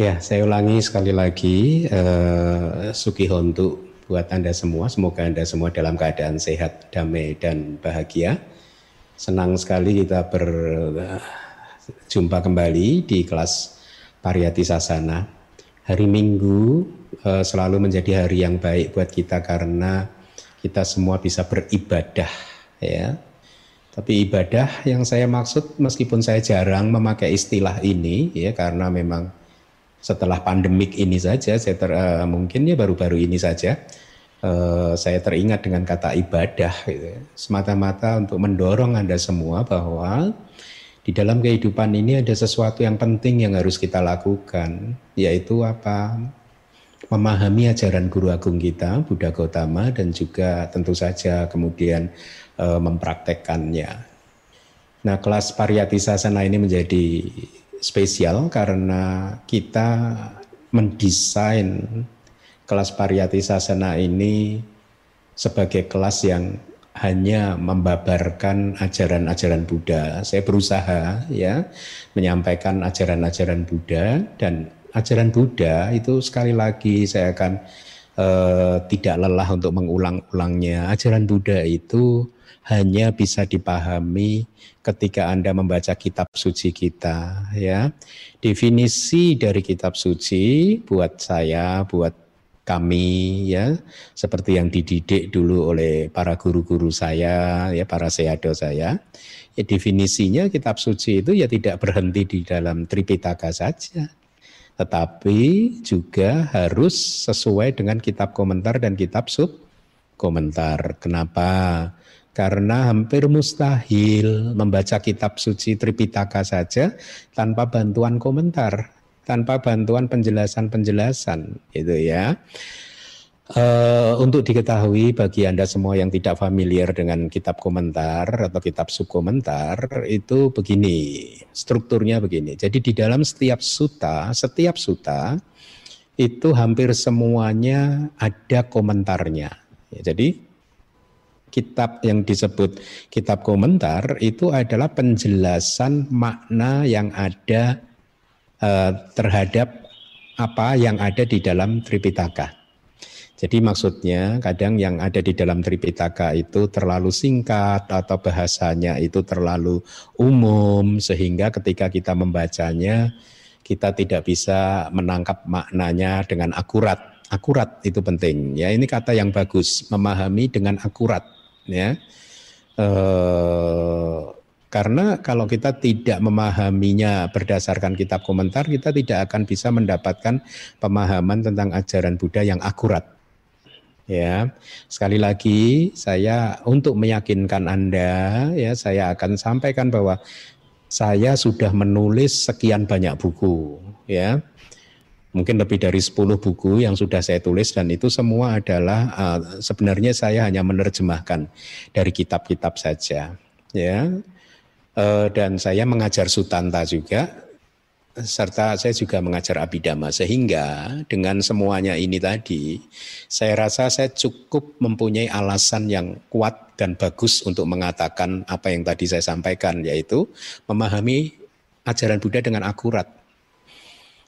Ya, saya ulangi sekali lagi uh, Suki Hontu buat Anda semua. Semoga Anda semua dalam keadaan sehat, damai dan bahagia. Senang sekali kita berjumpa kembali di kelas Pariyati Sasana. Hari Minggu uh, selalu menjadi hari yang baik buat kita karena kita semua bisa beribadah ya. Tapi ibadah yang saya maksud meskipun saya jarang memakai istilah ini ya karena memang setelah pandemik ini saja, saya ter, uh, mungkin ya baru-baru ini saja, uh, saya teringat dengan kata ibadah, gitu. Ya. semata-mata untuk mendorong anda semua bahwa di dalam kehidupan ini ada sesuatu yang penting yang harus kita lakukan, yaitu apa? Memahami ajaran guru agung kita, Buddha Gautama, dan juga tentu saja kemudian uh, mempraktekkannya. Nah, kelas pariyati sasana ini menjadi spesial karena kita mendesain kelas pariyati sasana ini sebagai kelas yang hanya membabarkan ajaran-ajaran Buddha. Saya berusaha ya menyampaikan ajaran-ajaran Buddha dan ajaran Buddha itu sekali lagi saya akan eh, tidak lelah untuk mengulang-ulangnya. Ajaran Buddha itu hanya bisa dipahami ketika Anda membaca kitab suci kita ya. Definisi dari kitab suci buat saya, buat kami ya, seperti yang dididik dulu oleh para guru-guru saya ya, para seado saya. Ya definisinya kitab suci itu ya tidak berhenti di dalam Tripitaka saja. Tetapi juga harus sesuai dengan kitab komentar dan kitab sub komentar. Kenapa? Karena hampir mustahil membaca kitab suci Tripitaka saja tanpa bantuan komentar, tanpa bantuan penjelasan-penjelasan, itu ya. Uh, untuk diketahui bagi Anda semua yang tidak familiar dengan kitab komentar atau kitab subkomentar itu begini, strukturnya begini. Jadi di dalam setiap suta, setiap suta itu hampir semuanya ada komentarnya. Ya, jadi kitab yang disebut kitab komentar itu adalah penjelasan makna yang ada uh, terhadap apa yang ada di dalam Tripitaka. Jadi maksudnya kadang yang ada di dalam Tripitaka itu terlalu singkat atau bahasanya itu terlalu umum sehingga ketika kita membacanya kita tidak bisa menangkap maknanya dengan akurat. Akurat itu penting ya. Ini kata yang bagus, memahami dengan akurat ya. E, karena kalau kita tidak memahaminya berdasarkan kitab komentar, kita tidak akan bisa mendapatkan pemahaman tentang ajaran Buddha yang akurat. Ya, sekali lagi saya untuk meyakinkan Anda, ya saya akan sampaikan bahwa saya sudah menulis sekian banyak buku, ya mungkin lebih dari 10 buku yang sudah saya tulis dan itu semua adalah uh, sebenarnya saya hanya menerjemahkan dari kitab-kitab saja ya. Uh, dan saya mengajar sutanta juga serta saya juga mengajar abidama sehingga dengan semuanya ini tadi saya rasa saya cukup mempunyai alasan yang kuat dan bagus untuk mengatakan apa yang tadi saya sampaikan yaitu memahami ajaran Buddha dengan akurat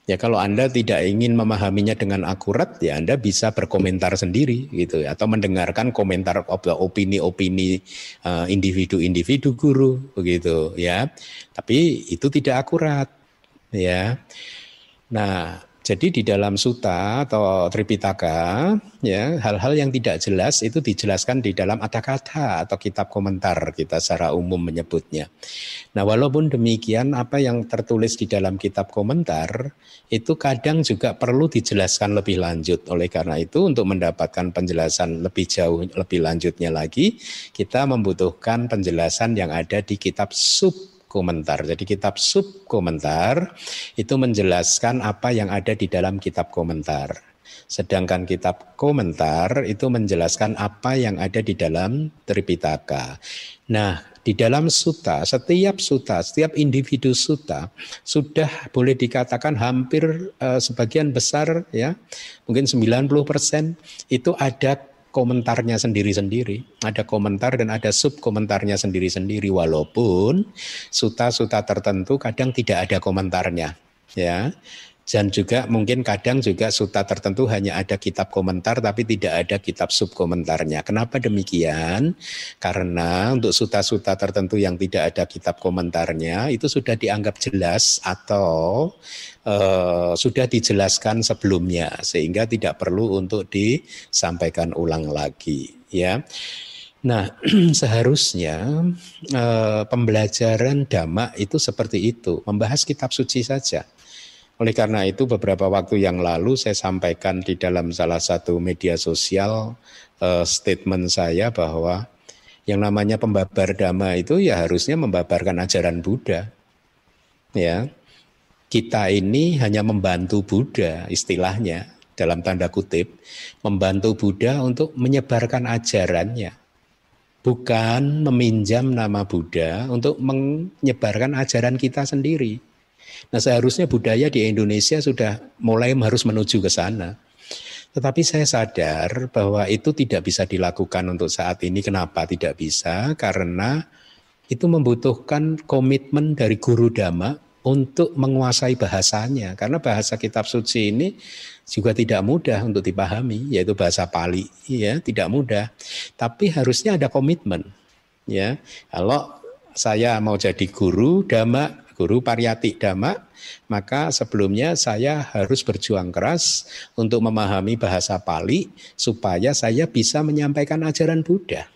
Ya kalau Anda tidak ingin memahaminya dengan akurat ya Anda bisa berkomentar sendiri gitu ya atau mendengarkan komentar opini-opini uh, individu-individu guru begitu ya. Tapi itu tidak akurat ya. Nah, jadi di dalam suta atau tripitaka, ya hal-hal yang tidak jelas itu dijelaskan di dalam kata atau kitab komentar kita secara umum menyebutnya. Nah, walaupun demikian, apa yang tertulis di dalam kitab komentar itu kadang juga perlu dijelaskan lebih lanjut. Oleh karena itu, untuk mendapatkan penjelasan lebih jauh, lebih lanjutnya lagi, kita membutuhkan penjelasan yang ada di kitab sub komentar. Jadi kitab sub komentar itu menjelaskan apa yang ada di dalam kitab komentar. Sedangkan kitab komentar itu menjelaskan apa yang ada di dalam Tripitaka. Nah, di dalam suta, setiap suta, setiap individu suta sudah boleh dikatakan hampir uh, sebagian besar ya, mungkin 90% itu ada komentarnya sendiri-sendiri. Ada komentar dan ada sub komentarnya sendiri-sendiri walaupun suta-suta tertentu kadang tidak ada komentarnya. Ya. Dan juga mungkin kadang juga suta tertentu hanya ada kitab komentar tapi tidak ada kitab subkomentarnya. Kenapa demikian? Karena untuk suta-suta tertentu yang tidak ada kitab komentarnya itu sudah dianggap jelas atau uh, sudah dijelaskan sebelumnya sehingga tidak perlu untuk disampaikan ulang lagi ya. Nah, seharusnya uh, pembelajaran dhamma itu seperti itu, membahas kitab suci saja oleh karena itu beberapa waktu yang lalu saya sampaikan di dalam salah satu media sosial uh, statement saya bahwa yang namanya pembabar dhamma itu ya harusnya membabarkan ajaran Buddha. Ya. Kita ini hanya membantu Buddha istilahnya dalam tanda kutip, membantu Buddha untuk menyebarkan ajarannya. Bukan meminjam nama Buddha untuk menyebarkan ajaran kita sendiri. Nah seharusnya budaya di Indonesia sudah mulai harus menuju ke sana. Tetapi saya sadar bahwa itu tidak bisa dilakukan untuk saat ini. Kenapa tidak bisa? Karena itu membutuhkan komitmen dari guru dhamma untuk menguasai bahasanya. Karena bahasa kitab suci ini juga tidak mudah untuk dipahami, yaitu bahasa Pali, ya, tidak mudah. Tapi harusnya ada komitmen, ya. Kalau saya mau jadi guru dhamma guru pariyati dhamma, maka sebelumnya saya harus berjuang keras untuk memahami bahasa Pali supaya saya bisa menyampaikan ajaran Buddha.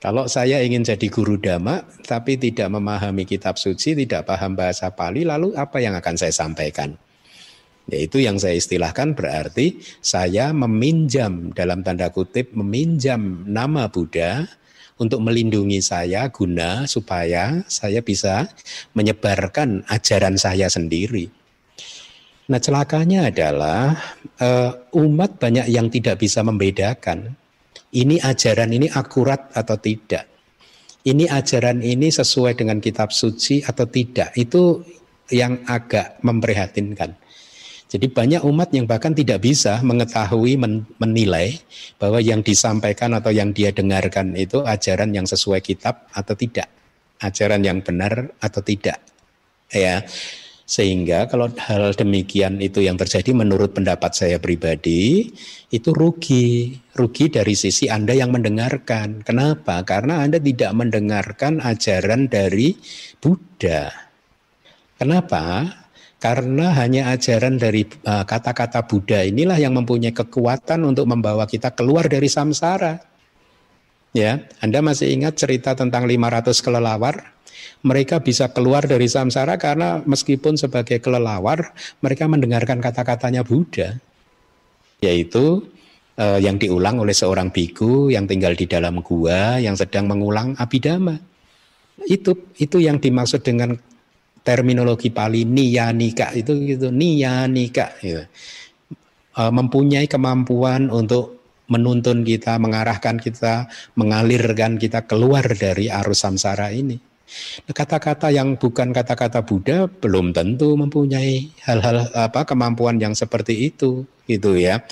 Kalau saya ingin jadi guru dhamma tapi tidak memahami kitab suci, tidak paham bahasa Pali, lalu apa yang akan saya sampaikan? Yaitu yang saya istilahkan berarti saya meminjam dalam tanda kutip meminjam nama Buddha untuk melindungi saya guna supaya saya bisa menyebarkan ajaran saya sendiri. Nah celakanya adalah uh, umat banyak yang tidak bisa membedakan ini ajaran ini akurat atau tidak. Ini ajaran ini sesuai dengan kitab suci atau tidak. Itu yang agak memprihatinkan. Jadi banyak umat yang bahkan tidak bisa mengetahui menilai bahwa yang disampaikan atau yang dia dengarkan itu ajaran yang sesuai kitab atau tidak, ajaran yang benar atau tidak. Ya. Sehingga kalau hal demikian itu yang terjadi menurut pendapat saya pribadi itu rugi, rugi dari sisi Anda yang mendengarkan. Kenapa? Karena Anda tidak mendengarkan ajaran dari Buddha. Kenapa? Karena hanya ajaran dari uh, kata-kata Buddha inilah yang mempunyai kekuatan untuk membawa kita keluar dari samsara. Ya, Anda masih ingat cerita tentang 500 kelelawar? Mereka bisa keluar dari samsara karena meskipun sebagai kelelawar, mereka mendengarkan kata-katanya Buddha. Yaitu uh, yang diulang oleh seorang biku yang tinggal di dalam gua yang sedang mengulang abidama. Itu itu yang dimaksud dengan terminologi Pali niyanika itu gitu niyanika gitu. E, mempunyai kemampuan untuk menuntun kita, mengarahkan kita, mengalirkan kita keluar dari arus samsara ini. Kata-kata yang bukan kata-kata Buddha belum tentu mempunyai hal-hal apa kemampuan yang seperti itu gitu ya.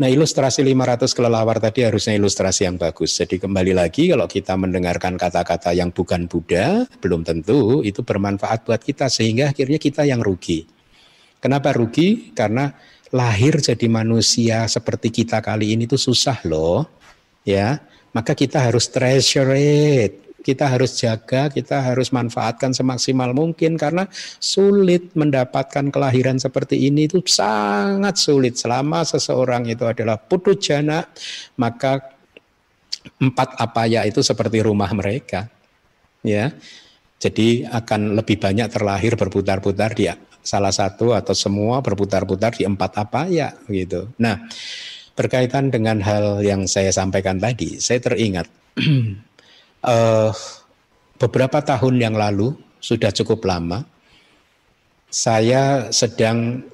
Nah ilustrasi 500 kelelawar tadi harusnya ilustrasi yang bagus. Jadi kembali lagi kalau kita mendengarkan kata-kata yang bukan Buddha, belum tentu itu bermanfaat buat kita sehingga akhirnya kita yang rugi. Kenapa rugi? Karena lahir jadi manusia seperti kita kali ini itu susah loh. Ya, maka kita harus treasure it kita harus jaga, kita harus manfaatkan semaksimal mungkin karena sulit mendapatkan kelahiran seperti ini itu sangat sulit. Selama seseorang itu adalah putu jana maka empat apa ya itu seperti rumah mereka ya. Jadi akan lebih banyak terlahir berputar-putar di salah satu atau semua berputar-putar di empat apa ya gitu. Nah berkaitan dengan hal yang saya sampaikan tadi saya teringat uh, beberapa tahun yang lalu sudah cukup lama saya sedang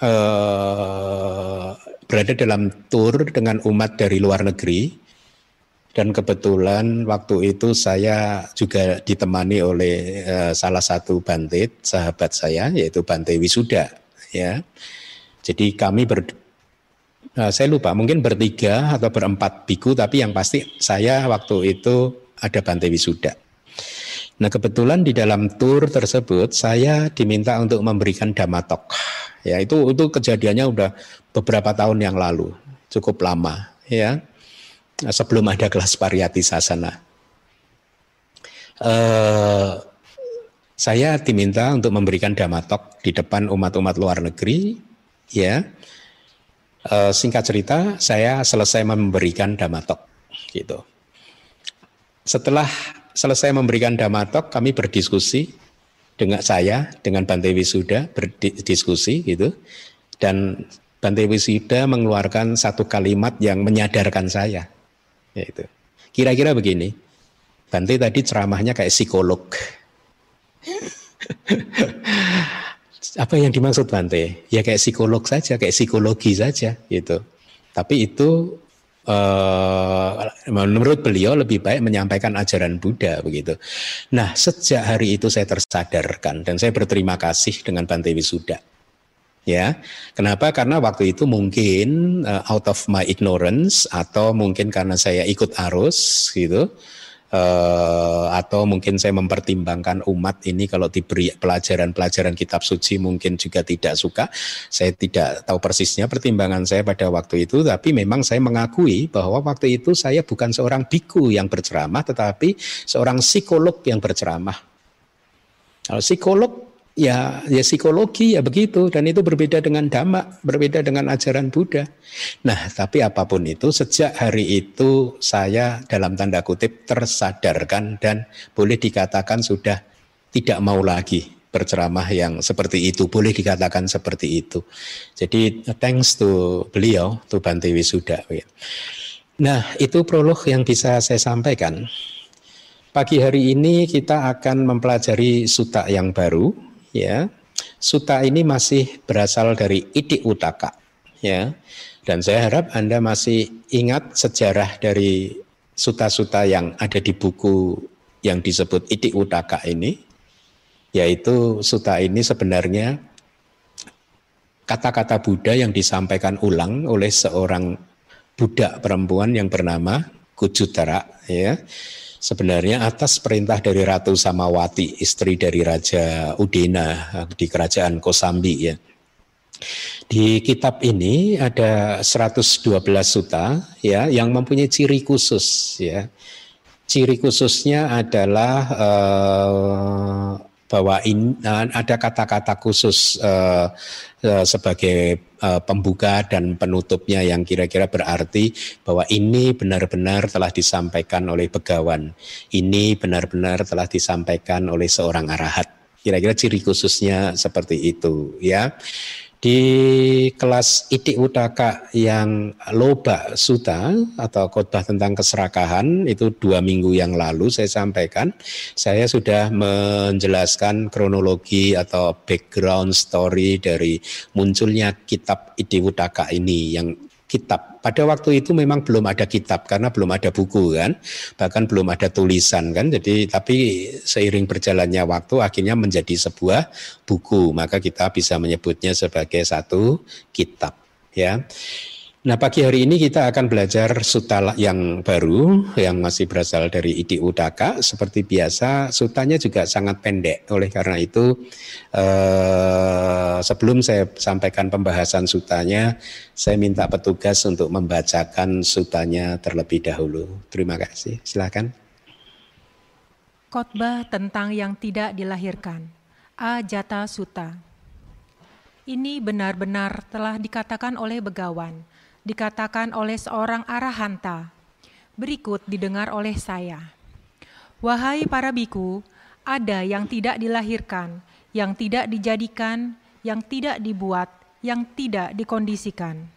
uh, berada dalam tour dengan umat dari luar negeri dan kebetulan waktu itu saya juga ditemani oleh uh, salah satu bantit sahabat saya yaitu Bante Wisuda ya. Jadi kami ber, Nah, saya lupa, mungkin bertiga atau berempat biku, tapi yang pasti saya waktu itu ada Bante Wisuda. Nah kebetulan di dalam tur tersebut saya diminta untuk memberikan damatok. Ya itu itu kejadiannya udah beberapa tahun yang lalu, cukup lama ya. Sebelum ada kelas pariyati sasana. Uh, saya diminta untuk memberikan damatok di depan umat-umat luar negeri, ya. Uh, singkat cerita, saya selesai memberikan damatok, gitu. Setelah selesai memberikan damatok, kami berdiskusi dengan saya, dengan Bante Wisuda berdiskusi gitu. Dan Bante Wisuda mengeluarkan satu kalimat yang menyadarkan saya. Kira-kira begini, Bante tadi ceramahnya kayak psikolog. Apa yang dimaksud Bante? Ya kayak psikolog saja, kayak psikologi saja gitu. Tapi itu uh, menurut beliau lebih baik menyampaikan ajaran Buddha begitu. Nah, sejak hari itu saya tersadarkan dan saya berterima kasih dengan Bante Wisuda. Ya, kenapa? Karena waktu itu mungkin uh, out of my ignorance atau mungkin karena saya ikut arus gitu uh, atau mungkin saya mempertimbangkan umat ini kalau diberi pelajaran-pelajaran kitab suci mungkin juga tidak suka. Saya tidak tahu persisnya pertimbangan saya pada waktu itu, tapi memang saya mengakui bahwa waktu itu saya bukan seorang biku yang berceramah, tetapi seorang psikolog yang berceramah. Kalau psikolog ya ya psikologi ya begitu dan itu berbeda dengan dhamma, berbeda dengan ajaran Buddha. Nah, tapi apa pun itu sejak hari itu saya dalam tanda kutip tersadarkan dan boleh dikatakan sudah tidak mau lagi berceramah yang seperti itu, boleh dikatakan seperti itu. Jadi thanks to beliau, to Bante Wisuda. Nah, itu prolog yang bisa saya sampaikan. Pagi hari ini kita akan mempelajari suta yang baru, ya. Suta ini masih berasal dari Iti Utaka ya. Dan saya harap Anda masih ingat sejarah dari suta-suta yang ada di buku yang disebut Iti Utaka ini yaitu suta ini sebenarnya kata-kata Buddha yang disampaikan ulang oleh seorang budak perempuan yang bernama Kujutara ya sebenarnya atas perintah dari Ratu Samawati, istri dari Raja Udena di kerajaan Kosambi ya. Di kitab ini ada 112 suta ya yang mempunyai ciri khusus ya. Ciri khususnya adalah uh, bahwa in, uh, ada kata-kata khusus uh, sebagai uh, pembuka dan penutupnya yang kira-kira berarti bahwa ini benar-benar telah disampaikan oleh begawan, ini benar-benar telah disampaikan oleh seorang arahat. Kira-kira ciri khususnya seperti itu ya. Di kelas Itik Utaka yang Loba Suta atau khotbah tentang keserakahan itu dua minggu yang lalu saya sampaikan, saya sudah menjelaskan kronologi atau background story dari munculnya kitab Itik Utaka ini yang kitab. Pada waktu itu memang belum ada kitab karena belum ada buku kan, bahkan belum ada tulisan kan. Jadi tapi seiring berjalannya waktu akhirnya menjadi sebuah buku, maka kita bisa menyebutnya sebagai satu kitab ya. Nah pagi hari ini kita akan belajar suta yang baru yang masih berasal dari Idi Udaka. Seperti biasa sutanya juga sangat pendek. Oleh karena itu eh, sebelum saya sampaikan pembahasan sutanya, saya minta petugas untuk membacakan sutanya terlebih dahulu. Terima kasih. Silakan. Khotbah tentang yang tidak dilahirkan. Ajata Suta. Ini benar-benar telah dikatakan oleh begawan dikatakan oleh seorang arahanta. Berikut didengar oleh saya. Wahai para biku, ada yang tidak dilahirkan, yang tidak dijadikan, yang tidak dibuat, yang tidak dikondisikan.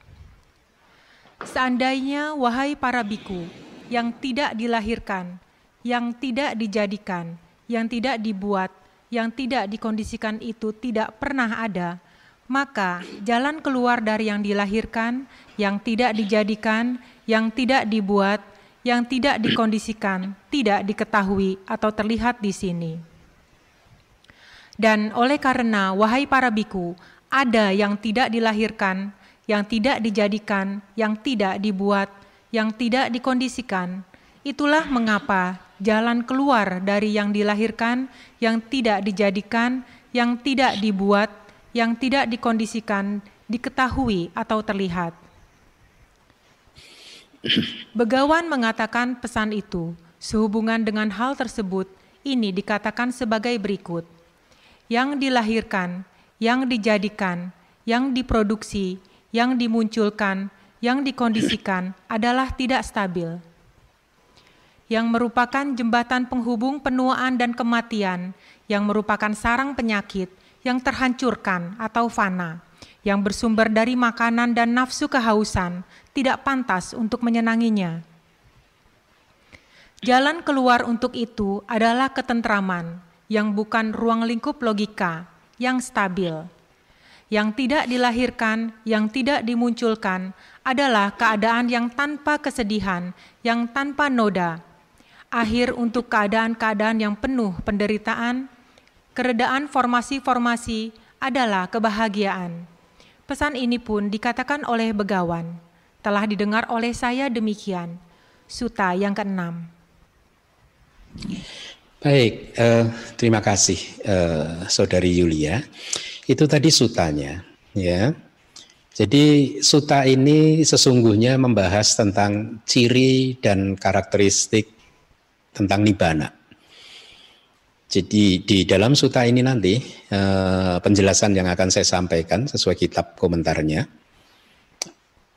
Seandainya, wahai para biku, yang tidak dilahirkan, yang tidak dijadikan, yang tidak dibuat, yang tidak dikondisikan itu tidak pernah ada, maka jalan keluar dari yang dilahirkan yang tidak dijadikan, yang tidak dibuat, yang tidak dikondisikan, tidak diketahui atau terlihat di sini. Dan oleh karena, wahai para biku, ada yang tidak dilahirkan, yang tidak dijadikan, yang tidak dibuat, yang tidak dikondisikan, Itulah mengapa jalan keluar dari yang dilahirkan, yang tidak dijadikan, yang tidak dibuat, yang tidak dikondisikan, diketahui atau terlihat. Begawan mengatakan pesan itu sehubungan dengan hal tersebut. Ini dikatakan sebagai berikut: yang dilahirkan, yang dijadikan, yang diproduksi, yang dimunculkan, yang dikondisikan adalah tidak stabil. Yang merupakan jembatan penghubung penuaan dan kematian, yang merupakan sarang penyakit yang terhancurkan atau fana, yang bersumber dari makanan dan nafsu kehausan, tidak pantas untuk menyenanginya. Jalan keluar untuk itu adalah ketentraman yang bukan ruang lingkup logika yang stabil. Yang tidak dilahirkan, yang tidak dimunculkan adalah keadaan yang tanpa kesedihan, yang tanpa noda. Akhir untuk keadaan-keadaan yang penuh penderitaan, keredaan formasi-formasi adalah kebahagiaan. Pesan ini pun dikatakan oleh begawan. Telah didengar oleh saya demikian. Suta yang keenam. Baik, eh, terima kasih eh, Saudari Yulia. Itu tadi sutanya, ya. Jadi suta ini sesungguhnya membahas tentang ciri dan karakteristik tentang nibana. Jadi di dalam suta ini nanti eh, penjelasan yang akan saya sampaikan sesuai kitab komentarnya.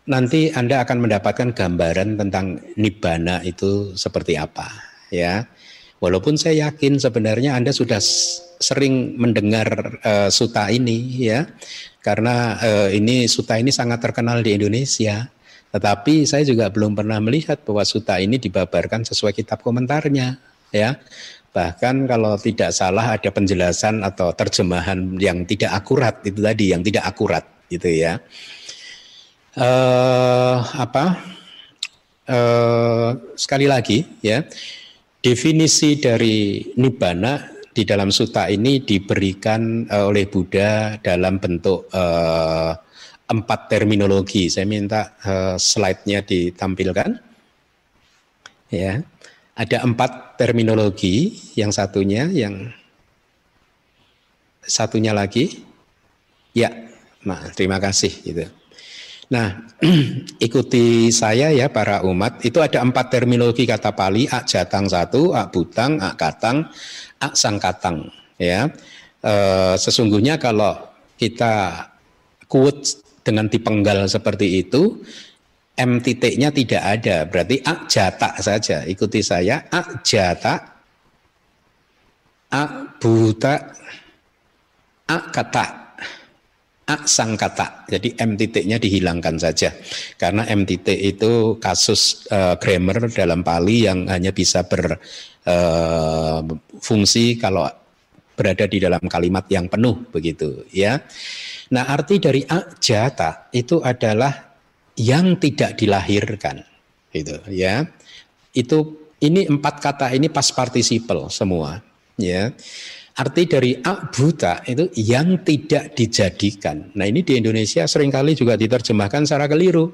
Nanti Anda akan mendapatkan gambaran tentang nibana itu seperti apa, ya Walaupun saya yakin sebenarnya Anda sudah sering mendengar uh, suta ini ya. Karena uh, ini suta ini sangat terkenal di Indonesia. Tetapi saya juga belum pernah melihat bahwa suta ini dibabarkan sesuai kitab komentarnya ya. Bahkan kalau tidak salah ada penjelasan atau terjemahan yang tidak akurat itu tadi yang tidak akurat gitu ya. Uh, apa? Uh, sekali lagi ya Definisi dari nibbana di dalam suta ini diberikan uh, oleh Buddha dalam bentuk uh, empat terminologi. Saya minta uh, slide-nya ditampilkan. Ya, ada empat terminologi. Yang satunya, yang satunya lagi, ya, nah, terima kasih. Gitu. Nah, ikuti saya ya para umat. Itu ada empat terminologi kata Pali: ak jatang satu, ak butang, ak katang, ak sangkatang. Ya, e, sesungguhnya kalau kita kuat dengan dipenggal seperti itu, m titiknya tidak ada. Berarti ak jata saja. Ikuti saya: ak jata, ak buta, ak kata a sangkata. Jadi M titiknya dihilangkan saja. Karena M titik itu kasus uh, grammar dalam Pali yang hanya bisa berfungsi eh, uh, kalau berada di dalam kalimat yang penuh begitu ya. Nah, arti dari jata itu adalah yang tidak dilahirkan gitu ya. Itu ini empat kata ini pas participle semua ya. Arti dari buta itu yang tidak dijadikan. Nah ini di Indonesia sering kali juga diterjemahkan secara keliru.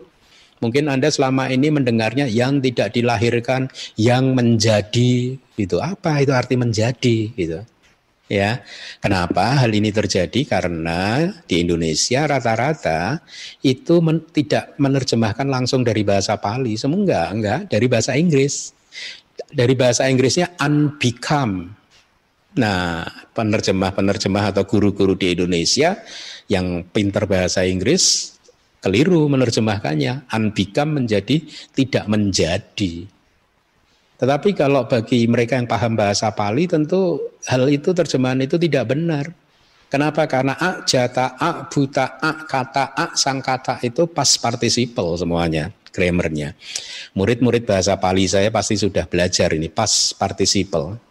Mungkin Anda selama ini mendengarnya yang tidak dilahirkan, yang menjadi, itu apa itu arti menjadi, gitu. Ya, kenapa hal ini terjadi? Karena di Indonesia rata-rata itu men, tidak menerjemahkan langsung dari bahasa Pali, semua enggak, enggak, dari bahasa Inggris. Dari bahasa Inggrisnya unbecome, Nah, penerjemah-penerjemah atau guru-guru di Indonesia yang pintar bahasa Inggris keliru menerjemahkannya. Unbecome menjadi tidak menjadi. Tetapi kalau bagi mereka yang paham bahasa Pali tentu hal itu terjemahan itu tidak benar. Kenapa? Karena a jata, a buta, a kata, a sangkata itu pas participle semuanya, grammarnya. Murid-murid bahasa Pali saya pasti sudah belajar ini pas participle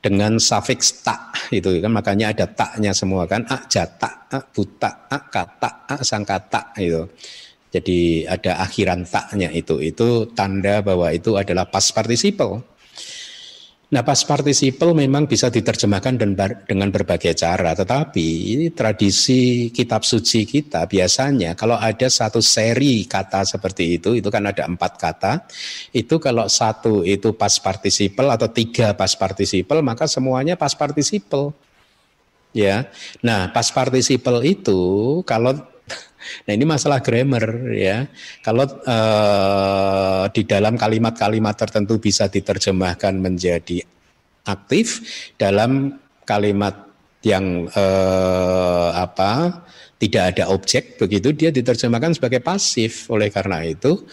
dengan suffix tak itu kan makanya ada taknya semua kan a jata a buta a kata a sangkata itu jadi ada akhiran taknya itu. Itu tanda bahwa itu adalah past participle. Nah, pas participle memang bisa diterjemahkan dengan berbagai cara, tetapi ini tradisi kitab suci kita biasanya kalau ada satu seri kata seperti itu, itu kan ada empat kata, itu kalau satu itu pas participle atau tiga pas participle, maka semuanya pas participle. Ya, nah pas participle itu kalau Nah ini masalah grammar ya. Kalau uh, di dalam kalimat-kalimat tertentu bisa diterjemahkan menjadi aktif dalam kalimat yang uh, apa tidak ada objek begitu dia diterjemahkan sebagai pasif. Oleh karena itu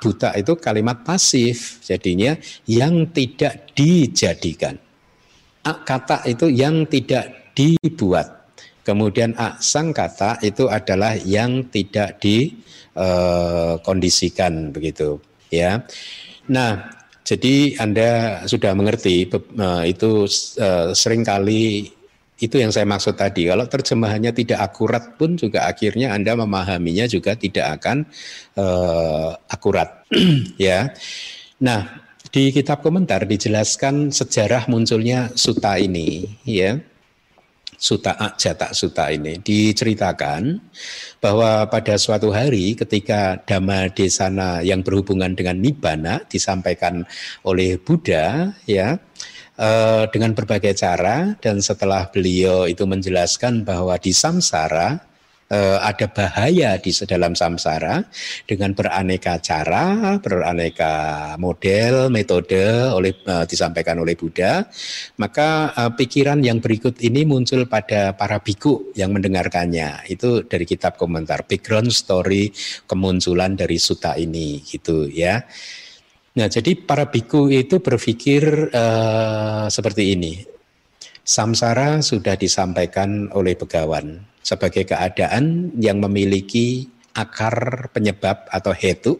buta itu kalimat pasif. Jadinya yang tidak dijadikan. Kata itu yang tidak dibuat Kemudian aksang kata itu adalah yang tidak dikondisikan eh, begitu ya. Nah, jadi Anda sudah mengerti eh, itu uh, sering kali itu yang saya maksud tadi. Kalau terjemahannya tidak akurat pun juga akhirnya Anda memahaminya juga tidak akan akurat ya. Nah, di kitab komentar dijelaskan sejarah munculnya suta ini ya Suta Jata Suta ini diceritakan bahwa pada suatu hari ketika Dhamma Desana yang berhubungan dengan Nibbana disampaikan oleh Buddha ya eh, dengan berbagai cara dan setelah beliau itu menjelaskan bahwa di samsara eh, ada bahaya di dalam samsara dengan beraneka cara, beraneka model, metode oleh eh, disampaikan oleh Buddha, maka eh, pikiran yang berikut ini muncul pada para biku yang mendengarkannya. Itu dari kitab komentar background story kemunculan dari suta ini gitu ya. Nah, jadi para biku itu berpikir uh, seperti ini. Samsara sudah disampaikan oleh begawan sebagai keadaan yang memiliki akar penyebab atau hetu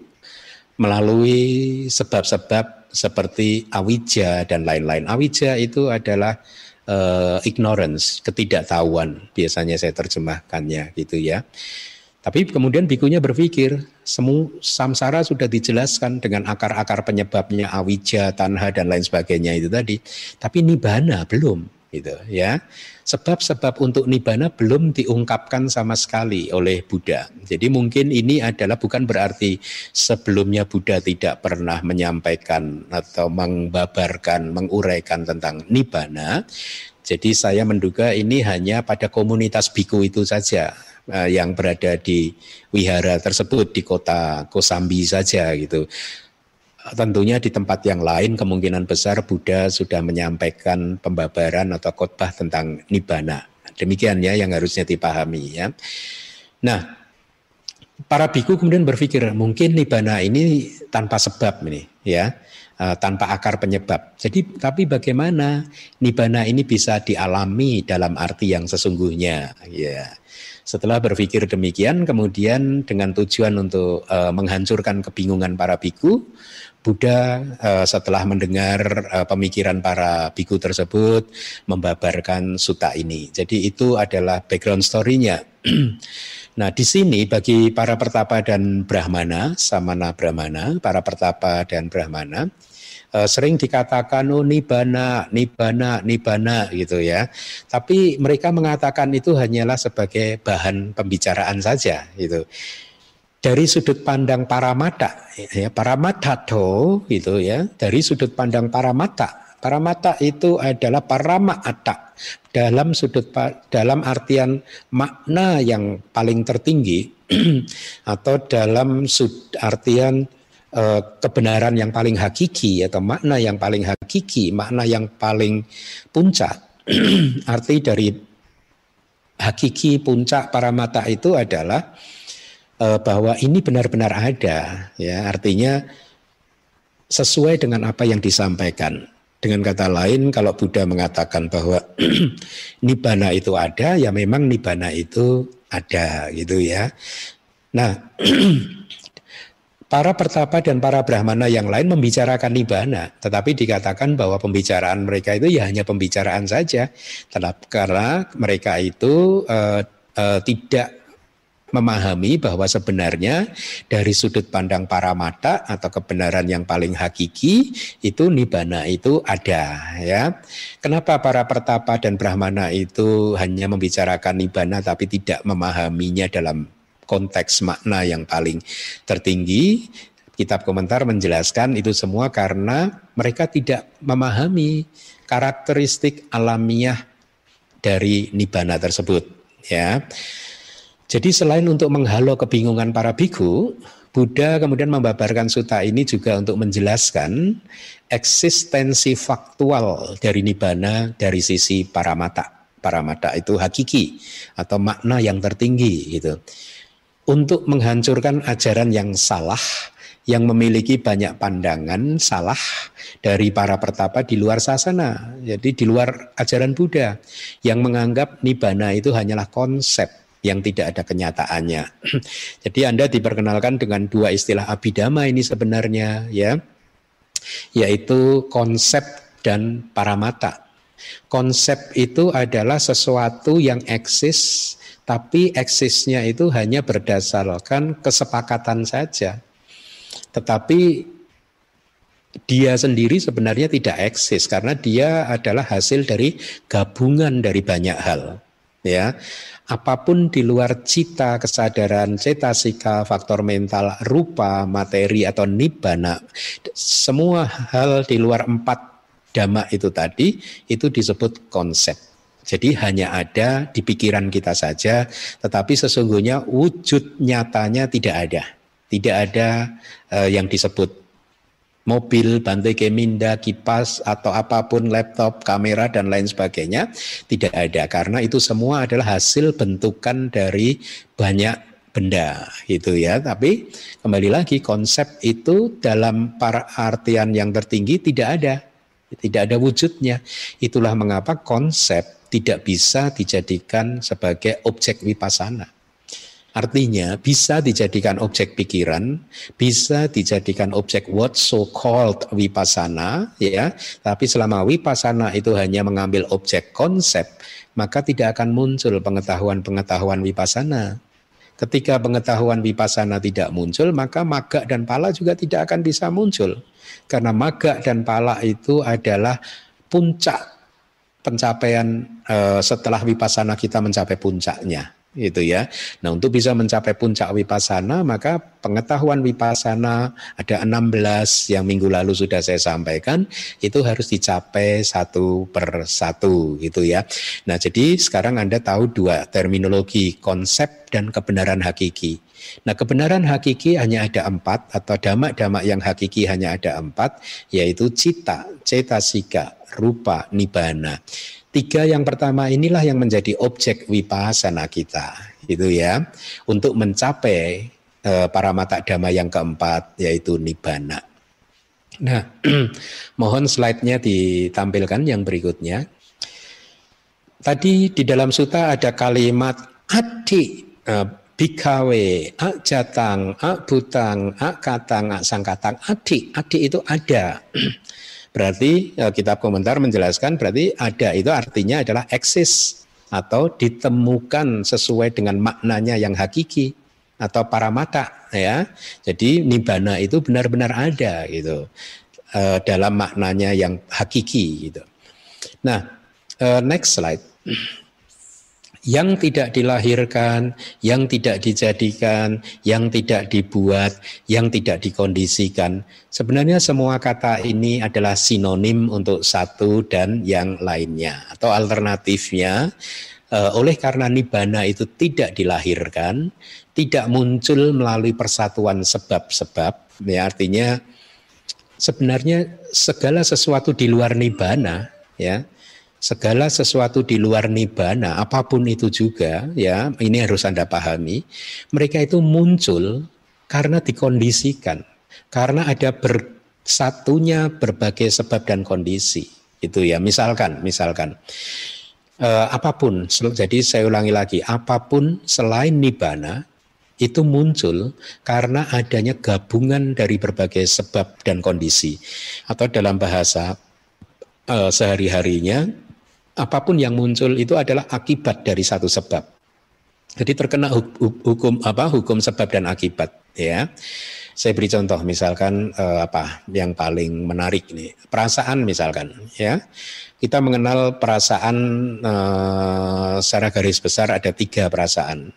melalui sebab-sebab seperti awija dan lain-lain. Awija itu adalah uh, ignorance, ketidaktahuan. Biasanya saya terjemahkannya gitu ya. Tapi kemudian bikunya berpikir, semu samsara sudah dijelaskan dengan akar-akar penyebabnya awija, tanha dan lain sebagainya itu tadi. Tapi nibana belum gitu ya. Sebab-sebab untuk nibbana belum diungkapkan sama sekali oleh Buddha. Jadi mungkin ini adalah bukan berarti sebelumnya Buddha tidak pernah menyampaikan atau mengbabarkan, menguraikan tentang nibbana. Jadi saya menduga ini hanya pada komunitas biku itu saja eh, yang berada di wihara tersebut di kota Kosambi saja gitu tentunya di tempat yang lain kemungkinan besar Buddha sudah menyampaikan pembabaran atau khotbah tentang nibbana. Demikian ya yang harusnya dipahami ya. Nah, para biku kemudian berpikir mungkin nibbana ini tanpa sebab ini ya, uh, tanpa akar penyebab. Jadi tapi bagaimana nibbana ini bisa dialami dalam arti yang sesungguhnya ya. Setelah berpikir demikian, kemudian dengan tujuan untuk uh, menghancurkan kebingungan para biku, Buddha uh, setelah mendengar uh, pemikiran para biku tersebut membabarkan suta ini. Jadi itu adalah background story-nya. nah, di sini bagi para pertapa dan brahmana, samana brahmana, para pertapa dan brahmana uh, sering dikatakan oh nibana, nibana, nibana gitu ya. Tapi mereka mengatakan itu hanyalah sebagai bahan pembicaraan saja gitu. Dari sudut pandang para mata ya para mata gitu ya. Dari sudut pandang para mata para mata itu adalah para mata dalam sudut dalam artian makna yang paling tertinggi atau dalam sud, artian uh, kebenaran yang paling hakiki atau makna yang paling hakiki makna yang paling puncak. Arti dari hakiki puncak para mata itu adalah uh, bahwa ini benar-benar ada ya. Artinya sesuai dengan apa yang disampaikan dengan kata lain kalau Buddha mengatakan bahwa nibana itu ada ya memang nibana itu ada gitu ya. Nah Para pertapa dan para brahmana yang lain membicarakan nibana, tetapi dikatakan bahwa pembicaraan mereka itu ya hanya pembicaraan saja, karena mereka itu uh, uh, tidak memahami bahwa sebenarnya dari sudut pandang para mata atau kebenaran yang paling hakiki itu nibana itu ada ya. Kenapa para pertapa dan brahmana itu hanya membicarakan nibana tapi tidak memahaminya dalam konteks makna yang paling tertinggi? Kitab komentar menjelaskan itu semua karena mereka tidak memahami karakteristik alamiah dari nibana tersebut ya. Jadi selain untuk menghalau kebingungan para biku, Buddha kemudian membabarkan suta ini juga untuk menjelaskan eksistensi faktual dari nibbana dari sisi para mata. Para mata itu hakiki atau makna yang tertinggi gitu. Untuk menghancurkan ajaran yang salah yang memiliki banyak pandangan salah dari para pertapa di luar sasana. Jadi di luar ajaran Buddha yang menganggap nibbana itu hanyalah konsep yang tidak ada kenyataannya. Jadi Anda diperkenalkan dengan dua istilah abidama ini sebenarnya ya, yaitu konsep dan paramata. Konsep itu adalah sesuatu yang eksis, tapi eksisnya itu hanya berdasarkan kesepakatan saja. Tetapi dia sendiri sebenarnya tidak eksis karena dia adalah hasil dari gabungan dari banyak hal. Ya, apa pun di luar cita, kesadaran, cetasika, faktor mental, rupa, materi atau nibbana, semua hal di luar empat dhamma itu tadi itu disebut konsep. Jadi hanya ada di pikiran kita saja, tetapi sesungguhnya wujud nyatanya tidak ada. Tidak ada uh, yang disebut mobil, bantai keminda, kipas atau apa pun laptop, kamera dan lain sebagainya tidak ada karena itu semua adalah hasil bentukan dari banyak benda gitu ya. Tapi kembali lagi konsep itu dalam para artian yang tertinggi tidak ada. Tidak ada wujudnya. Itulah mengapa konsep tidak bisa dijadikan sebagai objek wipasana. Artinya bisa dijadikan objek pikiran, bisa dijadikan objek what so called vipassana ya. Tapi selama vipassana itu hanya mengambil objek konsep, maka tidak akan muncul pengetahuan-pengetahuan vipassana. Ketika pengetahuan vipassana tidak muncul, maka maga dan pala juga tidak akan bisa muncul. Karena maga dan pala itu adalah puncak pencapaian uh, setelah vipassana kita mencapai puncaknya itu ya. Nah, untuk bisa mencapai puncak wipasana maka pengetahuan wipasana ada 16 yang minggu lalu sudah saya sampaikan itu harus dicapai satu per satu gitu ya. Nah, jadi sekarang Anda tahu dua terminologi konsep dan kebenaran hakiki. Nah, kebenaran hakiki hanya ada empat atau damak-damak yang hakiki hanya ada empat, yaitu cita, cetasika, rupa, nibana. Tiga yang pertama inilah yang menjadi objek wipasana kita, itu ya, untuk mencapai e, para mata dhamma yang keempat yaitu nibbana. Nah, mohon slide-nya ditampilkan yang berikutnya. Tadi di dalam suta ada kalimat ati e, bikawe, ak jatang, ak butang, katang, ak sangkatang, ati, ati itu ada. Berarti ya, kitab komentar menjelaskan berarti ada itu artinya adalah eksis atau ditemukan sesuai dengan maknanya yang hakiki atau para mata ya. Jadi nibana itu benar-benar ada gitu e, dalam maknanya yang hakiki gitu. Nah, e, next slide yang tidak dilahirkan, yang tidak dijadikan, yang tidak dibuat, yang tidak dikondisikan. Sebenarnya semua kata ini adalah sinonim untuk satu dan yang lainnya atau alternatifnya eh, oleh karena nibana itu tidak dilahirkan, tidak muncul melalui persatuan sebab-sebab, ya artinya sebenarnya segala sesuatu di luar nibana ya segala sesuatu di luar nibana apa pun itu juga ya ini harus Anda pahami mereka itu muncul karena dikondisikan karena ada bersatunya berbagai sebab dan kondisi itu ya. Misalkan misalkan eh, apa pun jadi saya ulangi lagi apa pun selain nibana itu muncul karena adanya gabungan dari berbagai sebab dan kondisi atau dalam bahasa uh, sehari-harinya apa pun yang muncul itu adalah akibat dari satu sebab. Jadi terkena hukum apa hukum sebab dan akibat ya. Saya beri contoh misalkan eh, apa yang paling menarik ini perasaan misalkan ya kita mengenal perasaan eh, secara garis besar ada tiga perasaan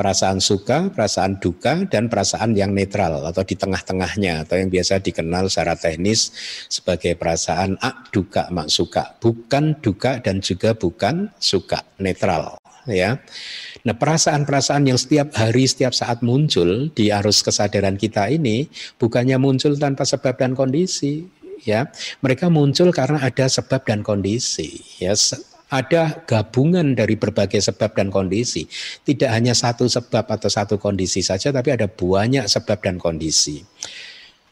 perasaan suka, perasaan duka, dan perasaan yang netral atau di tengah-tengahnya atau yang biasa dikenal secara teknis sebagai perasaan ak duka mak suka, bukan duka dan juga bukan suka, netral ya. Nah, perasaan-perasaan yang setiap hari, setiap saat muncul di arus kesadaran kita ini bukannya muncul tanpa sebab dan kondisi, ya. Mereka muncul karena ada sebab dan kondisi, ya. Ada gabungan dari berbagai sebab dan kondisi. Tidak hanya satu sebab atau satu kondisi saja, tapi ada banyak sebab dan kondisi.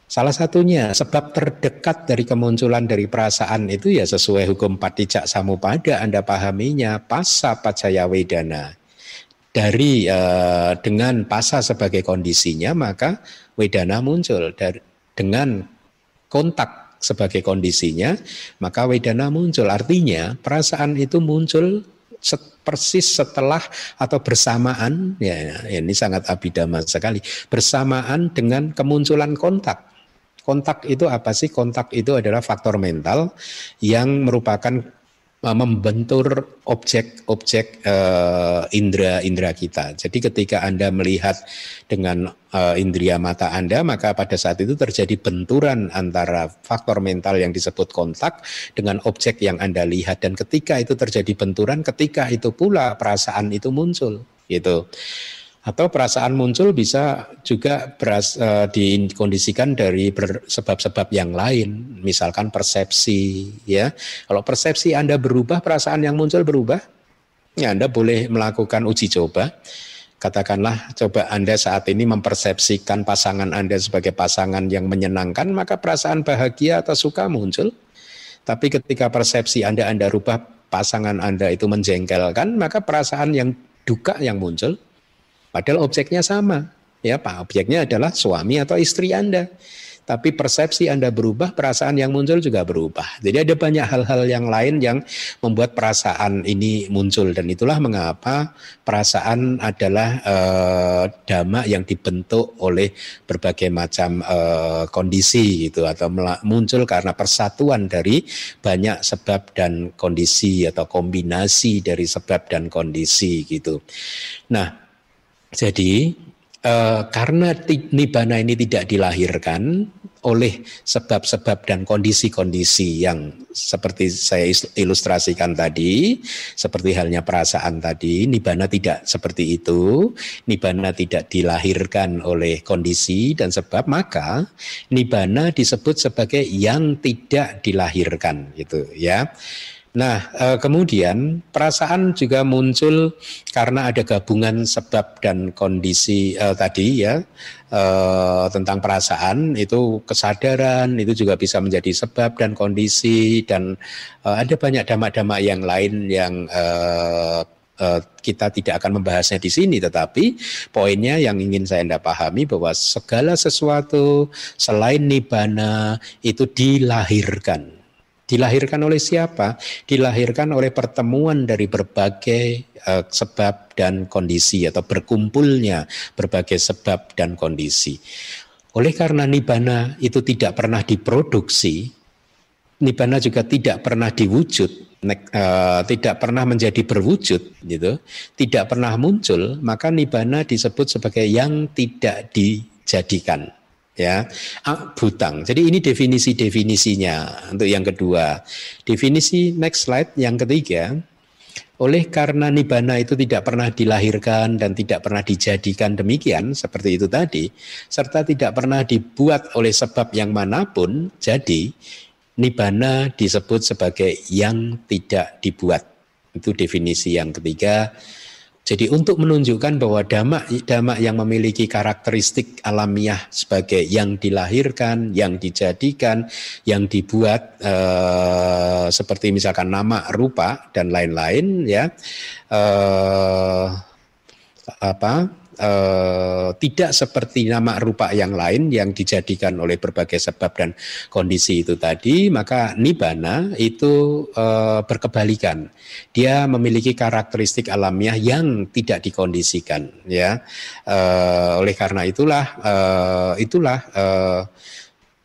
Salah satunya sebab terdekat dari kemunculan dari perasaan itu ya sesuai hukum patijak samupada Anda pahaminya pasa pacaya wedana dari uh, dengan pasa sebagai kondisinya maka wedana muncul dari dengan kontak sebagai kondisinya maka wedana muncul. Artinya perasaan itu muncul set, persis setelah atau bersamaan ya ini sangat abidama sekali bersamaan dengan kemunculan kontak. Kontak itu apa sih? Kontak itu adalah faktor mental yang merupakan membentur objek-objek uh, indera-indera kita. Jadi ketika Anda melihat dengan uh, indera mata Anda, maka pada saat itu terjadi benturan antara faktor mental yang disebut kontak dengan objek yang Anda lihat dan ketika itu terjadi benturan, ketika itu pula perasaan itu muncul gitu. Atau perasaan muncul bisa juga beras, uh, dikondisikan dari sebab-sebab yang lain, misalkan persepsi, ya. Kalau persepsi Anda berubah, perasaan yang muncul berubah, ya Anda boleh melakukan uji coba. Katakanlah coba Anda saat ini mempersepsikan pasangan Anda sebagai pasangan yang menyenangkan, maka perasaan bahagia atau suka muncul. Tapi ketika persepsi Anda Anda rubah pasangan Anda itu menjengkelkan, maka perasaan yang duka yang muncul. Padahal objeknya sama. Ya, Pak, objeknya adalah suami atau istri Anda. Tapi persepsi Anda berubah, perasaan yang muncul juga berubah. Jadi ada banyak hal-hal yang lain yang membuat perasaan ini muncul dan itulah mengapa perasaan adalah eh, dhamma yang dibentuk oleh berbagai macam eh, kondisi gitu atau muncul karena persatuan dari banyak sebab dan kondisi atau kombinasi dari sebab dan kondisi gitu. Nah, jadi eh, karena nibana ini tidak dilahirkan oleh sebab-sebab dan kondisi-kondisi yang seperti saya ilustrasikan tadi, seperti halnya perasaan tadi, nibana tidak seperti itu, nibana tidak dilahirkan oleh kondisi dan sebab, maka nibana disebut sebagai yang tidak dilahirkan gitu ya. Nah, eh, kemudian perasaan juga muncul karena ada gabungan sebab dan kondisi eh, tadi ya eh, tentang perasaan itu kesadaran itu juga bisa menjadi sebab dan kondisi dan eh, ada banyak damak-damak yang lain yang eh, eh, kita tidak akan membahasnya di sini, tetapi poinnya yang ingin saya anda pahami bahwa segala sesuatu selain nibana itu dilahirkan Dilahirkan oleh siapa? Dilahirkan oleh pertemuan dari berbagai uh, sebab dan kondisi atau berkumpulnya berbagai sebab dan kondisi. Oleh karena nibana itu tidak pernah diproduksi, nibana juga tidak pernah diwujud, uh, tidak pernah menjadi berwujud, gitu, tidak pernah muncul, maka nibana disebut sebagai yang tidak dijadikan ya butang. Jadi ini definisi-definisinya untuk yang kedua. Definisi next slide yang ketiga. Oleh karena nibana itu tidak pernah dilahirkan dan tidak pernah dijadikan demikian seperti itu tadi, serta tidak pernah dibuat oleh sebab yang mana pun, jadi nibana disebut sebagai yang tidak dibuat. Itu definisi yang ketiga jadi untuk menunjukkan bahwa damak-damak yang memiliki karakteristik alamiah sebagai yang dilahirkan, yang dijadikan, yang dibuat eh, seperti misalkan nama, rupa dan lain-lain ya. Eh, apa eh, tidak seperti nama rupa yang lain yang dijadikan oleh berbagai sebab dan kondisi itu tadi, maka nibana itu eh, berkebalikan. Dia memiliki karakteristik alamiah yang tidak dikondisikan, ya. Eh, oleh karena itulah, eh, itulah eh,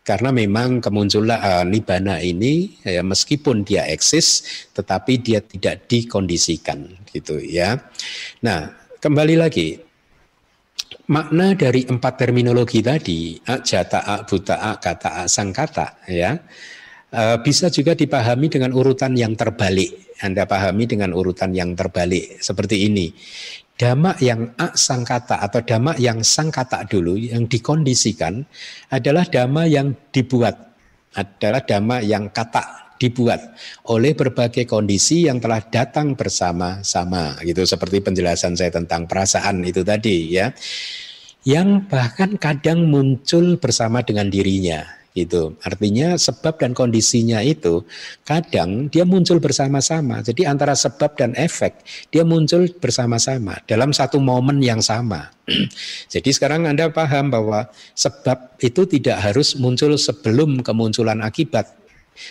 karena memang kemunculan uh, nibana ini ya, meskipun dia eksis tetapi dia tidak dikondisikan gitu ya. Nah, kembali lagi makna dari empat terminologi tadi jata buta kata sangkata ya uh, bisa juga dipahami dengan urutan yang terbalik. Anda pahami dengan urutan yang terbalik seperti ini. Dhamma yang a sangkata atau dhamma yang sangkata dulu yang dikondisikan adalah dhamma yang dibuat adalah dhamma yang kata dibuat oleh berbagai kondisi yang telah datang bersama-sama. Gitu seperti penjelasan saya tentang perasaan itu tadi ya. Yang bahkan kadang muncul bersama dengan dirinya itu artinya sebab dan kondisinya itu kadang dia muncul bersama-sama. Jadi antara sebab dan efek dia muncul bersama-sama dalam satu momen yang sama. Jadi sekarang anda paham bahwa sebab itu tidak harus muncul sebelum kemunculan akibat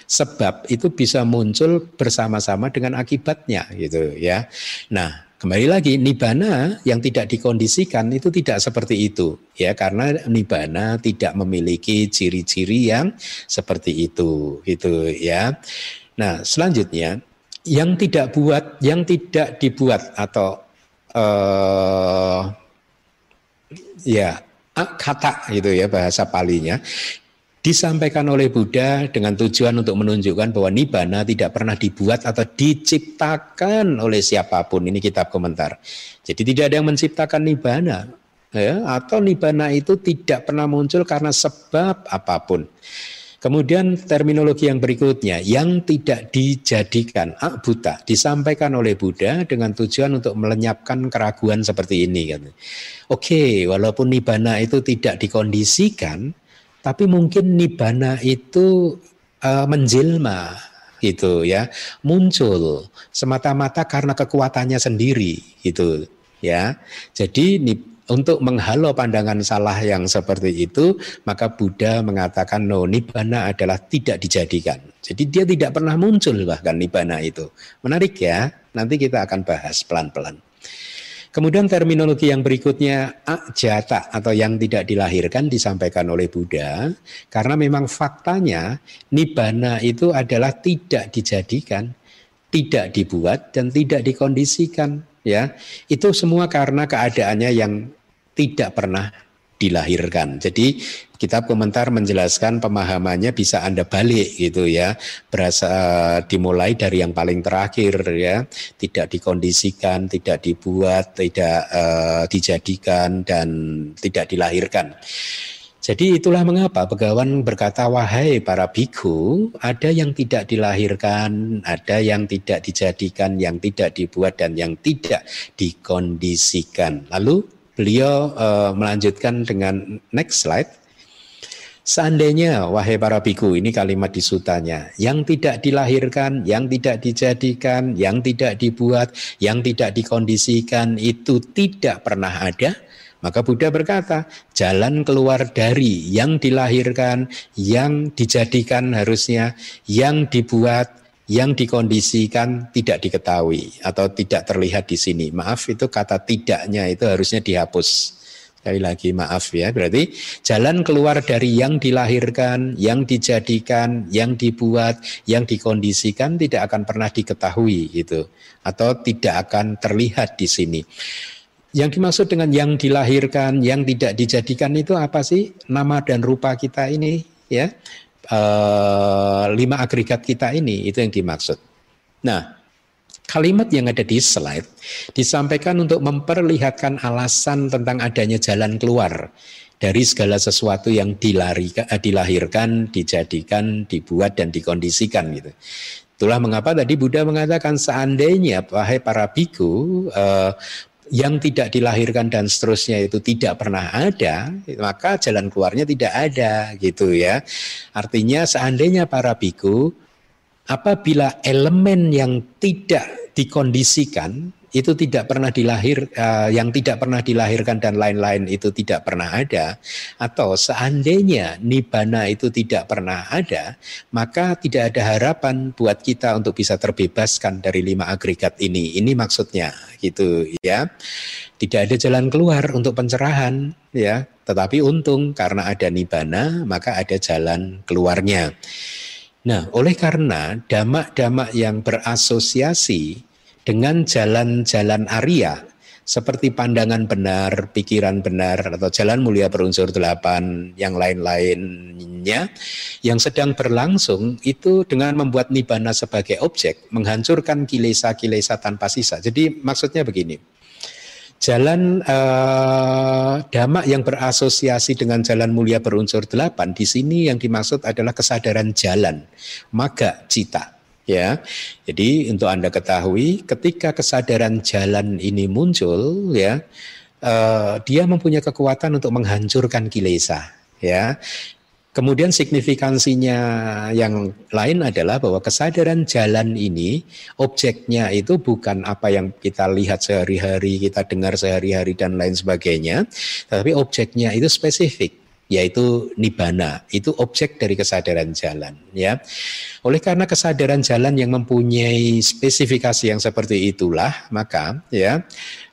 sebab itu bisa muncul bersama-sama dengan akibatnya gitu ya nah Kembali lagi nibana yang tidak dikondisikan itu tidak seperti itu ya karena nibana tidak memiliki ciri-ciri yang seperti itu itu ya. Nah, selanjutnya yang tidak buat yang tidak dibuat atau uh, ya kata gitu ya bahasa palinya disampaikan oleh Buddha dengan tujuan untuk menunjukkan bahwa nibbana tidak pernah dibuat atau diciptakan oleh siapa pun. Ini kitab komentar. Jadi tidak ada yang menciptakan nibbana. Ya, atau nibbana itu tidak pernah muncul karena sebab apa pun. Kemudian terminologi yang berikutnya yang tidak dijadikan buta disampaikan oleh Buddha dengan tujuan untuk melenyapkan keraguan seperti ini. Oke, walaupun nibbana itu tidak dikondisikan, tapi mungkin nibana itu uh, menjelma gitu ya, muncul semata-mata karena kekuatannya sendiri gitu ya. Jadi untuk menghalau pandangan salah yang seperti itu, maka Buddha mengatakan no nibana adalah tidak dijadikan. Jadi dia tidak pernah muncul bahkan nibana itu. Menarik ya. Nanti kita akan bahas pelan-pelan. Kemudian terminologi yang berikutnya ajata atau yang tidak dilahirkan disampaikan oleh Buddha karena memang faktanya nibbana itu adalah tidak dijadikan, tidak dibuat dan tidak dikondisikan ya. Itu semua karena keadaannya yang tidak pernah dilahirkan. Jadi kitab komentar menjelaskan pemahamannya bisa Anda balik gitu ya. Berasa dimulai dari yang paling terakhir ya, tidak dikondisikan, tidak dibuat, tidak uh, dijadikan dan tidak dilahirkan. Jadi itulah mengapa Begawan berkata, wahai para biku, ada yang tidak dilahirkan, ada yang tidak dijadikan, yang tidak dibuat, dan yang tidak dikondisikan. Lalu beliau uh, melanjutkan dengan next slide. Seandainya, wahai para biku, ini kalimat di sutanya, yang tidak dilahirkan, yang tidak dijadikan, yang tidak dibuat, yang tidak dikondisikan, itu tidak pernah ada, maka Buddha berkata, jalan keluar dari yang dilahirkan, yang dijadikan harusnya, yang dibuat, yang dikondisikan tidak diketahui atau tidak terlihat di sini. Maaf itu kata tidaknya itu harusnya dihapus. Sekali lagi maaf ya, berarti jalan keluar dari yang dilahirkan, yang dijadikan, yang dibuat, yang dikondisikan tidak akan pernah diketahui gitu atau tidak akan terlihat di sini. Yang dimaksud dengan yang dilahirkan, yang tidak dijadikan itu apa sih? Nama dan rupa kita ini ya uh, lima agregat kita ini itu yang dimaksud. Nah, kalimat yang ada di slide disampaikan untuk memperlihatkan alasan tentang adanya jalan keluar dari segala sesuatu yang eh, dilahirkan, dijadikan, dibuat dan dikondisikan gitu. Itulah mengapa tadi Buddha mengatakan seandainya wahai para biku uh, yang tidak dilahirkan dan seterusnya itu tidak pernah ada, maka jalan keluarnya tidak ada gitu ya. Artinya seandainya para biku apabila elemen yang tidak dikondisikan itu tidak pernah dilahir uh, yang tidak pernah dilahirkan dan lain-lain itu tidak pernah ada atau seandainya nibana itu tidak pernah ada maka tidak ada harapan buat kita untuk bisa terbebaskan dari lima agregat ini. Ini maksudnya gitu ya. Tidak ada jalan keluar untuk pencerahan ya. Tetapi untung karena ada nibana maka ada jalan keluarnya nah oleh karena damak-damak yang berasosiasi dengan jalan-jalan Arya seperti pandangan benar, pikiran benar, atau jalan mulia berunsur delapan, yang lain-lainnya, yang sedang berlangsung itu dengan membuat nibana sebagai objek, menghancurkan kilesa-kilesa tanpa sisa. Jadi maksudnya begini, jalan eh, damak yang berasosiasi dengan jalan mulia berunsur delapan, di sini yang dimaksud adalah kesadaran jalan, maga cita ya. Jadi untuk Anda ketahui ketika kesadaran jalan ini muncul ya uh, dia mempunyai kekuatan untuk menghancurkan kilesa ya. Kemudian signifikansinya yang lain adalah bahwa kesadaran jalan ini objeknya itu bukan apa yang kita lihat sehari-hari, kita dengar sehari-hari dan lain sebagainya, tetapi objeknya itu spesifik yaitu nibana itu objek dari kesadaran jalan ya. Oleh karena kesadaran jalan yang mempunyai spesifikasi yang seperti itulah maka ya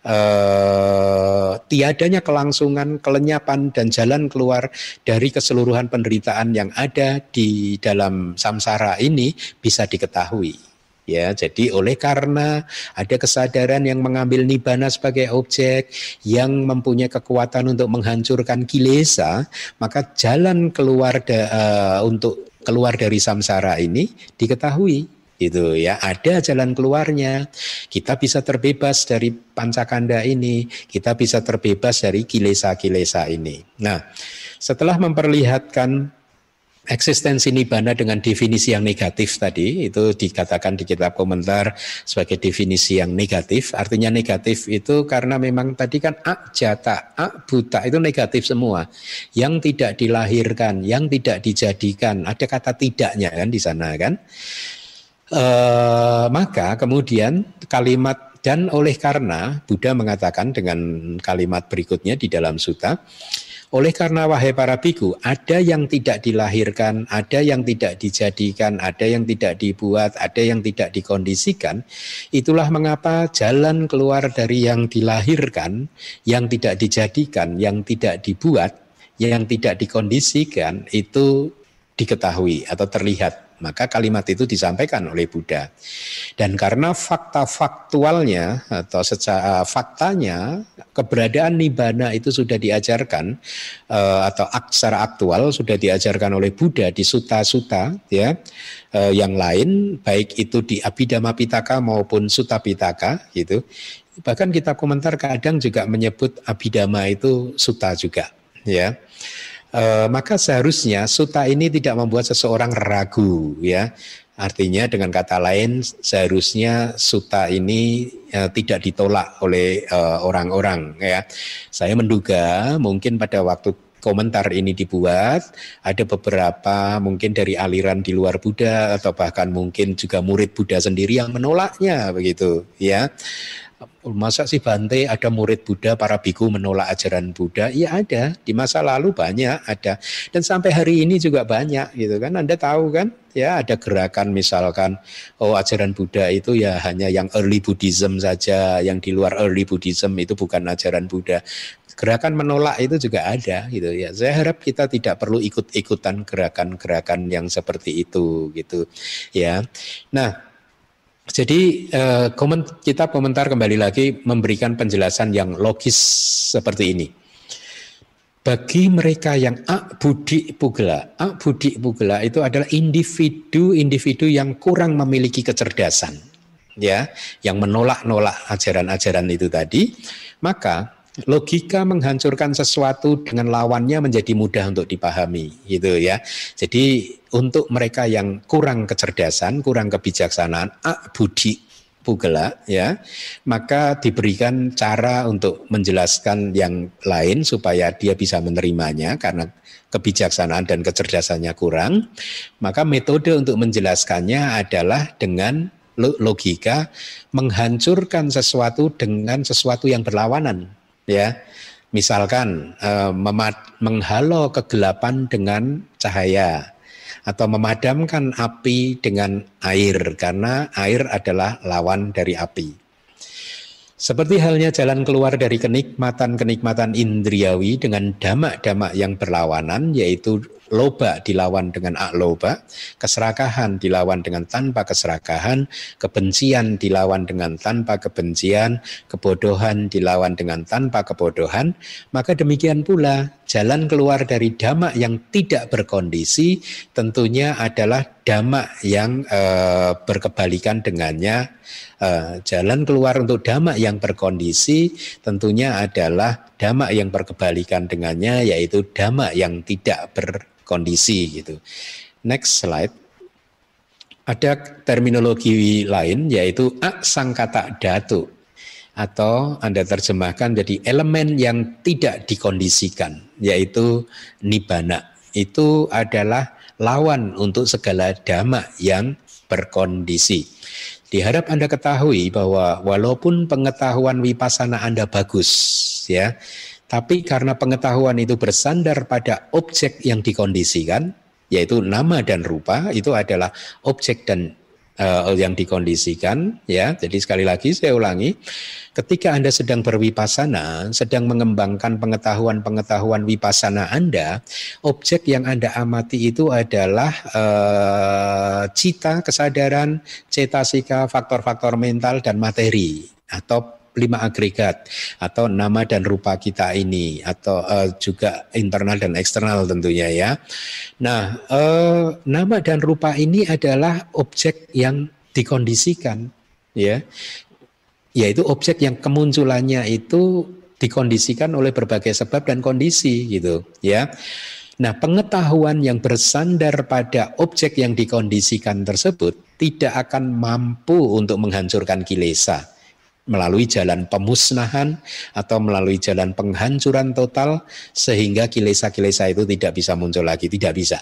eh, tiadanya kelangsungan kelenyapan dan jalan keluar dari keseluruhan penderitaan yang ada di dalam samsara ini bisa diketahui. Ya, jadi oleh karena ada kesadaran yang mengambil nibana sebagai objek yang mempunyai kekuatan untuk menghancurkan kilesa, maka jalan keluar da, uh, untuk keluar dari samsara ini diketahui itu ya ada jalan keluarnya kita bisa terbebas dari pancakanda ini kita bisa terbebas dari kilesa-kilesa ini nah setelah memperlihatkan eksistensi nibbana dengan definisi yang negatif tadi itu dikatakan di kitab komentar sebagai definisi yang negatif. Artinya negatif itu karena memang tadi kan ak jata, ak buta itu negatif semua. Yang tidak dilahirkan, yang tidak dijadikan, ada kata tidaknya kan di sana kan. E, maka kemudian kalimat dan oleh karena Buddha mengatakan dengan kalimat berikutnya di dalam suta oleh karena wahai para biku, ada yang tidak dilahirkan, ada yang tidak dijadikan, ada yang tidak dibuat, ada yang tidak dikondisikan. Itulah mengapa jalan keluar dari yang dilahirkan, yang tidak dijadikan, yang tidak dibuat, yang tidak dikondisikan itu diketahui atau terlihat maka kalimat itu disampaikan oleh Buddha. Dan karena fakta faktualnya atau secara faktanya keberadaan nibbana itu sudah diajarkan uh, atau secara aktual sudah diajarkan oleh Buddha di suta-suta ya uh, yang lain baik itu di Abhidhamma Pitaka maupun Sutta Pitaka gitu. Bahkan kitab komentar kadang juga menyebut Abhidhamma itu suta juga ya e, maka seharusnya suta ini tidak membuat seseorang ragu ya. Artinya dengan kata lain seharusnya suta ini e, tidak ditolak oleh eh, orang-orang ya. Saya menduga mungkin pada waktu komentar ini dibuat ada beberapa mungkin dari aliran di luar Buddha atau bahkan mungkin juga murid Buddha sendiri yang menolaknya begitu ya masa sih Bante ada murid Buddha, para biku menolak ajaran Buddha? Iya ada, di masa lalu banyak ada. Dan sampai hari ini juga banyak gitu kan. Anda tahu kan? Ya ada gerakan misalkan, oh ajaran Buddha itu ya hanya yang early Buddhism saja, yang di luar early Buddhism itu bukan ajaran Buddha. Gerakan menolak itu juga ada gitu ya. Saya harap kita tidak perlu ikut-ikutan gerakan-gerakan yang seperti itu gitu ya. Nah, jadi eh, kita komentar kembali lagi memberikan penjelasan yang logis seperti ini. Bagi mereka yang ak budi pugela, ak budi pugela itu adalah individu-individu yang kurang memiliki kecerdasan, ya, yang menolak-nolak ajaran-ajaran itu tadi, maka logika menghancurkan sesuatu dengan lawannya menjadi mudah untuk dipahami gitu ya. Jadi untuk mereka yang kurang kecerdasan, kurang kebijaksanaan, ak budi pugela ya, maka diberikan cara untuk menjelaskan yang lain supaya dia bisa menerimanya karena kebijaksanaan dan kecerdasannya kurang, maka metode untuk menjelaskannya adalah dengan logika menghancurkan sesuatu dengan sesuatu yang berlawanan ya. Misalkan eh, menghalau kegelapan dengan cahaya atau memadamkan api dengan air karena air adalah lawan dari api. Seperti halnya jalan keluar dari kenikmatan-kenikmatan indriawi dengan damak-damak yang berlawanan, yaitu loba dilawan dengan akloba, keserakahan dilawan dengan tanpa keserakahan, kebencian dilawan dengan tanpa kebencian, kebodohan dilawan dengan tanpa kebodohan, maka demikian pula jalan keluar dari damak yang tidak berkondisi tentunya adalah damak yang eh, berkebalikan dengannya. Uh, jalan keluar untuk damak yang berkondisi tentunya adalah damak yang berkebalikan dengannya yaitu damak yang tidak berkondisi gitu. Next slide. Ada terminologi lain yaitu aksangkata datu atau Anda terjemahkan jadi elemen yang tidak dikondisikan yaitu nibana. Itu adalah lawan untuk segala dhamma yang berkondisi. Diharap Anda ketahui bahwa walaupun pengetahuan wipasana Anda bagus, ya, tapi karena pengetahuan itu bersandar pada objek yang dikondisikan, yaitu nama dan rupa, itu adalah objek dan uh, yang dikondisikan ya. Jadi sekali lagi saya ulangi, ketika Anda sedang berwipasana, sedang mengembangkan pengetahuan-pengetahuan wipasana Anda, objek yang Anda amati itu adalah uh, cita, kesadaran, cetasika, faktor-faktor mental dan materi atau lima agregat atau nama dan rupa kita ini atau uh, juga internal dan eksternal tentunya ya. Nah, uh, nama dan rupa ini adalah objek yang dikondisikan ya. Yaitu objek yang kemunculannya itu dikondisikan oleh berbagai sebab dan kondisi gitu ya. Nah, pengetahuan yang bersandar pada objek yang dikondisikan tersebut tidak akan mampu untuk menghancurkan kilesa melalui jalan pemusnahan atau melalui jalan penghancuran total sehingga kilesa-kilesa itu tidak bisa muncul lagi, tidak bisa.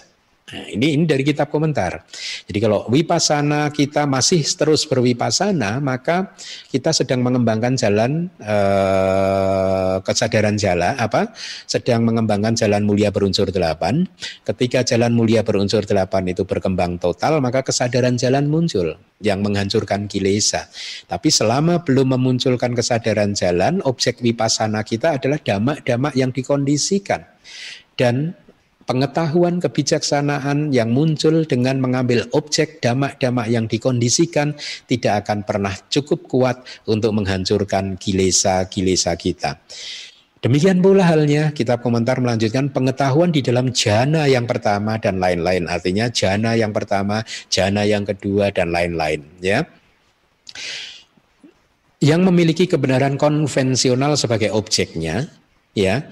Nah, ini ini dari kitab komentar. Jadi kalau wipasana kita masih terus berwipasana, maka kita sedang mengembangkan jalan eh, kesadaran jalan apa? Sedang mengembangkan jalan mulia berunsur delapan. Ketika jalan mulia berunsur delapan itu berkembang total, maka kesadaran jalan muncul yang menghancurkan kilesa. Tapi selama belum memunculkan kesadaran jalan, objek wipasana kita adalah damak-damak yang dikondisikan dan pengetahuan kebijaksanaan yang muncul dengan mengambil objek damak-damak yang dikondisikan tidak akan pernah cukup kuat untuk menghancurkan kilesa-kilesa kita. Demikian pula halnya kitab komentar melanjutkan pengetahuan di dalam jana yang pertama dan lain-lain. Artinya jana yang pertama, jana yang kedua dan lain-lain ya. Yang memiliki kebenaran konvensional sebagai objeknya ya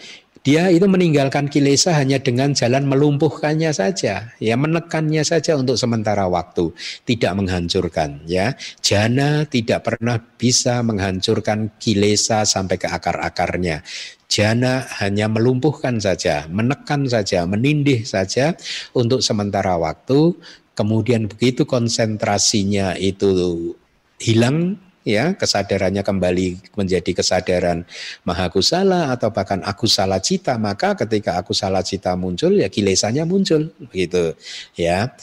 dia itu meninggalkan kilesa hanya dengan jalan melumpuhkannya saja, ya menekannya saja untuk sementara waktu, tidak menghancurkan, ya. Jana tidak pernah bisa menghancurkan kilesa sampai ke akar-akarnya. Jana hanya melumpuhkan saja, menekan saja, menindih saja untuk sementara waktu, kemudian begitu konsentrasinya itu hilang ya kesadarannya kembali menjadi kesadaran maha kusala atau bahkan aku salah cita maka ketika aku salah cita muncul ya kilesanya muncul begitu ya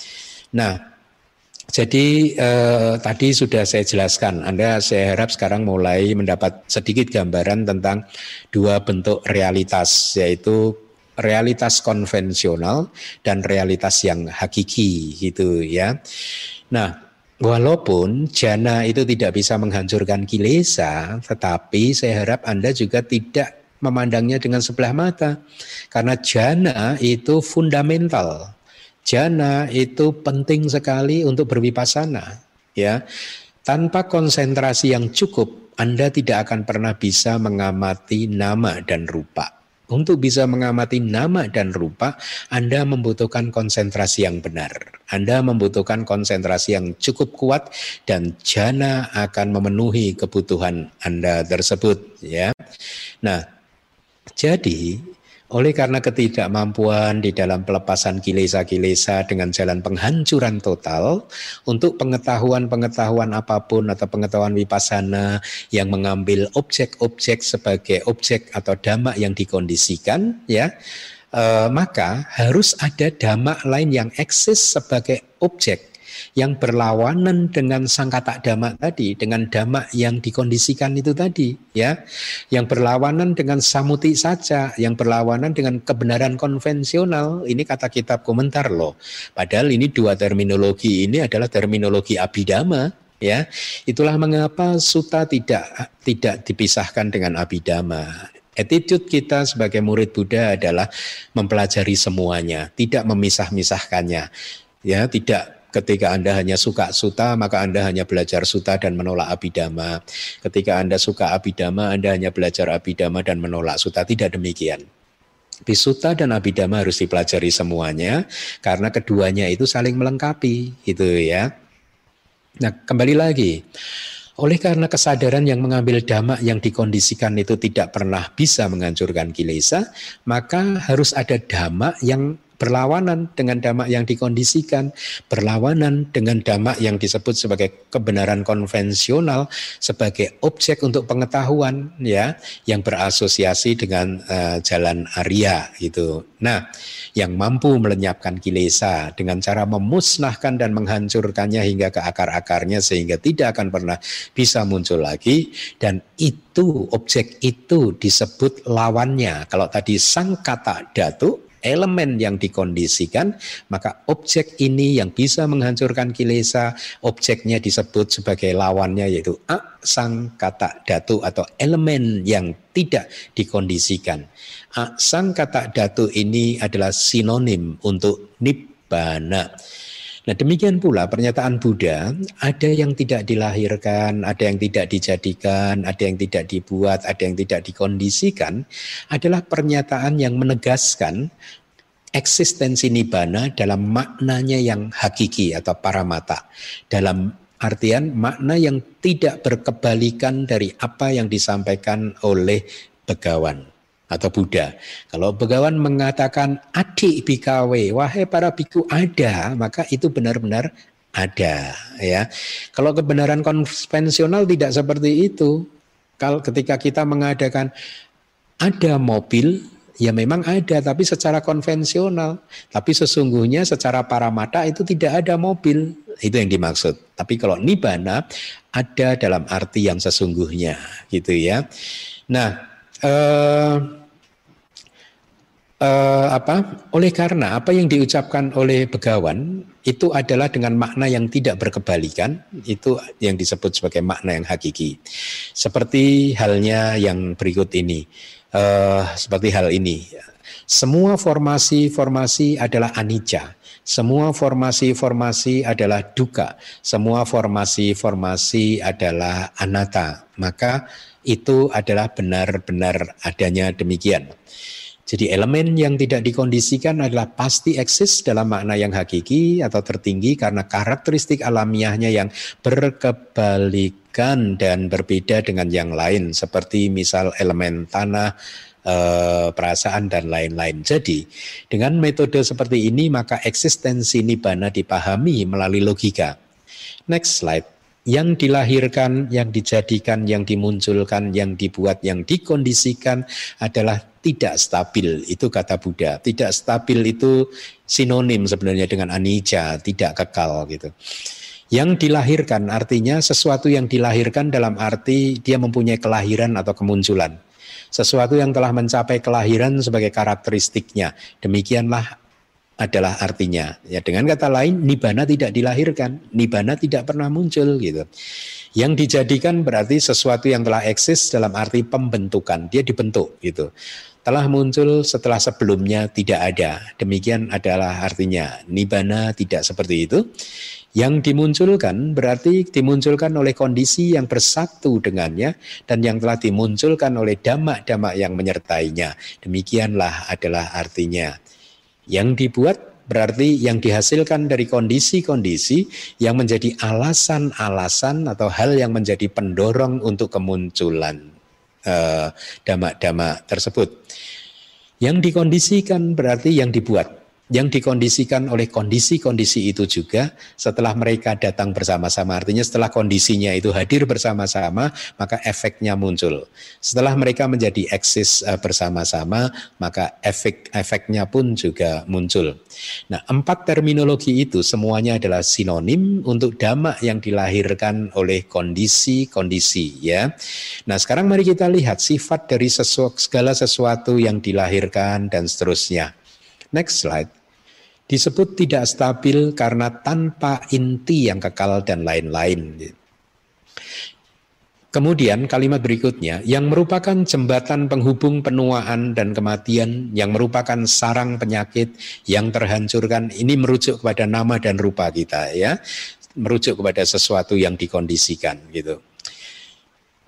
nah jadi eh, tadi sudah saya jelaskan Anda saya harap sekarang mulai mendapat sedikit gambaran tentang dua bentuk realitas yaitu realitas konvensional dan realitas yang hakiki gitu ya. Nah, Walaupun jana itu tidak bisa menghancurkan kilesa, tetapi saya harap Anda juga tidak memandangnya dengan sebelah mata. Karena jana itu fundamental. Jana itu penting sekali untuk berwipasana, ya. Tanpa konsentrasi yang cukup, Anda tidak akan pernah bisa mengamati nama dan rupa. Untuk bisa mengamati nama dan rupa, Anda membutuhkan konsentrasi yang benar. Anda membutuhkan konsentrasi yang cukup kuat dan jana akan memenuhi kebutuhan Anda tersebut ya. Nah, jadi Oleh karena ketidakmampuan di dalam pelepasan kilesa-kilesa dengan jalan penghancuran total untuk pengetahuan-pengetahuan apa pun atau pengetahuan wipasana yang mengambil objek-objek sebagai objek atau dhamma yang dikondisikan ya eh, maka harus ada dhamma lain yang eksis sebagai objek yang berlawanan dengan sangkata dhamma tadi, dengan dhamma yang dikondisikan itu tadi, ya, yang berlawanan dengan samuti saja, yang berlawanan dengan kebenaran konvensional. Ini kata kitab komentar loh. Padahal ini dua terminologi ini adalah terminologi abidama, ya. Itulah mengapa suta tidak tidak dipisahkan dengan abidama. Attitude kita sebagai murid Buddha adalah mempelajari semuanya, tidak memisah-misahkannya. Ya, tidak Ketika Anda hanya suka suta, maka Anda hanya belajar suta dan menolak abidama. Ketika Anda suka abidama, Anda hanya belajar abidama dan menolak suta. Tidak demikian. Bisuta dan abidama harus dipelajari semuanya karena keduanya itu saling melengkapi, gitu ya. Nah, kembali lagi. Oleh karena kesadaran yang mengambil dhamma yang dikondisikan itu tidak pernah bisa menghancurkan kilesa, maka harus ada dhamma yang berlawanan dengan dhamma yang dikondisikan, berlawanan dengan dhamma yang disebut sebagai kebenaran konvensional sebagai objek untuk pengetahuan ya yang berasosiasi dengan uh, jalan Arya gitu. Nah, yang mampu melenyapkan kilesa dengan cara memusnahkan dan menghancurkannya hingga ke akar-akarnya sehingga tidak akan pernah bisa muncul lagi dan itu objek itu disebut lawannya. Kalau tadi sang kata datu elemen yang dikondisikan, maka objek ini yang bisa menghancurkan kilesa, objeknya disebut sebagai lawannya yaitu sang kata datu atau elemen yang tidak dikondisikan. sang kata datu ini adalah sinonim untuk nibbana. Nah demikian pula pernyataan Buddha, ada yang tidak dilahirkan, ada yang tidak dijadikan, ada yang tidak dibuat, ada yang tidak dikondisikan, adalah pernyataan yang menegaskan eksistensi nibbana dalam maknanya yang hakiki atau paramata. Dalam artian makna yang tidak berkebalikan dari apa yang disampaikan oleh begawan atau Buddha. Kalau begawan mengatakan adik bikawe, wahai para biku ada, maka itu benar-benar ada ya. Kalau kebenaran konvensional tidak seperti itu. Kalau ketika kita mengadakan ada mobil, ya memang ada tapi secara konvensional. Tapi sesungguhnya secara paramata itu tidak ada mobil. Itu yang dimaksud. Tapi kalau nibana ada dalam arti yang sesungguhnya gitu ya. Nah, eh, uh, apa? Oleh karena apa yang diucapkan oleh begawan itu adalah dengan makna yang tidak berkebalikan, itu yang disebut sebagai makna yang hakiki. Seperti halnya yang berikut ini, uh, seperti hal ini. Semua formasi-formasi adalah anicca. Semua formasi-formasi adalah duka. Semua formasi-formasi adalah anatta. Maka itu adalah benar-benar adanya demikian. Jadi elemen yang tidak dikondisikan adalah pasti eksis dalam makna yang hakiki atau tertinggi karena karakteristik alamiahnya yang berkebalikan dan berbeda dengan yang lain seperti misal elemen tanah, eh, perasaan dan lain-lain. Jadi dengan metode seperti ini maka eksistensi nibbana dipahami melalui logika. Next slide yang dilahirkan, yang dijadikan, yang dimunculkan, yang dibuat, yang dikondisikan adalah tidak stabil. Itu kata Buddha. Tidak stabil itu sinonim sebenarnya dengan anicca, tidak kekal gitu. Yang dilahirkan artinya sesuatu yang dilahirkan dalam arti dia mempunyai kelahiran atau kemunculan. Sesuatu yang telah mencapai kelahiran sebagai karakteristiknya. Demikianlah adalah artinya. Ya dengan kata lain nibana tidak dilahirkan, nibana tidak pernah muncul gitu. Yang dijadikan berarti sesuatu yang telah eksis dalam arti pembentukan, dia dibentuk gitu. Telah muncul setelah sebelumnya tidak ada. Demikian adalah artinya. Nibana tidak seperti itu. Yang dimunculkan berarti dimunculkan oleh kondisi yang bersatu dengannya dan yang telah dimunculkan oleh damak-damak yang menyertainya. Demikianlah adalah artinya. Yang dibuat berarti yang dihasilkan dari kondisi-kondisi yang menjadi alasan-alasan atau hal yang menjadi pendorong untuk kemunculan damak-damak uh, tersebut. Yang dikondisikan berarti yang dibuat yang dikondisikan oleh kondisi-kondisi itu juga setelah mereka datang bersama-sama. Artinya setelah kondisinya itu hadir bersama-sama, maka efeknya muncul. Setelah mereka menjadi eksis uh, bersama-sama, maka efek-efeknya pun juga muncul. Nah, empat terminologi itu semuanya adalah sinonim untuk dhamma yang dilahirkan oleh kondisi-kondisi ya. Nah, sekarang mari kita lihat sifat dari sesuatu, segala sesuatu yang dilahirkan dan seterusnya. Next slide disebut tidak stabil karena tanpa inti yang kekal dan lain-lain. Kemudian kalimat berikutnya, yang merupakan jembatan penghubung penuaan dan kematian, yang merupakan sarang penyakit yang terhancurkan, ini merujuk kepada nama dan rupa kita ya, merujuk kepada sesuatu yang dikondisikan gitu.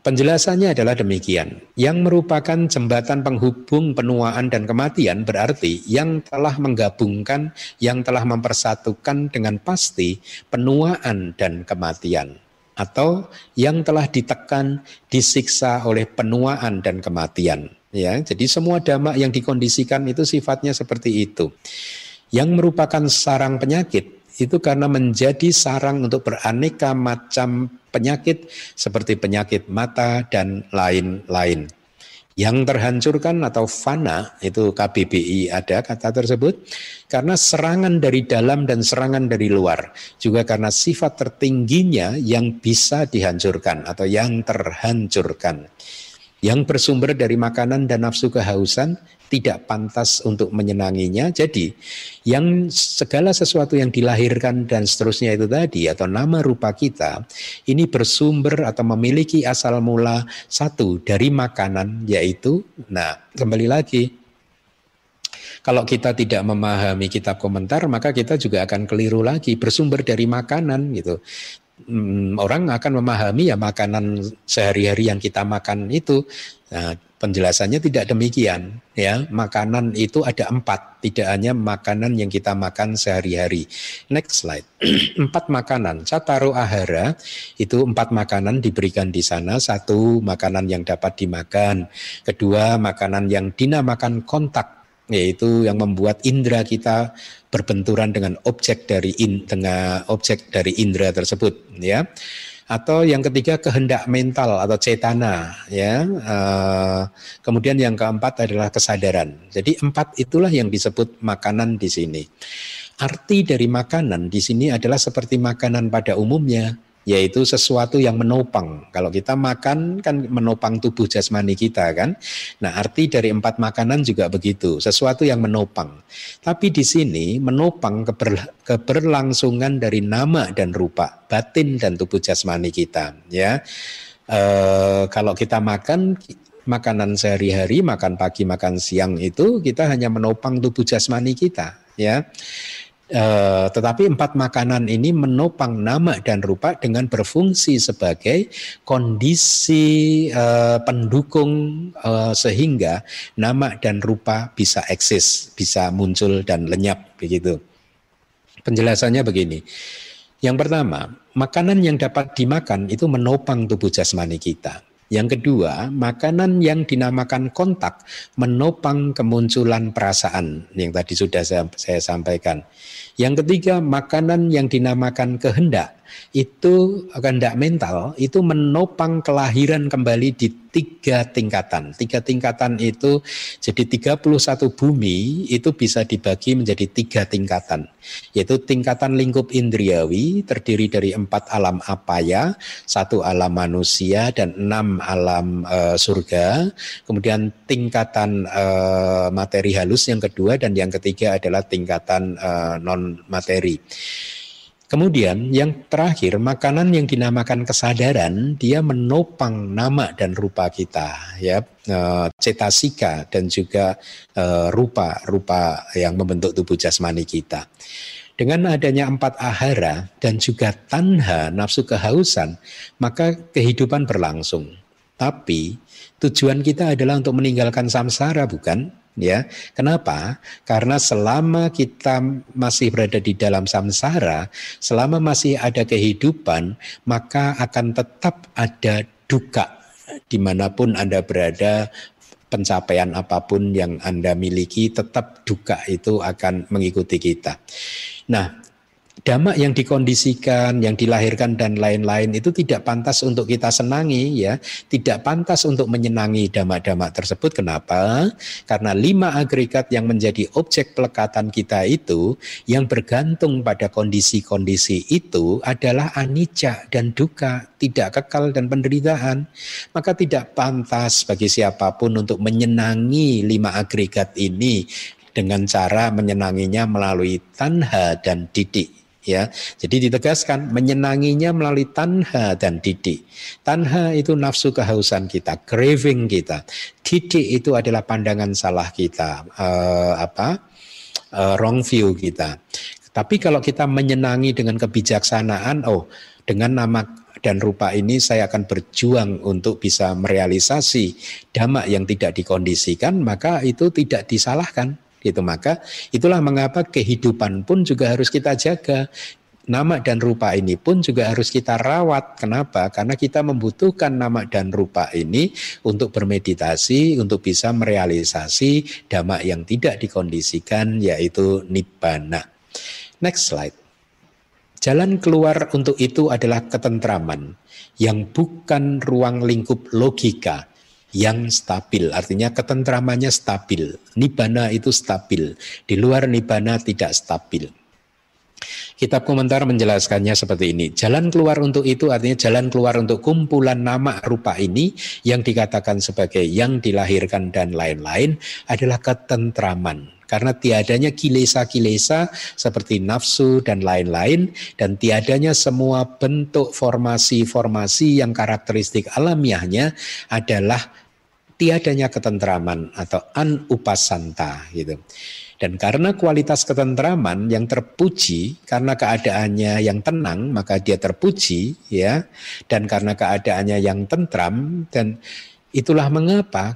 Penjelasannya adalah demikian. Yang merupakan jembatan penghubung penuaan dan kematian berarti yang telah menggabungkan, yang telah mempersatukan dengan pasti penuaan dan kematian. Atau yang telah ditekan, disiksa oleh penuaan dan kematian. Ya, jadi semua dhamma yang dikondisikan itu sifatnya seperti itu. Yang merupakan sarang penyakit itu karena menjadi sarang untuk beraneka macam penyakit seperti penyakit mata dan lain-lain. Yang terhancurkan atau fana itu KBBI ada kata tersebut karena serangan dari dalam dan serangan dari luar juga karena sifat tertingginya yang bisa dihancurkan atau yang terhancurkan yang bersumber dari makanan dan nafsu kehausan tidak pantas untuk menyenanginya. Jadi, yang segala sesuatu yang dilahirkan dan seterusnya itu tadi atau nama rupa kita ini bersumber atau memiliki asal mula satu dari makanan yaitu nah, kembali lagi kalau kita tidak memahami kitab komentar, maka kita juga akan keliru lagi bersumber dari makanan gitu hmm, orang akan memahami ya makanan sehari-hari yang kita makan itu. Nah, penjelasannya tidak demikian ya. Makanan itu ada empat, tidak hanya makanan yang kita makan sehari-hari. Next slide. empat makanan. Cataru ahara itu empat makanan diberikan di sana. Satu makanan yang dapat dimakan. Kedua makanan yang dinamakan kontak yaitu yang membuat indera kita berbenturan dengan objek dari in, dengan objek dari indera tersebut ya atau yang ketiga kehendak mental atau cetana ya. Uh, kemudian yang keempat adalah kesadaran. Jadi empat itulah yang disebut makanan di sini. Arti dari makanan di sini adalah seperti makanan pada umumnya yaitu sesuatu yang menopang. Kalau kita makan kan menopang tubuh jasmani kita kan. Nah, arti dari empat makanan juga begitu, sesuatu yang menopang. Tapi di sini menopang keber, keberlangsungan dari nama dan rupa, batin dan tubuh jasmani kita, ya. E, kalau kita makan makanan sehari-hari, makan pagi, makan siang itu kita hanya menopang tubuh jasmani kita, ya. Uh, tetapi empat makanan ini menopang nama dan rupa dengan berfungsi sebagai kondisi uh, pendukung uh, sehingga nama dan rupa bisa eksis, bisa muncul dan lenyap begitu. Penjelasannya begini. Yang pertama, makanan yang dapat dimakan itu menopang tubuh jasmani kita. Yang kedua, makanan yang dinamakan kontak menopang kemunculan perasaan yang tadi sudah saya, saya sampaikan. Yang ketiga, makanan yang dinamakan kehendak itu kehendak mental itu menopang kelahiran kembali di tiga tingkatan. Tiga tingkatan itu jadi 31 bumi itu bisa dibagi menjadi tiga tingkatan. Yaitu tingkatan lingkup indriawi terdiri dari empat alam apaya, satu alam manusia dan enam alam e, surga. Kemudian tingkatan e, materi halus yang kedua dan yang ketiga adalah tingkatan e, non materi. Kemudian yang terakhir makanan yang dinamakan kesadaran dia menopang nama dan rupa kita ya e, cetasika dan juga rupa-rupa e, yang membentuk tubuh jasmani kita. Dengan adanya empat ahara dan juga tanha nafsu kehausan maka kehidupan berlangsung. Tapi tujuan kita adalah untuk meninggalkan samsara bukan? Ya. Kenapa? Karena selama kita masih berada di dalam samsara, selama masih ada kehidupan, maka akan tetap ada duka di mana pun Anda berada, pencapaian apa pun yang Anda miliki tetap duka itu akan mengikuti kita. Nah, Dhamma yang dikondisikan, yang dilahirkan dan lain-lain itu tidak pantas untuk kita senangi ya, tidak pantas untuk menyenangi dhamma-dhamma tersebut. Kenapa? Karena lima agregat yang menjadi objek pelekatan kita itu yang bergantung pada kondisi-kondisi itu adalah anicca dan duka, tidak kekal dan penderitaan. Maka tidak pantas bagi siapa pun untuk menyenangi lima agregat ini dengan cara menyenanginya melalui tanha dan didik ya. Jadi ditegaskan menyenanginya melalui tanha dan didik. Tanha itu nafsu kehausan kita, craving kita. Didik itu adalah pandangan salah kita, uh, apa? Uh, wrong view kita. Tapi kalau kita menyenangi dengan kebijaksanaan, oh, dengan nama dan rupa ini saya akan berjuang untuk bisa merealisasi dhamma yang tidak dikondisikan, maka itu tidak disalahkan gitu maka itulah mengapa kehidupan pun juga harus kita jaga nama dan rupa ini pun juga harus kita rawat. Kenapa? Karena kita membutuhkan nama dan rupa ini untuk bermeditasi, untuk bisa merealisasi dhamma yang tidak dikondisikan, yaitu nibbana. Next slide. Jalan keluar untuk itu adalah ketentraman yang bukan ruang lingkup logika, yang stabil. Artinya ketentramannya stabil. Nibbana itu stabil. Di luar nibbana tidak stabil. Kitab komentar menjelaskannya seperti ini. Jalan keluar untuk itu artinya jalan keluar untuk kumpulan nama rupa ini yang dikatakan sebagai yang dilahirkan dan lain-lain adalah ketentraman. Karena tiadanya kilesa-kilesa seperti nafsu dan lain-lain dan tiadanya semua bentuk formasi-formasi yang karakteristik alamiahnya adalah tiadanya ketentraman atau anupasanta gitu. Dan karena kualitas ketentraman yang terpuji karena keadaannya yang tenang maka dia terpuji ya dan karena keadaannya yang tentram dan itulah mengapa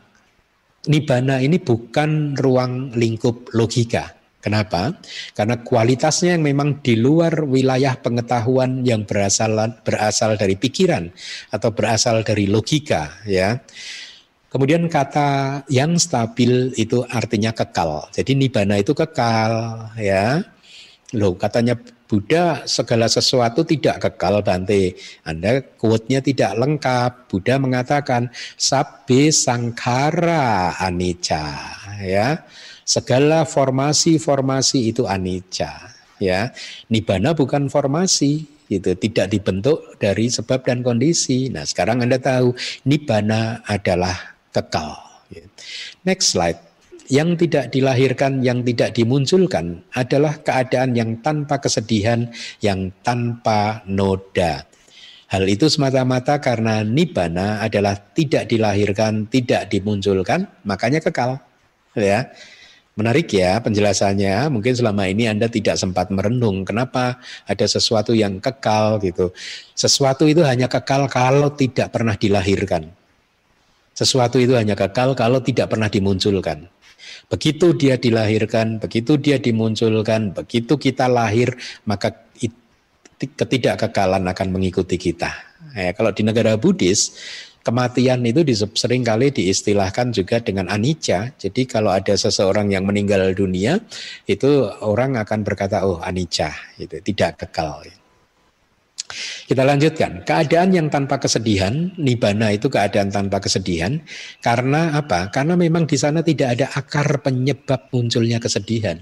nibana ini bukan ruang lingkup logika. Kenapa? Karena kualitasnya yang memang di luar wilayah pengetahuan yang berasal berasal dari pikiran atau berasal dari logika ya. Kemudian kata yang stabil itu artinya kekal. Jadi nibana itu kekal ya. Loh katanya Buddha segala sesuatu tidak kekal Bante. Anda quote-nya tidak lengkap. Buddha mengatakan sabbe sangkara anicca ya. Segala formasi-formasi itu anicca ya. Nibana bukan formasi itu tidak dibentuk dari sebab dan kondisi. Nah, sekarang Anda tahu nibana adalah kekal. Next slide. Yang tidak dilahirkan, yang tidak dimunculkan adalah keadaan yang tanpa kesedihan, yang tanpa noda. Hal itu semata-mata karena nibana adalah tidak dilahirkan, tidak dimunculkan, makanya kekal. Ya. Menarik ya penjelasannya. Mungkin selama ini Anda tidak sempat merenung kenapa ada sesuatu yang kekal gitu. Sesuatu itu hanya kekal kalau tidak pernah dilahirkan. Sesuatu itu hanya kekal kalau tidak pernah dimunculkan. Begitu dia dilahirkan, begitu dia dimunculkan, begitu kita lahir, maka ketidakkekalan akan mengikuti kita. Ya, kalau di negara Buddhis, kematian itu sering kali diistilahkan juga dengan anicca. Jadi kalau ada seseorang yang meninggal dunia, itu orang akan berkata, oh anicca, itu tidak kekal. Kita lanjutkan. Keadaan yang tanpa kesedihan, nibana itu keadaan tanpa kesedihan. Karena apa? Karena memang di sana tidak ada akar penyebab munculnya kesedihan.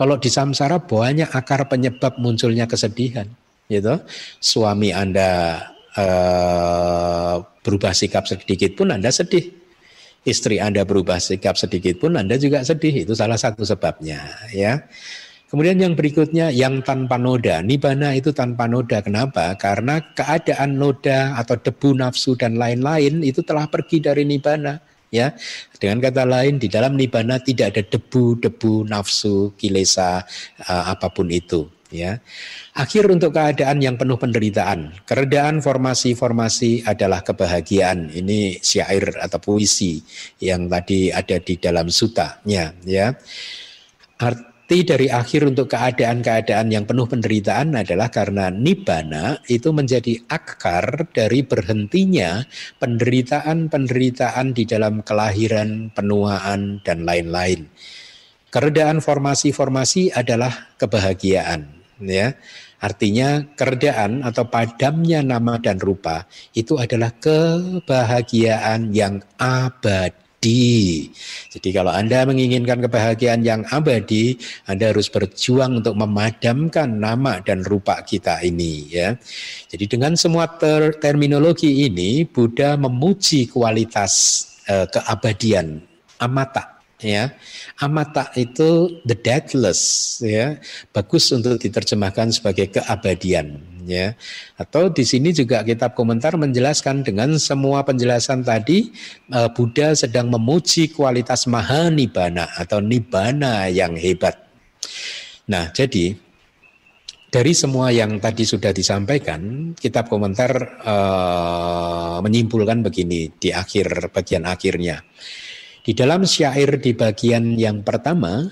Kalau di samsara banyak akar penyebab munculnya kesedihan. Gitu. Suami Anda uh, berubah sikap sedikit pun Anda sedih. Istri Anda berubah sikap sedikit pun Anda juga sedih. Itu salah satu sebabnya. Ya. Kemudian yang berikutnya yang tanpa noda. Nibana itu tanpa noda. Kenapa? Karena keadaan noda atau debu nafsu dan lain-lain itu telah pergi dari nibana. Ya, dengan kata lain di dalam nibana tidak ada debu-debu nafsu, kilesa, uh, apa pun itu. Ya, akhir untuk keadaan yang penuh penderitaan. Keredaan formasi-formasi adalah kebahagiaan. Ini syair atau puisi yang tadi ada di dalam sutanya. Ya, Art, arti dari akhir untuk keadaan-keadaan yang penuh penderitaan adalah karena nibbana itu menjadi akar dari berhentinya penderitaan-penderitaan di dalam kelahiran, penuaan dan lain-lain. Keredaan formasi-formasi adalah kebahagiaan, ya. Artinya keredaan atau padamnya nama dan rupa itu adalah kebahagiaan yang abadi abadi. Jadi kalau Anda menginginkan kebahagiaan yang abadi, Anda harus berjuang untuk memadamkan nama dan rupa kita ini ya. Jadi dengan semua ter terminologi ini Buddha memuji kualitas uh, keabadian amata ya. Amata itu the deathless ya. Bagus untuk diterjemahkan sebagai keabadian ya. Atau di sini juga kitab komentar menjelaskan dengan semua penjelasan tadi eh, Buddha sedang memuji kualitas mahanibana atau nibana yang hebat. Nah, jadi dari semua yang tadi sudah disampaikan, kitab komentar uh, menyimpulkan begini di akhir bagian akhirnya. Di dalam syair di bagian yang pertama,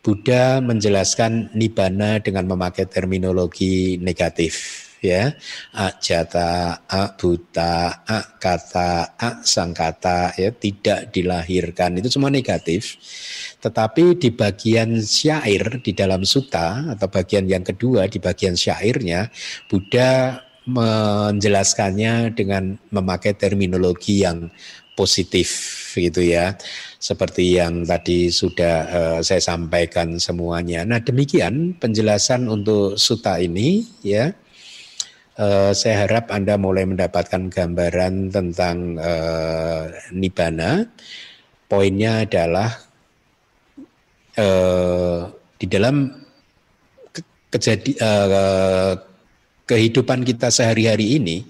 Buddha menjelaskan nibana dengan memakai terminologi negatif ya. Ajata abuta akata aksangkata ya tidak dilahirkan. Itu semua negatif. Tetapi di bagian syair di dalam suta atau bagian yang kedua di bagian syairnya Buddha menjelaskannya dengan memakai terminologi yang positif gitu ya seperti yang tadi sudah uh, saya sampaikan semuanya. Nah, demikian penjelasan untuk suta ini ya. Uh, saya harap Anda mulai mendapatkan gambaran tentang uh, nibbana. Poinnya adalah uh, di dalam ke kejadi, uh, kehidupan kita sehari-hari ini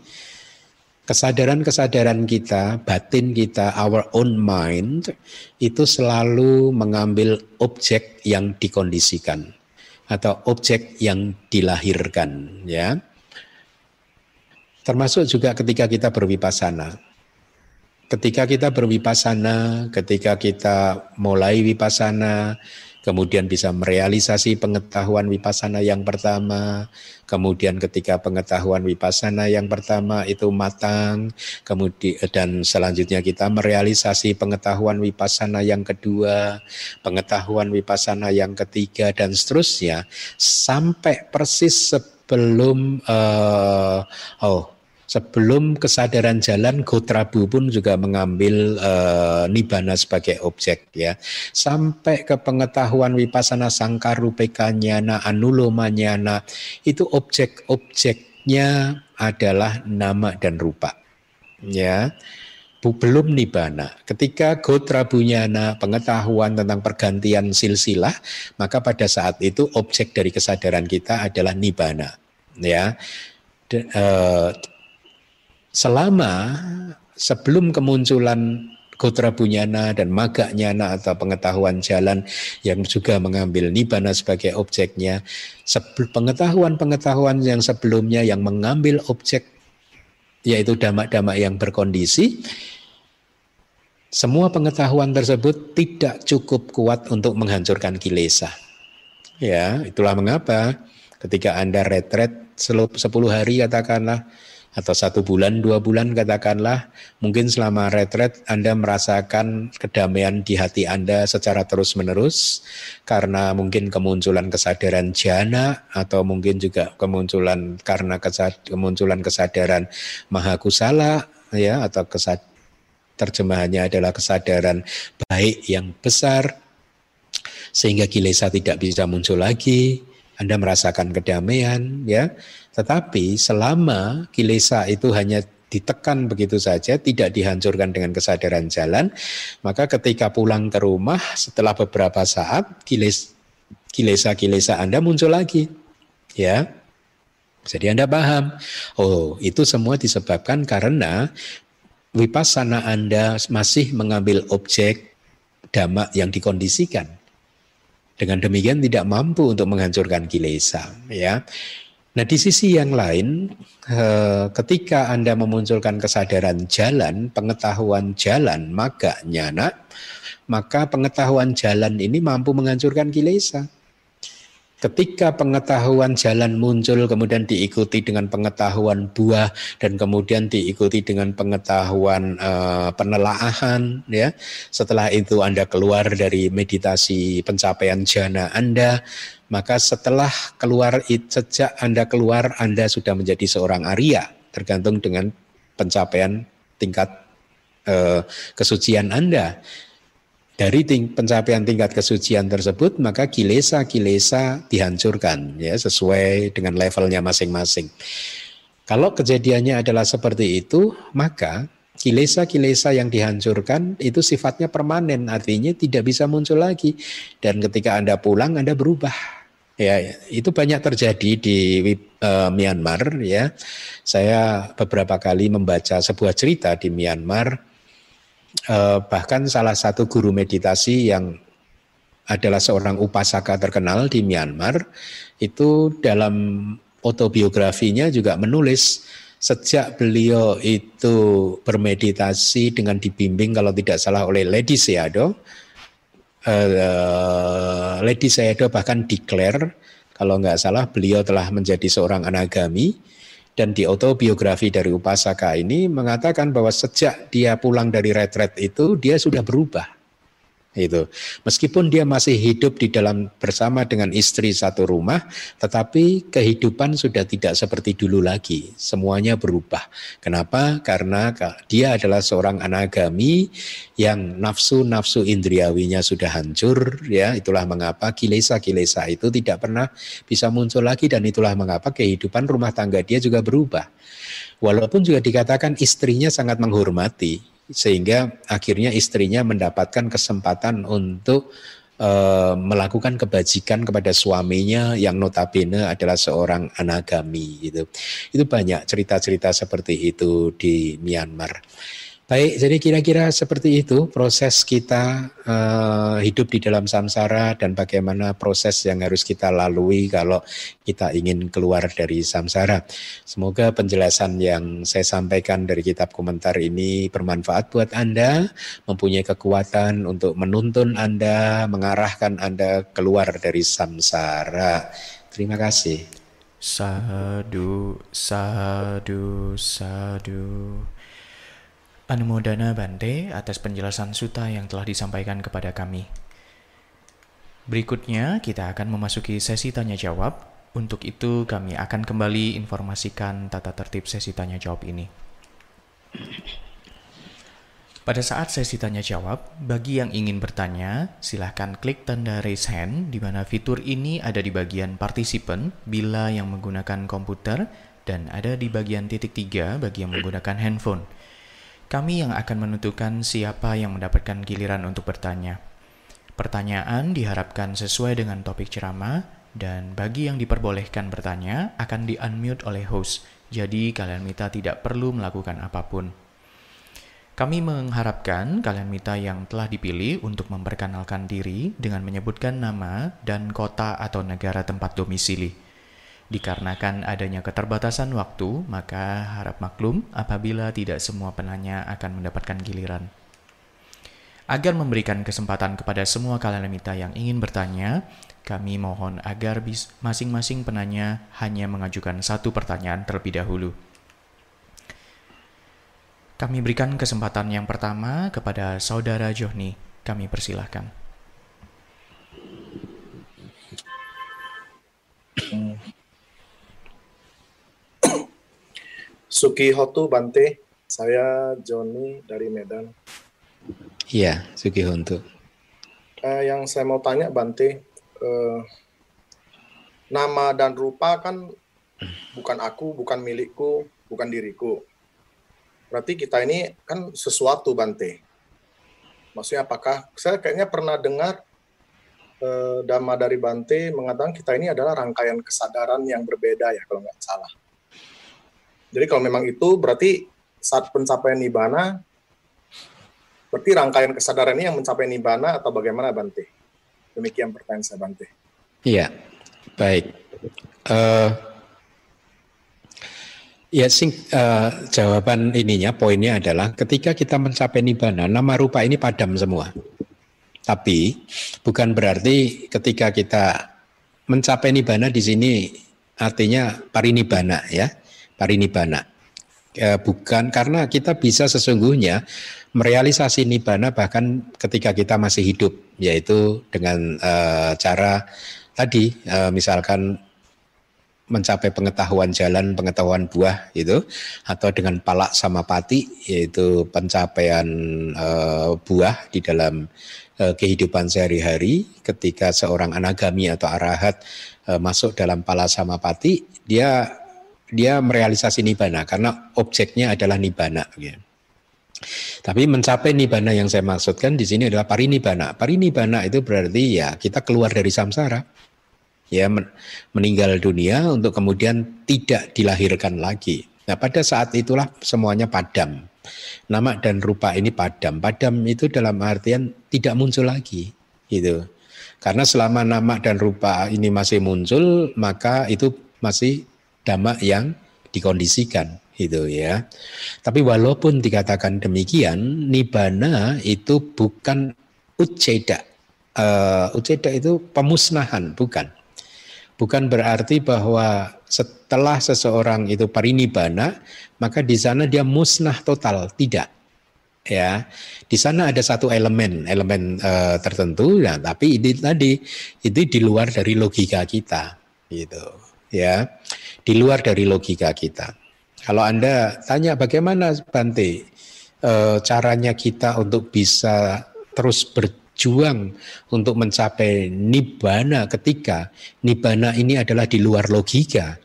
kesadaran-kesadaran kita, batin kita, our own mind itu selalu mengambil objek yang dikondisikan atau objek yang dilahirkan ya. Termasuk juga ketika kita berwipasana. Ketika kita berwipasana, ketika kita mulai wipasana, kemudian bisa merealisasi pengetahuan wipasana yang pertama, kemudian ketika pengetahuan wipasana yang pertama itu matang, kemudian dan selanjutnya kita merealisasi pengetahuan wipasana yang kedua, pengetahuan wipasana yang ketiga dan seterusnya sampai persis sebelum uh, oh sebelum kesadaran jalan Gotrabu pun juga mengambil uh, nibana sebagai objek ya sampai ke pengetahuan wipasana sangkarupekanya na anulomanya itu objek-objeknya adalah nama dan rupa ya belum nibana. Ketika Gotrabunyana pengetahuan tentang pergantian silsilah, maka pada saat itu objek dari kesadaran kita adalah nibana. Ya, De, uh, selama sebelum kemunculan Gotra Bunyana dan Maga Nyana atau pengetahuan jalan yang juga mengambil Nibana sebagai objeknya, pengetahuan-pengetahuan yang sebelumnya yang mengambil objek yaitu damak-damak yang berkondisi, semua pengetahuan tersebut tidak cukup kuat untuk menghancurkan kilesa. Ya, itulah mengapa ketika Anda retret 10 hari katakanlah atau satu bulan, dua bulan katakanlah, mungkin selama retret Anda merasakan kedamaian di hati Anda secara terus-menerus karena mungkin kemunculan kesadaran jana atau mungkin juga kemunculan karena kesad, kemunculan kesadaran mahakusala ya atau kesad, terjemahannya adalah kesadaran baik yang besar sehingga kilesa tidak bisa muncul lagi. Anda merasakan kedamaian ya tetapi selama kilesa itu hanya ditekan begitu saja, tidak dihancurkan dengan kesadaran jalan, maka ketika pulang ke rumah setelah beberapa saat kiles kilesa-kilesa Anda muncul lagi. Ya. Jadi Anda paham. Oh, itu semua disebabkan karena wipasana Anda masih mengambil objek damak yang dikondisikan. Dengan demikian tidak mampu untuk menghancurkan kilesa, ya. Nah, di sisi yang lain, eh, ketika Anda memunculkan kesadaran jalan, pengetahuan jalan, maka nyana, maka pengetahuan jalan ini mampu menghancurkan kilesa. Ketika pengetahuan jalan muncul kemudian diikuti dengan pengetahuan buah dan kemudian diikuti dengan pengetahuan uh, penelaahan ya. Setelah itu Anda keluar dari meditasi pencapaian jana Anda, maka setelah keluar sejak Anda keluar Anda sudah menjadi seorang Arya tergantung dengan pencapaian tingkat uh, kesucian Anda dari ting pencapaian tingkat kesucian tersebut maka kilesa-kilesa dihancurkan ya sesuai dengan levelnya masing-masing. Kalau kejadiannya adalah seperti itu, maka kilesa-kilesa yang dihancurkan itu sifatnya permanen, artinya tidak bisa muncul lagi. Dan ketika Anda pulang, Anda berubah. Ya, itu banyak terjadi di uh, Myanmar ya. Saya beberapa kali membaca sebuah cerita di Myanmar bahkan salah satu guru meditasi yang adalah seorang upasaka terkenal di Myanmar itu dalam autobiografinya juga menulis sejak beliau itu bermeditasi dengan dibimbing kalau tidak salah oleh Lady Seado uh, Lady Seado bahkan declare kalau nggak salah beliau telah menjadi seorang anagami dan di autobiografi dari Upasaka ini mengatakan bahwa sejak dia pulang dari retret itu dia sudah berubah itu meskipun dia masih hidup di dalam bersama dengan istri satu rumah tetapi kehidupan sudah tidak seperti dulu lagi. Semuanya berubah. Kenapa? Karena dia adalah seorang anagami yang nafsu-nafsu indriawinya sudah hancur ya. Itulah mengapa kilesa-kilesa itu tidak pernah bisa muncul lagi dan itulah mengapa kehidupan rumah tangga dia juga berubah. Walaupun juga dikatakan istrinya sangat menghormati sehingga akhirnya istrinya mendapatkan kesempatan untuk uh, melakukan kebajikan kepada suaminya yang notabene adalah seorang anagami gitu. Itu banyak cerita-cerita seperti itu di Myanmar. Baik, jadi kira-kira seperti itu proses kita uh, hidup di dalam samsara dan bagaimana proses yang harus kita lalui kalau kita ingin keluar dari samsara. Semoga penjelasan yang saya sampaikan dari kitab komentar ini bermanfaat buat Anda, mempunyai kekuatan untuk menuntun Anda, mengarahkan Anda keluar dari samsara. Terima kasih. Sadu, sadu, sadu. Anumodana Bante atas penjelasan suta yang telah disampaikan kepada kami. Berikutnya, kita akan memasuki sesi tanya jawab. Untuk itu, kami akan kembali informasikan tata tertib sesi tanya jawab ini. Pada saat sesi tanya jawab, bagi yang ingin bertanya, silahkan klik tanda raise hand, di mana fitur ini ada di bagian participant bila yang menggunakan komputer dan ada di bagian titik tiga bagi yang menggunakan handphone. Kami yang akan menentukan siapa yang mendapatkan giliran untuk bertanya. Pertanyaan diharapkan sesuai dengan topik ceramah, dan bagi yang diperbolehkan bertanya akan di-unmute oleh host, jadi kalian minta tidak perlu melakukan apa pun. Kami mengharapkan kalian minta yang telah dipilih untuk memperkenalkan diri dengan menyebutkan nama dan kota atau negara tempat domisili. Dikarenakan adanya keterbatasan waktu, maka harap maklum apabila tidak semua penanya akan mendapatkan giliran. Agar memberikan kesempatan kepada semua kalanimita yang ingin bertanya, kami mohon agar masing-masing penanya hanya mengajukan satu pertanyaan terlebih dahulu. Kami berikan kesempatan yang pertama kepada Saudara Johni. Kami persilahkan. Hmm. Suki Hotu Bante, saya Joni dari Medan. Iya, Suki Hotu. Uh, yang saya mau tanya Bante, uh, nama dan rupa kan bukan aku, bukan milikku, bukan diriku. Berarti kita ini kan sesuatu Bante. Maksudnya apakah saya kayaknya pernah dengar uh, Dhamma dari Bante mengatakan kita ini adalah rangkaian kesadaran yang berbeda ya kalau nggak salah. Jadi kalau memang itu berarti saat pencapaian nibana berarti rangkaian kesadaran ini yang mencapai nibana atau bagaimana Bante? Demikian pertanyaan saya Bante. Iya, baik. Uh, ya sing uh, jawaban ininya poinnya adalah ketika kita mencapai nibana nama rupa ini padam semua. Tapi bukan berarti ketika kita mencapai nibana di sini artinya parinibana ya, parinibana. E, bukan karena kita bisa sesungguhnya merealisasi nibana bahkan ketika kita masih hidup, yaitu dengan e, cara tadi e, misalkan mencapai pengetahuan jalan, pengetahuan buah itu atau dengan palak sama pati yaitu pencapaian buah di dalam kehidupan sehari-hari ketika seorang anagami atau arahat masuk dalam pala sama pati dia dia merealisasi nibana karena objeknya adalah nibana gitu. Tapi mencapai nibana yang saya maksudkan di sini adalah parinibana. Parinibana itu berarti ya kita keluar dari samsara ya meninggal dunia untuk kemudian tidak dilahirkan lagi. Nah, pada saat itulah semuanya padam. Nama dan rupa ini padam. Padam itu dalam artian tidak muncul lagi, gitu. Karena selama nama dan rupa ini masih muncul, maka itu masih dhamma yang dikondisikan gitu ya. Tapi walaupun dikatakan demikian, nibana itu bukan uceda. Uh, uceda itu pemusnahan, bukan. Bukan berarti bahwa setelah seseorang itu parinibana, maka di sana dia musnah total, tidak. Ya, di sana ada satu elemen, elemen uh, tertentu, ya, tapi ini tadi itu di luar dari logika kita, gitu. Ya, di luar dari logika kita. Kalau anda tanya bagaimana Bante uh, caranya kita untuk bisa terus ber, berjuang untuk mencapai nibbana ketika nibbana ini adalah di luar logika.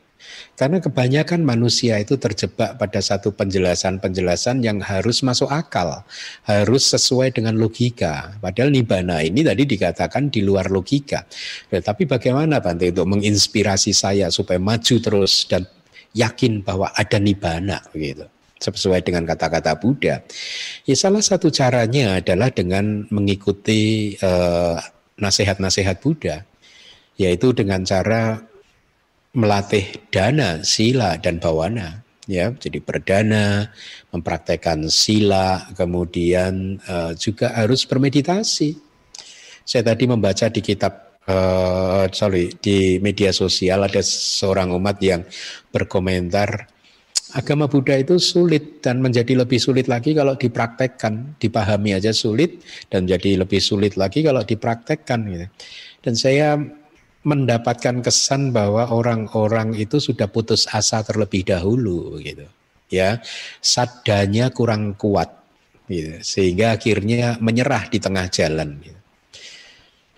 Karena kebanyakan manusia itu terjebak pada satu penjelasan-penjelasan yang harus masuk akal, harus sesuai dengan logika. Padahal nibbana ini tadi dikatakan di luar logika. Ya, tapi bagaimana Bante untuk menginspirasi saya supaya maju terus dan yakin bahwa ada nibbana begitu sesuai dengan kata-kata Buddha. Ya salah satu caranya adalah dengan mengikuti eh, nasihat-nasihat Buddha, yaitu dengan cara melatih dana, sila dan bawana. Ya, jadi berdana, mempraktekkan sila, kemudian uh, juga harus bermeditasi. Saya tadi membaca di kitab uh, sorry di media sosial ada seorang umat yang berkomentar agama Buddha itu sulit dan menjadi lebih sulit lagi kalau dipraktekkan, dipahami aja sulit dan jadi lebih sulit lagi kalau dipraktekkan gitu. Dan saya mendapatkan kesan bahwa orang-orang itu sudah putus asa terlebih dahulu gitu. Ya, sadanya kurang kuat gitu. Sehingga akhirnya menyerah di tengah jalan gitu.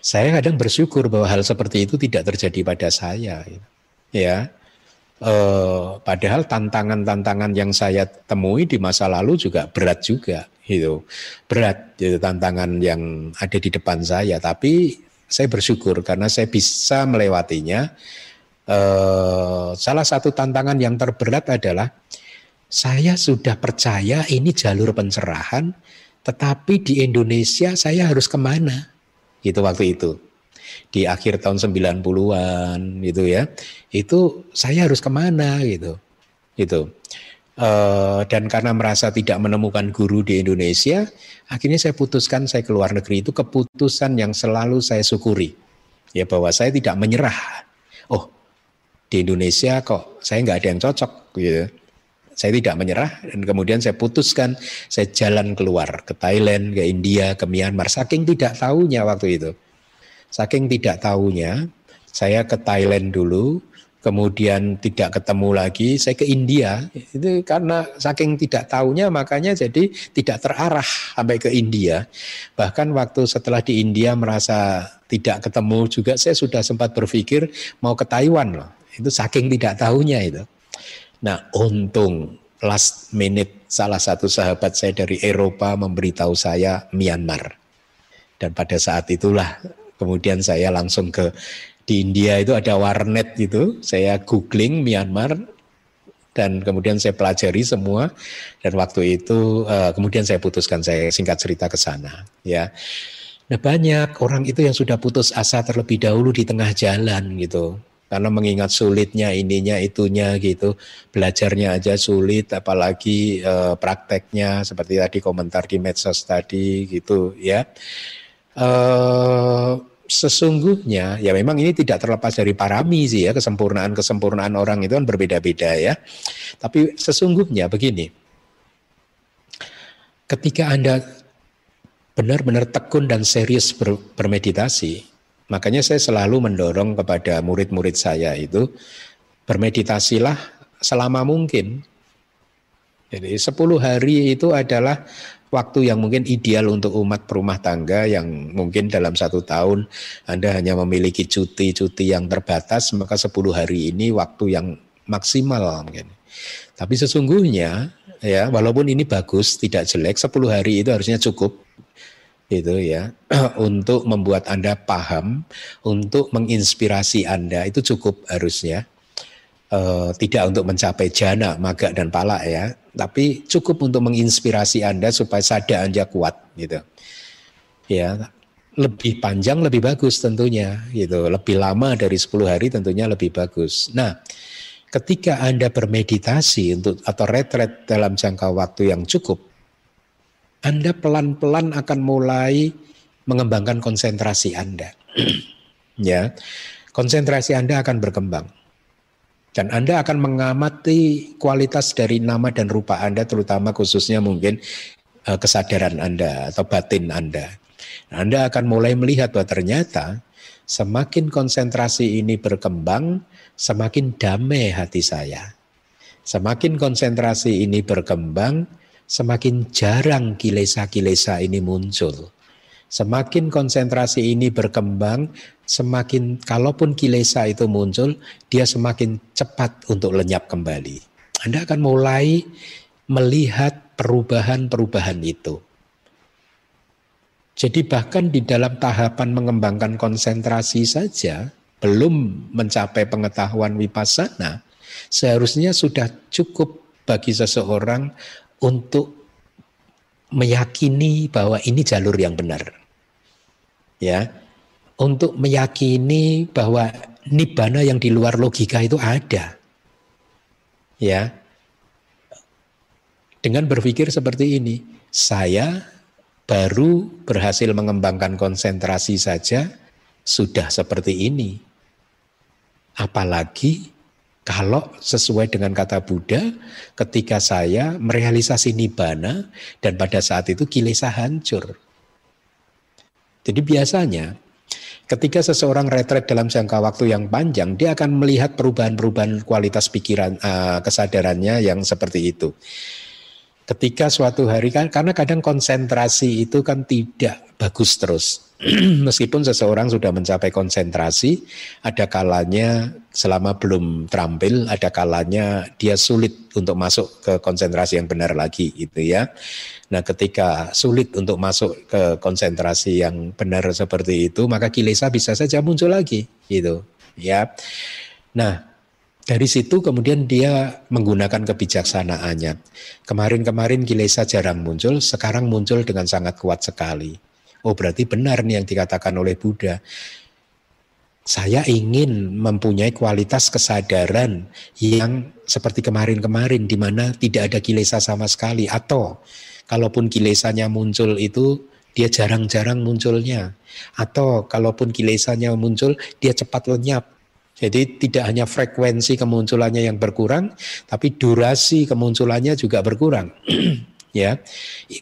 Saya kadang bersyukur bahwa hal seperti itu tidak terjadi pada saya gitu. Ya, Eh, padahal tantangan-tantangan yang saya temui di masa lalu juga berat juga, gitu. Berat gitu, tantangan yang ada di depan saya, tapi saya bersyukur karena saya bisa melewatinya. Eh, salah satu tantangan yang terberat adalah saya sudah percaya ini jalur pencerahan, tetapi di Indonesia saya harus ke mana? Gitu waktu itu di akhir tahun 90-an gitu ya. Itu saya harus ke mana gitu. Gitu. Uh, dan karena merasa tidak menemukan guru di Indonesia, akhirnya saya putuskan saya keluar negeri itu keputusan yang selalu saya syukuri. Ya bahwa saya tidak menyerah. Oh, di Indonesia kok saya nggak ada yang cocok gitu. Saya tidak menyerah dan kemudian saya putuskan saya jalan keluar ke Thailand, ke India, ke Myanmar. Saking tidak tahunya waktu itu. Saking tidak tahunya, saya ke Thailand dulu, kemudian tidak ketemu lagi, saya ke India. Itu karena saking tidak tahunya makanya jadi tidak terarah sampai ke India. Bahkan waktu setelah di India merasa tidak ketemu juga saya sudah sempat berpikir mau ke Taiwan loh. Itu saking tidak tahunya itu. Nah, untung last minute salah satu sahabat saya dari Eropa memberitahu saya Myanmar. Dan pada saat itulah Kemudian saya langsung ke di India itu ada warnet gitu. Saya googling Myanmar dan kemudian saya pelajari semua dan waktu itu uh, kemudian saya putuskan saya singkat cerita ke sana ya. Nah banyak orang itu yang sudah putus asa terlebih dahulu di tengah jalan gitu karena mengingat sulitnya ininya itunya gitu belajarnya aja sulit apalagi uh, prakteknya seperti tadi komentar di medsos tadi gitu ya uh, sesungguhnya ya memang ini tidak terlepas dari parami sih ya kesempurnaan kesempurnaan orang itu kan berbeda-beda ya. Tapi sesungguhnya begini ketika anda benar-benar tekun dan serius ber, bermeditasi makanya saya selalu mendorong kepada murid-murid saya itu bermeditasilah selama mungkin. Jadi 10 hari itu adalah waktu yang mungkin ideal untuk umat perumah tangga yang mungkin dalam satu tahun Anda hanya memiliki cuti-cuti yang terbatas, maka 10 hari ini waktu yang maksimal mungkin. Tapi sesungguhnya ya walaupun ini bagus tidak jelek 10 hari itu harusnya cukup itu ya untuk membuat Anda paham, untuk menginspirasi Anda itu cukup harusnya uh, tidak untuk mencapai jana, maga dan pala ya, tapi cukup untuk menginspirasi Anda supaya sada Anda kuat gitu. Ya, lebih panjang lebih bagus tentunya gitu. Lebih lama dari 10 hari tentunya lebih bagus. Nah, ketika Anda bermeditasi untuk atau retret dalam jangka waktu yang cukup, Anda pelan-pelan akan mulai mengembangkan konsentrasi Anda. ya. Konsentrasi Anda akan berkembang. Dan Anda akan mengamati kualitas dari nama dan rupa Anda, terutama khususnya mungkin uh, kesadaran Anda atau batin Anda. Anda akan mulai melihat bahwa ternyata semakin konsentrasi ini berkembang, semakin damai hati saya. Semakin konsentrasi ini berkembang, semakin jarang kilesa-kilesa ini muncul. Semakin konsentrasi ini berkembang, semakin kalaupun kilesa itu muncul, dia semakin cepat untuk lenyap kembali. Anda akan mulai melihat perubahan-perubahan itu. Jadi bahkan di dalam tahapan mengembangkan konsentrasi saja, belum mencapai pengetahuan vipassana, seharusnya sudah cukup bagi seseorang untuk meyakini bahwa ini jalur yang benar. Ya. Untuk meyakini bahwa nibbana yang di luar logika itu ada. Ya. Dengan berpikir seperti ini, saya baru berhasil mengembangkan konsentrasi saja sudah seperti ini. Apalagi kalau sesuai dengan kata Buddha, ketika saya merealisasi nibbana dan pada saat itu kilesa hancur. Jadi biasanya ketika seseorang retret dalam jangka waktu yang panjang, dia akan melihat perubahan-perubahan kualitas pikiran uh, kesadarannya yang seperti itu. Ketika suatu hari kan karena kadang konsentrasi itu kan tidak bagus terus. meskipun seseorang sudah mencapai konsentrasi, ada kalanya selama belum terampil, ada kalanya dia sulit untuk masuk ke konsentrasi yang benar lagi, gitu ya. Nah, ketika sulit untuk masuk ke konsentrasi yang benar seperti itu, maka kilesa bisa saja muncul lagi, gitu, ya. Nah, dari situ kemudian dia menggunakan kebijaksanaannya. Kemarin-kemarin kilesa jarang muncul, sekarang muncul dengan sangat kuat sekali. Oh berarti benar nih yang dikatakan oleh Buddha. Saya ingin mempunyai kualitas kesadaran yang seperti kemarin-kemarin di mana tidak ada kilesa sama sekali atau kalaupun kilesanya muncul itu dia jarang-jarang munculnya atau kalaupun kilesanya muncul dia cepat lenyap jadi tidak hanya frekuensi kemunculannya yang berkurang, tapi durasi kemunculannya juga berkurang. ya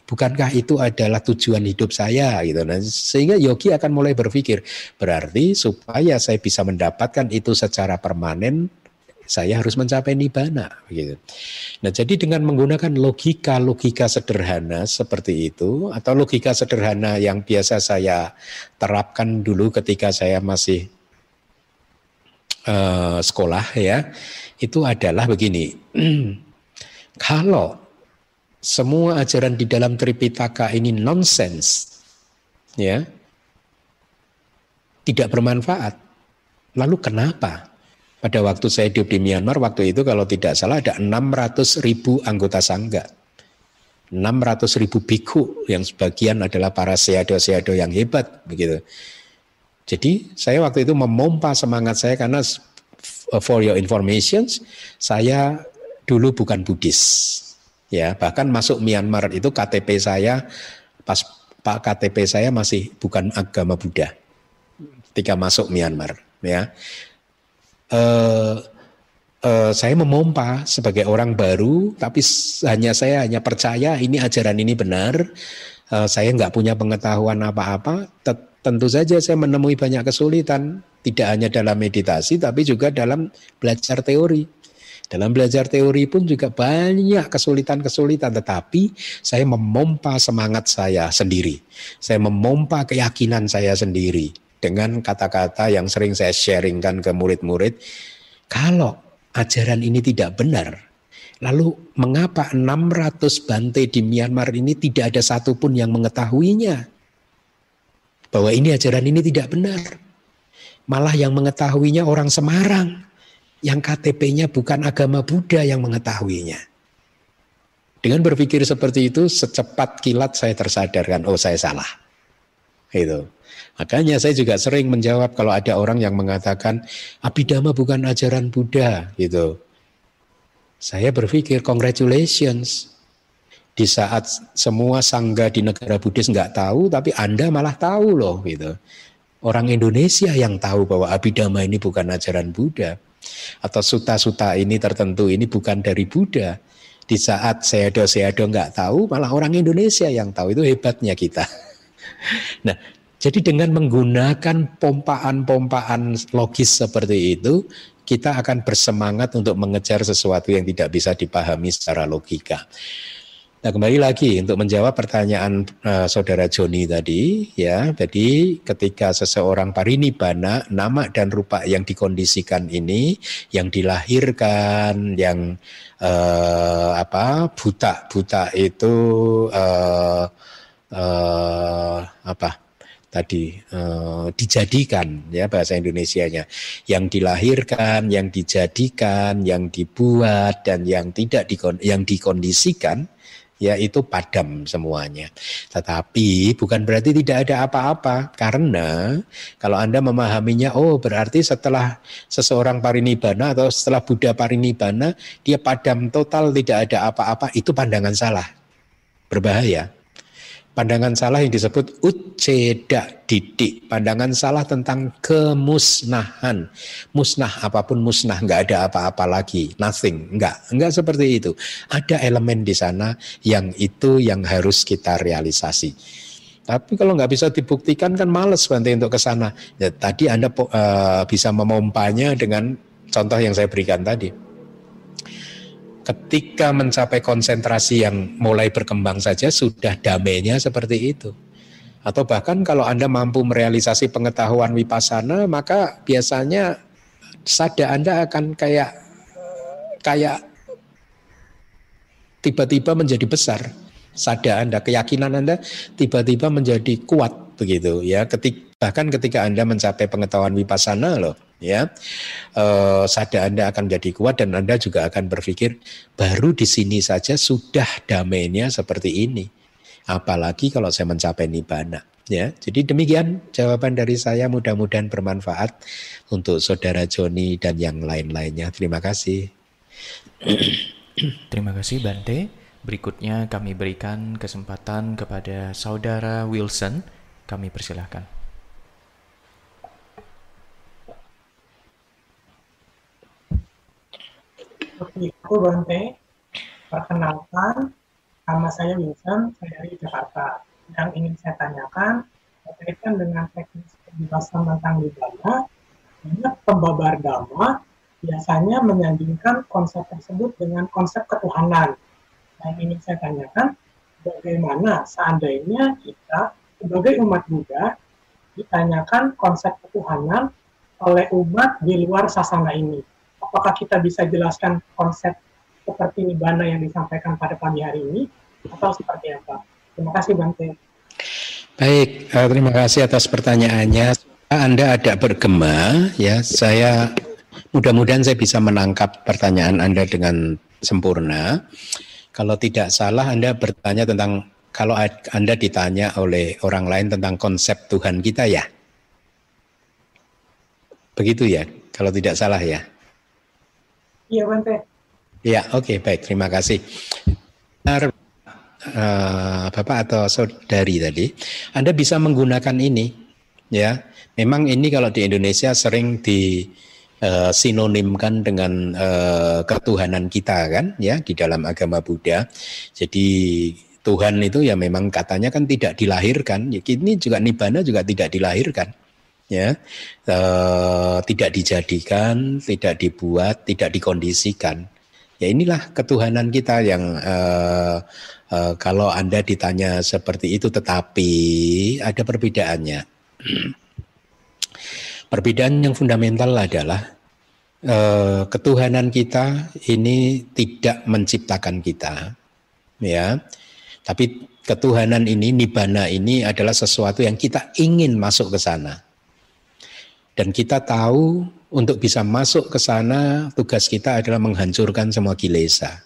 bukankah itu adalah tujuan hidup saya gitu nah sehingga yogi akan mulai berpikir berarti supaya saya bisa mendapatkan itu secara permanen saya harus mencapai nibbana gitu. Nah, jadi dengan menggunakan logika-logika sederhana seperti itu atau logika sederhana yang biasa saya terapkan dulu ketika saya masih uh, sekolah ya, itu adalah begini. Kalau semua ajaran di dalam Tripitaka ini nonsens, ya, tidak bermanfaat. Lalu kenapa? Pada waktu saya hidup di Myanmar, waktu itu kalau tidak salah ada 600 ribu anggota sangga. 600 ribu biku yang sebagian adalah para seado-seado yang hebat begitu. Jadi saya waktu itu memompa semangat saya karena for your information saya dulu bukan Buddhis ya bahkan masuk Myanmar itu KTP saya pas Pak KTP saya masih bukan agama Buddha ketika masuk Myanmar ya. Uh, uh, saya memompa sebagai orang baru, tapi hanya saya hanya percaya ini ajaran ini benar. Uh, saya nggak punya pengetahuan apa-apa. Tentu saja saya menemui banyak kesulitan, tidak hanya dalam meditasi, tapi juga dalam belajar teori. Dalam belajar teori pun juga banyak kesulitan-kesulitan, tetapi saya memompa semangat saya sendiri. Saya memompa keyakinan saya sendiri dengan kata-kata yang sering saya sharingkan ke murid-murid. Kalau ajaran ini tidak benar, lalu mengapa 600 bante di Myanmar ini tidak ada satupun yang mengetahuinya? Bahwa ini ajaran ini tidak benar. Malah yang mengetahuinya orang Semarang yang KTP-nya bukan agama Buddha yang mengetahuinya. Dengan berpikir seperti itu, secepat kilat saya tersadarkan, oh saya salah. Itu. Makanya saya juga sering menjawab kalau ada orang yang mengatakan Abhidhamma bukan ajaran Buddha gitu. Saya berpikir congratulations. Di saat semua sangga di negara Buddhis nggak tahu, tapi Anda malah tahu loh gitu. Orang Indonesia yang tahu bahwa Abhidhamma ini bukan ajaran Buddha atau suta-suta ini tertentu ini bukan dari Buddha. Di saat seado-seado nggak tahu, malah orang Indonesia yang tahu itu hebatnya kita. Nah, jadi dengan menggunakan pompaan-pompaan logis seperti itu, kita akan bersemangat untuk mengejar sesuatu yang tidak bisa dipahami secara logika. Nah kembali lagi untuk menjawab pertanyaan uh, saudara Joni tadi ya, jadi ketika seseorang parinibana nama dan rupa yang dikondisikan ini, yang dilahirkan, yang uh, apa buta buta itu uh, uh, apa tadi uh, dijadikan ya bahasa Indonesianya. Yang dilahirkan, yang dijadikan, yang dibuat dan yang tidak dikon yang dikondisikan ya itu padam semuanya. Tetapi bukan berarti tidak ada apa-apa karena kalau Anda memahaminya oh berarti setelah seseorang parinibbana atau setelah Buddha parinibbana dia padam total tidak ada apa-apa itu pandangan salah. Berbahaya. Pandangan salah yang disebut uceda didik. Pandangan salah tentang kemusnahan. Musnah apa pun musnah, nggak ada apa-apa lagi. Nothing, nggak. Nggak seperti itu. Ada elemen di sana yang itu yang harus kita realisasi. Tapi kalau nggak bisa dibuktikan kan males bantu untuk ke sana. Ya, tadi Anda uh, bisa memompanya dengan contoh yang saya berikan tadi ketika mencapai konsentrasi yang mulai berkembang saja sudah damainya seperti itu. Atau bahkan kalau Anda mampu merealisasi pengetahuan wipasana, maka biasanya sada Anda akan kayak kayak tiba-tiba menjadi besar. Sada Anda, keyakinan Anda tiba-tiba menjadi kuat begitu ya. Ketik, bahkan ketika Anda mencapai pengetahuan wipasana loh, ya. Eh, sada Anda akan menjadi kuat dan Anda juga akan berpikir baru di sini saja sudah damainya seperti ini. Apalagi kalau saya mencapai nibbana ya. Jadi demikian jawaban dari saya. Mudah-mudahan bermanfaat untuk saudara Joni dan yang lain-lainnya. Terima kasih. Terima kasih Bante berikutnya kami berikan kesempatan kepada saudara Wilson. Kami persilahkan Seperti itu Bante. Perkenalkan, nama saya Wilson, saya dari Jakarta. Yang ingin saya tanyakan berkaitan dengan teknis penjelasan tentang Nibbana, banyak pembabar dhamma biasanya menyandingkan konsep tersebut dengan konsep ketuhanan. Yang ingin saya tanyakan, bagaimana seandainya kita sebagai umat Buddha ditanyakan konsep ketuhanan oleh umat di luar sasana ini? Apakah kita bisa jelaskan konsep seperti Nibbana yang disampaikan pada pagi hari ini atau seperti apa? Terima kasih Bante. Baik, eh, terima kasih atas pertanyaannya. Anda ada bergema, ya. Saya mudah-mudahan saya bisa menangkap pertanyaan Anda dengan sempurna. Kalau tidak salah, Anda bertanya tentang kalau Anda ditanya oleh orang lain tentang konsep Tuhan kita ya. Begitu ya, kalau tidak salah ya. Iya, Bante. Ya, oke, okay, baik. Terima kasih. Uh, Bapak atau saudari tadi, Anda bisa menggunakan ini, Ya, memang ini kalau di Indonesia sering di uh, sinonimkan dengan uh, ketuhanan kita kan, ya di dalam agama Buddha. Jadi Tuhan itu ya memang katanya kan tidak dilahirkan. Ini juga nibana juga tidak dilahirkan ya e, tidak dijadikan, tidak dibuat, tidak dikondisikan. Ya inilah ketuhanan kita yang e, e, kalau anda ditanya seperti itu, tetapi ada perbedaannya. Perbedaan yang fundamental adalah e, ketuhanan kita ini tidak menciptakan kita, ya, tapi ketuhanan ini, nibana ini adalah sesuatu yang kita ingin masuk ke sana dan kita tahu untuk bisa masuk ke sana tugas kita adalah menghancurkan semua kilesa.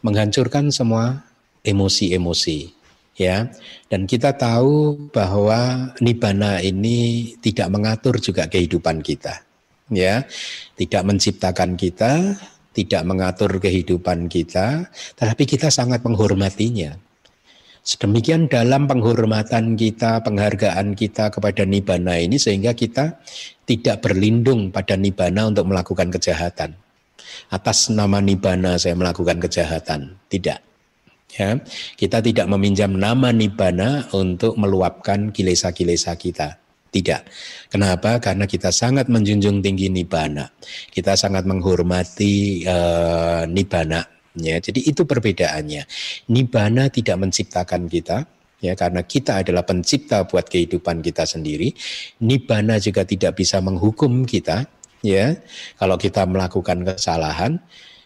Menghancurkan semua emosi-emosi ya. Dan kita tahu bahwa nibana ini tidak mengatur juga kehidupan kita. Ya. Tidak menciptakan kita, tidak mengatur kehidupan kita, tetapi kita sangat menghormatinya Sedemikian dalam penghormatan kita, penghargaan kita kepada Nibana ini sehingga kita tidak berlindung pada Nibana untuk melakukan kejahatan. Atas nama Nibana saya melakukan kejahatan. Tidak. Ya, kita tidak meminjam nama Nibana untuk meluapkan kilesa-kilesa kita. Tidak. Kenapa? Karena kita sangat menjunjung tinggi Nibana. Kita sangat menghormati uh, Nibana Ya, jadi itu perbedaannya. Nibana tidak menciptakan kita, ya karena kita adalah pencipta buat kehidupan kita sendiri. Nibana juga tidak bisa menghukum kita, ya. Kalau kita melakukan kesalahan,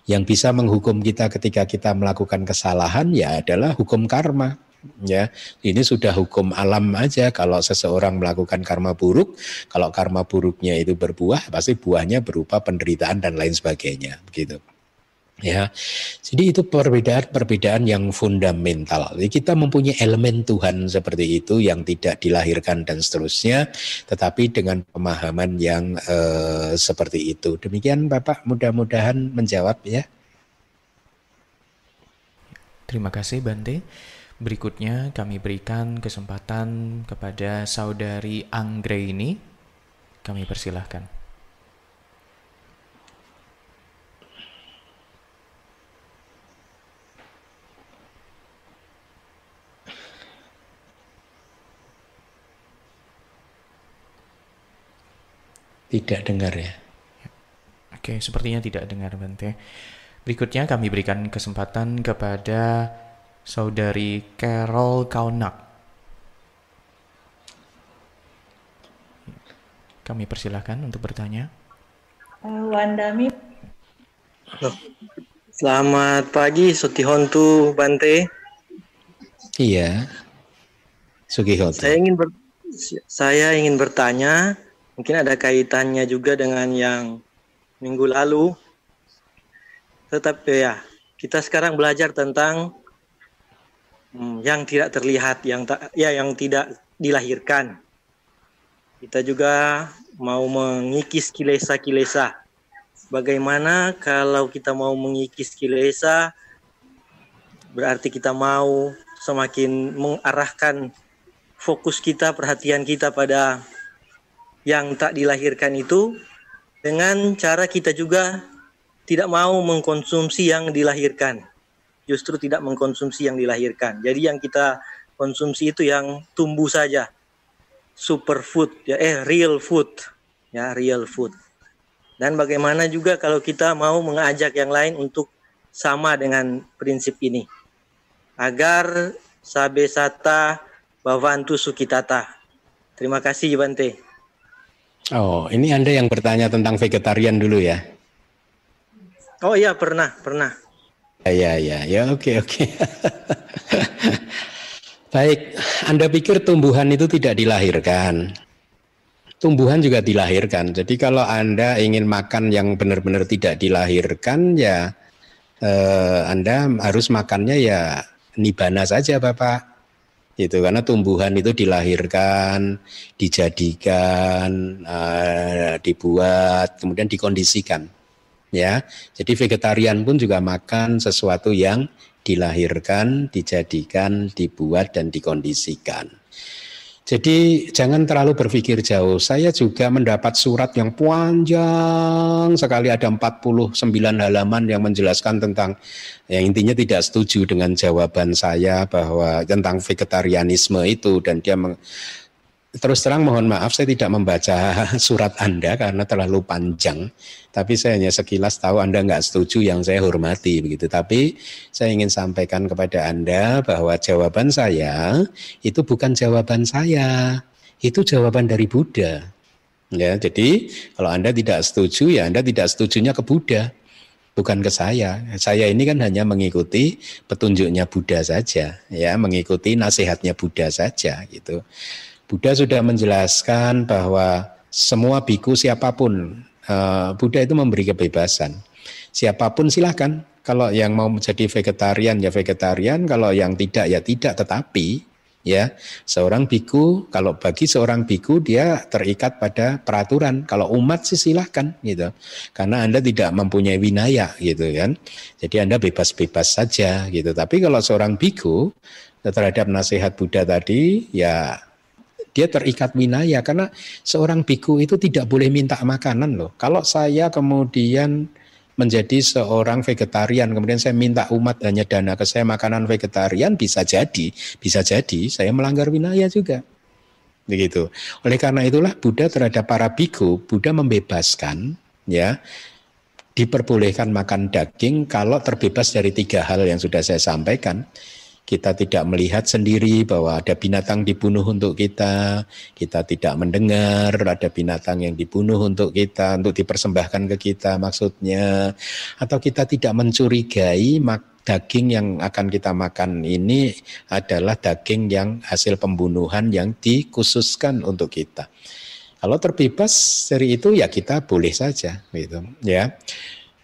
yang bisa menghukum kita ketika kita melakukan kesalahan ya adalah hukum karma ya ini sudah hukum alam aja kalau seseorang melakukan karma buruk kalau karma buruknya itu berbuah pasti buahnya berupa penderitaan dan lain sebagainya gitu Ya, jadi itu perbedaan-perbedaan yang fundamental. Jadi kita mempunyai elemen Tuhan seperti itu yang tidak dilahirkan dan seterusnya, tetapi dengan pemahaman yang eh, seperti itu. Demikian Bapak, mudah-mudahan menjawab ya. Terima kasih Bante. Berikutnya kami berikan kesempatan kepada saudari Anggrek ini. Kami persilahkan. Tidak dengar ya. Oke, sepertinya tidak dengar Bante. Berikutnya kami berikan kesempatan kepada saudari Carol Kaunak. Kami persilahkan untuk bertanya. Uh, Wandami. Selamat pagi, Sutihontu Bante. Iya. Sugihontu. Saya ingin ber, saya ingin bertanya Mungkin ada kaitannya juga dengan yang minggu lalu. Tetapi ya, kita sekarang belajar tentang hmm, yang tidak terlihat, yang tak ya yang tidak dilahirkan. Kita juga mau mengikis kilesa-kilesa. Bagaimana kalau kita mau mengikis kilesa berarti kita mau semakin mengarahkan fokus kita, perhatian kita pada yang tak dilahirkan itu dengan cara kita juga tidak mau mengkonsumsi yang dilahirkan. Justru tidak mengkonsumsi yang dilahirkan. Jadi yang kita konsumsi itu yang tumbuh saja. Superfood ya eh real food. Ya, real food. Dan bagaimana juga kalau kita mau mengajak yang lain untuk sama dengan prinsip ini. Agar sabe sata bavantu sukitata. Terima kasih Bante. Oh, ini Anda yang bertanya tentang vegetarian dulu ya? Oh iya, pernah, pernah. Ya, ya, ya, oke, oke. Baik, Anda pikir tumbuhan itu tidak dilahirkan? Tumbuhan juga dilahirkan. Jadi kalau Anda ingin makan yang benar-benar tidak dilahirkan, ya eh, Anda harus makannya ya nibana saja, Bapak itu karena tumbuhan itu dilahirkan, dijadikan, uh, dibuat, kemudian dikondisikan. Ya, jadi vegetarian pun juga makan sesuatu yang dilahirkan, dijadikan, dibuat dan dikondisikan. Jadi jangan terlalu berpikir jauh. Saya juga mendapat surat yang panjang sekali ada 49 halaman yang menjelaskan tentang yang intinya tidak setuju dengan jawaban saya bahwa tentang vegetarianisme itu dan dia meng, terus terang mohon maaf saya tidak membaca surat Anda karena terlalu panjang. Tapi saya hanya sekilas tahu Anda nggak setuju yang saya hormati begitu. Tapi saya ingin sampaikan kepada Anda bahwa jawaban saya itu bukan jawaban saya. Itu jawaban dari Buddha. Ya, jadi kalau Anda tidak setuju ya Anda tidak setujunya ke Buddha bukan ke saya. Saya ini kan hanya mengikuti petunjuknya Buddha saja, ya, mengikuti nasihatnya Buddha saja gitu. Buddha sudah menjelaskan bahwa semua biku siapa pun, uh, Buddha itu memberi kebebasan. Siapa pun silahkan. Kalau yang mau menjadi vegetarian ya vegetarian, kalau yang tidak ya tidak. Tetapi ya seorang biku, kalau bagi seorang biku dia terikat pada peraturan. Kalau umat sih silahkan gitu. Karena anda tidak mempunyai winaya gitu kan. Jadi anda bebas-bebas saja gitu. Tapi kalau seorang biku terhadap nasihat Buddha tadi ya dia terikat winaya karena seorang biku itu tidak boleh minta makanan loh. Kalau saya kemudian menjadi seorang vegetarian, kemudian saya minta umat hanya dana ke saya makanan vegetarian bisa jadi, bisa jadi saya melanggar winaya juga. Begitu. Oleh karena itulah Buddha terhadap para biku, Buddha membebaskan ya diperbolehkan makan daging kalau terbebas dari tiga hal yang sudah saya sampaikan kita tidak melihat sendiri bahwa ada binatang dibunuh untuk kita, kita tidak mendengar ada binatang yang dibunuh untuk kita, untuk dipersembahkan ke kita maksudnya, atau kita tidak mencurigai daging yang akan kita makan ini adalah daging yang hasil pembunuhan yang dikhususkan untuk kita. Kalau terbebas dari itu ya kita boleh saja gitu ya.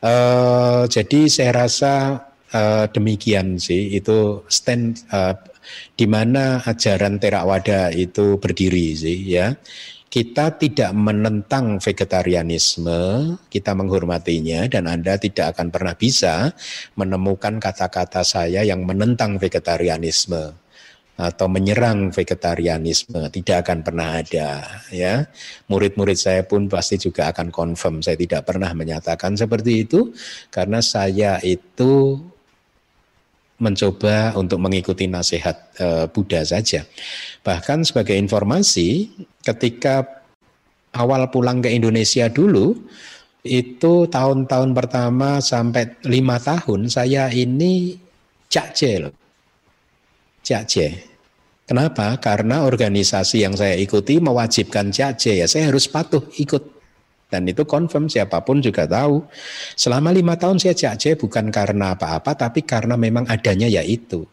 Uh, jadi saya rasa uh, demikian sih. Itu stand uh, di mana ajaran Theravada itu berdiri sih ya. Kita tidak menentang vegetarianisme, kita menghormatinya dan Anda tidak akan pernah bisa menemukan kata-kata saya yang menentang vegetarianisme atau menyerang vegetarianisme. Tidak akan pernah ada ya. Murid-murid saya pun pasti juga akan confirm. Saya tidak pernah menyatakan seperti itu karena saya itu mencoba untuk mengikuti nasihat uh, Buddha saja. Bahkan sebagai informasi, ketika awal pulang ke Indonesia dulu, itu tahun-tahun pertama sampai lima tahun saya ini cakce loh. Cakce. Kenapa? Karena organisasi yang saya ikuti mewajibkan cakce ya saya harus patuh ikut dan itu confirm siapa pun juga tahu. Selama lima tahun saya jakce bukan karena apa-apa, tapi karena memang adanya ya itu.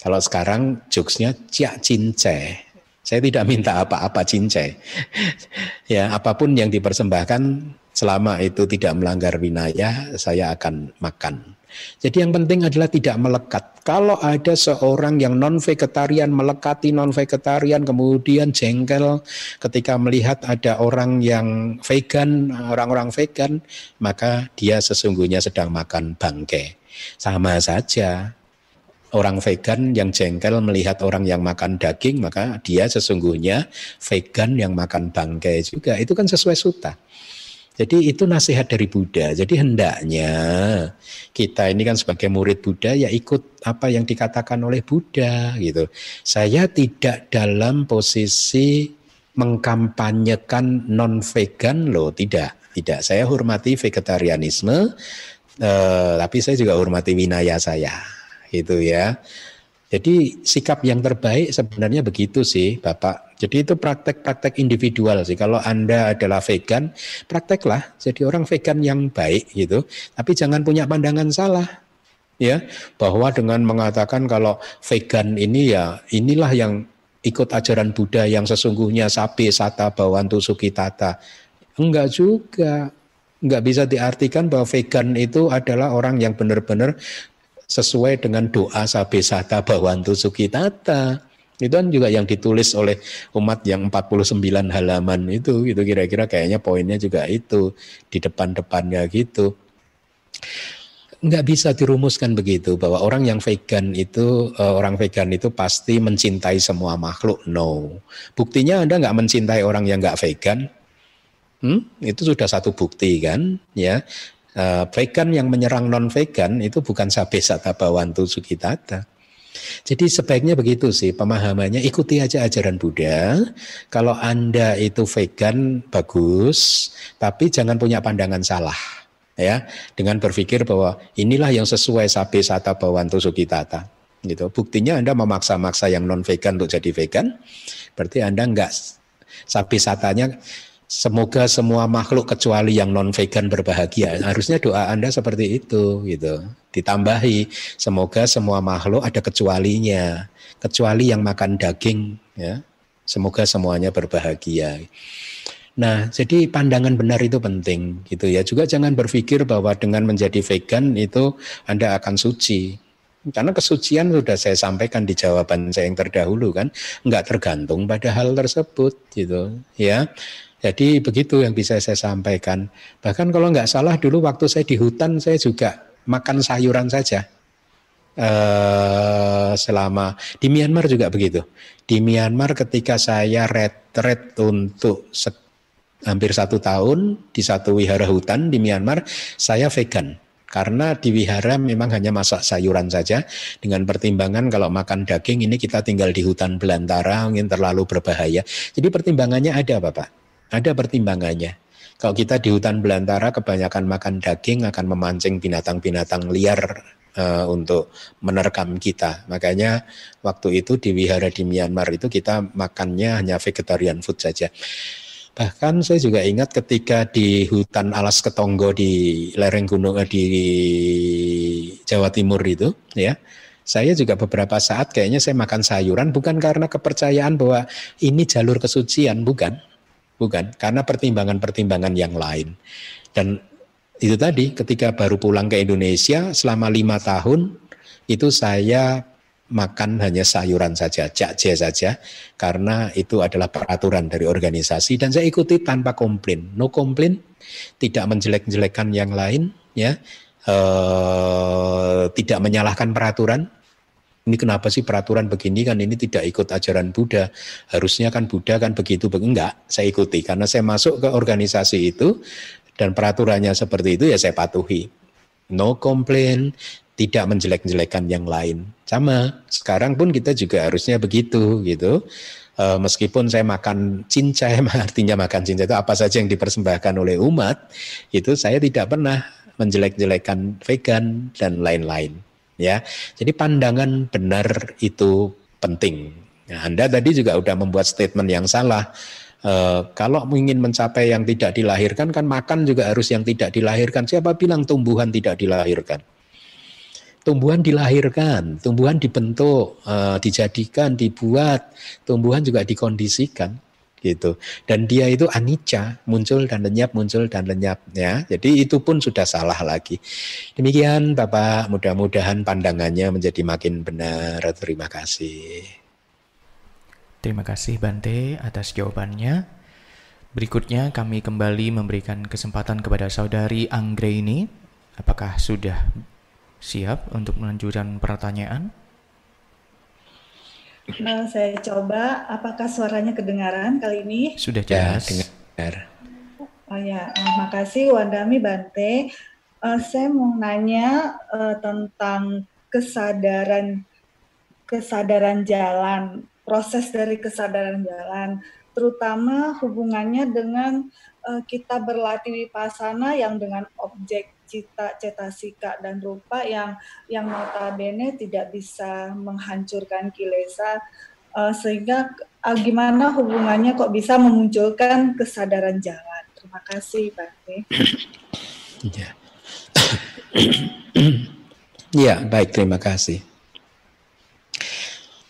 Kalau sekarang jokesnya ciak cince. Saya tidak minta apa-apa cince. ya apa pun yang dipersembahkan selama itu tidak melanggar winaya, saya akan makan. Jadi yang penting adalah tidak melekat. Kalau ada seorang yang non vegetarian melekati non vegetarian kemudian jengkel ketika melihat ada orang yang vegan, orang-orang vegan, maka dia sesungguhnya sedang makan bangke. Sama saja. Orang vegan yang jengkel melihat orang yang makan daging, maka dia sesungguhnya vegan yang makan bangke juga. Itu kan sesuai suta. Jadi itu nasihat dari Buddha. Jadi hendaknya kita ini kan sebagai murid Buddha ya ikut apa yang dikatakan oleh Buddha gitu. Saya tidak dalam posisi mengkampanyekan non vegan loh, tidak. Tidak. Saya hormati vegetarianisme eh, tapi saya juga hormati winaya saya. Gitu ya. Jadi sikap yang terbaik sebenarnya begitu sih Bapak. Jadi itu praktek-praktek individual sih. Kalau Anda adalah vegan, prakteklah jadi orang vegan yang baik gitu. Tapi jangan punya pandangan salah. Ya, bahwa dengan mengatakan kalau vegan ini ya inilah yang ikut ajaran Buddha yang sesungguhnya sapi sata bawantu sukitata. Enggak juga. Enggak bisa diartikan bahwa vegan itu adalah orang yang benar-benar sesuai dengan doa sabe sata bawantu sukitata. Itu kan juga yang ditulis oleh umat yang 49 halaman itu itu kira-kira kayaknya poinnya juga itu di depan-depannya gitu. nggak bisa dirumuskan begitu bahwa orang yang vegan itu uh, orang vegan itu pasti mencintai semua makhluk. No, buktinya anda nggak mencintai orang yang nggak vegan. Hmm? Itu sudah satu bukti kan, ya. Uh, vegan yang menyerang non vegan itu bukan sabe sata bawantu sukitata. Jadi sebaiknya begitu sih pemahamannya. Ikuti aja ajaran Buddha. Kalau Anda itu vegan bagus, tapi jangan punya pandangan salah ya. Dengan berpikir bahwa inilah yang sesuai sapi sata bawantu sukitata gitu. Buktinya anda memaksa-maksa yang non vegan untuk jadi vegan berarti anda enggak sapi satanya semoga semua makhluk kecuali yang non vegan berbahagia harusnya doa anda seperti itu gitu ditambahi semoga semua makhluk ada kecualinya kecuali yang makan daging ya semoga semuanya berbahagia Nah, jadi pandangan benar itu penting gitu ya. Juga jangan berpikir bahwa dengan menjadi vegan itu Anda akan suci. Karena kesucian sudah saya sampaikan di jawaban saya yang terdahulu kan, nggak tergantung pada hal tersebut gitu ya. Jadi begitu yang bisa saya sampaikan. Bahkan kalau nggak salah dulu waktu saya di hutan saya juga makan sayuran saja. Uh, selama di Myanmar juga begitu. Di Myanmar ketika saya retret untuk hampir satu tahun di satu wihara hutan di Myanmar, saya vegan. Karena di wihara memang hanya masak sayuran saja dengan pertimbangan kalau makan daging ini kita tinggal di hutan belantara mungkin terlalu berbahaya. Jadi pertimbangannya ada Bapak. Ada pertimbangannya. Kalau kita di hutan belantara kebanyakan makan daging akan memancing binatang-binatang liar uh, untuk menerkam kita. Makanya waktu itu di wihara di Myanmar itu kita makannya hanya vegetarian food saja. Bahkan saya juga ingat ketika di hutan alas ketonggo di lereng gunung eh, di Jawa Timur itu, ya, saya juga beberapa saat kayaknya saya makan sayuran bukan karena kepercayaan bahwa ini jalur kesucian, bukan, bukan, karena pertimbangan-pertimbangan yang lain. Dan itu tadi ketika baru pulang ke Indonesia selama lima tahun itu saya makan hanya sayuran saja, jakje saja, karena itu adalah peraturan dari organisasi dan saya ikuti tanpa komplain, no komplain, tidak menjelek-jelekan yang lain, ya, e, tidak menyalahkan peraturan. Ini kenapa sih peraturan begini kan ini tidak ikut ajaran Buddha. Harusnya kan Buddha kan begitu, enggak, saya ikuti karena saya masuk ke organisasi itu dan peraturannya seperti itu ya saya patuhi. No complain, tidak menjelek-jelekan yang lain. Sama, sekarang pun kita juga harusnya begitu gitu. E, meskipun saya makan cincai, artinya makan cincai itu apa saja yang dipersembahkan oleh umat, itu saya tidak pernah menjelek-jelekan vegan dan lain-lain. Ya, jadi pandangan benar itu penting. Nah, Anda tadi juga sudah membuat statement yang salah. E, kalau ingin mencapai yang tidak dilahirkan kan makan juga harus yang tidak dilahirkan. Siapa bilang tumbuhan tidak dilahirkan? tumbuhan dilahirkan, tumbuhan dibentuk, uh, dijadikan, dibuat, tumbuhan juga dikondisikan gitu. Dan dia itu anicca, muncul dan lenyap, muncul dan lenyap ya. Jadi itu pun sudah salah lagi. Demikian Bapak, mudah-mudahan pandangannya menjadi makin benar. Terima kasih. Terima kasih Bante atas jawabannya. Berikutnya kami kembali memberikan kesempatan kepada saudari Anggreni. Apakah sudah Siap untuk melanjutkan pertanyaan? Nah, saya coba apakah suaranya kedengaran kali ini? Sudah jelas. Ya, dengar. Oh ya, uh, makasih Wandami Bante. Uh, saya mau nanya uh, tentang kesadaran kesadaran jalan, proses dari kesadaran jalan, terutama hubungannya dengan uh, kita berlatih pasana yang dengan objek cita, cetasika dan rupa yang yang notabene tidak bisa menghancurkan kilesa uh, sehingga uh, gimana hubungannya kok bisa memunculkan kesadaran jalan. Terima kasih, Bante. Ya. ya, baik, terima kasih.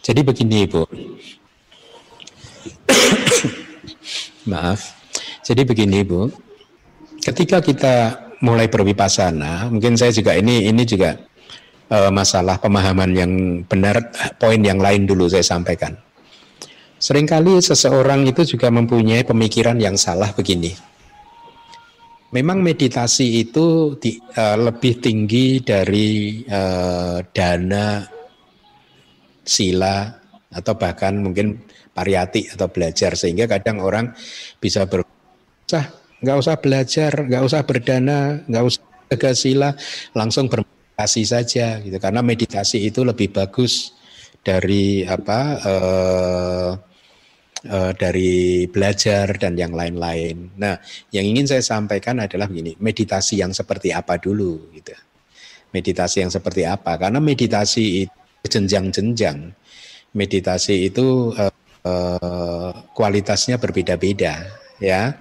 Jadi begini, Ibu. Maaf. Jadi begini, Bu. Ketika kita mulai berwipasana, mungkin saya juga ini ini juga uh, masalah pemahaman yang benar, poin yang lain dulu saya sampaikan. Seringkali seseorang itu juga mempunyai pemikiran yang salah begini. Memang meditasi itu di, uh, lebih tinggi dari uh, dana, sila, atau bahkan mungkin pariyati atau belajar sehingga kadang orang bisa ber nggak usah belajar, nggak usah berdana, nggak usah jaga sila, langsung bermeditasi saja gitu karena meditasi itu lebih bagus dari apa uh, uh, dari belajar dan yang lain-lain. Nah, yang ingin saya sampaikan adalah begini, meditasi yang seperti apa dulu gitu. Meditasi yang seperti apa? Karena meditasi itu jenjang-jenjang. Meditasi itu uh, uh, kualitasnya berbeda-beda, ya.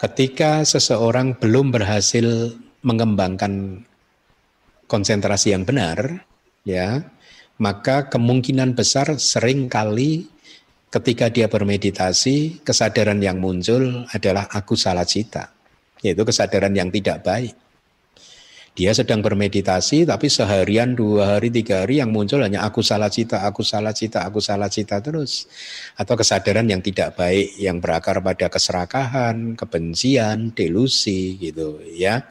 Ketika seseorang belum berhasil mengembangkan konsentrasi yang benar, ya, maka kemungkinan besar sering kali ketika dia bermeditasi, kesadaran yang muncul adalah aku salah cita, yaitu kesadaran yang tidak baik. Dia sedang bermeditasi, tapi seharian, dua hari, tiga hari yang muncul hanya aku salah cita, aku salah cita, aku salah cita terus. Atau kesadaran yang tidak baik, yang berakar pada keserakahan, kebencian, delusi gitu ya.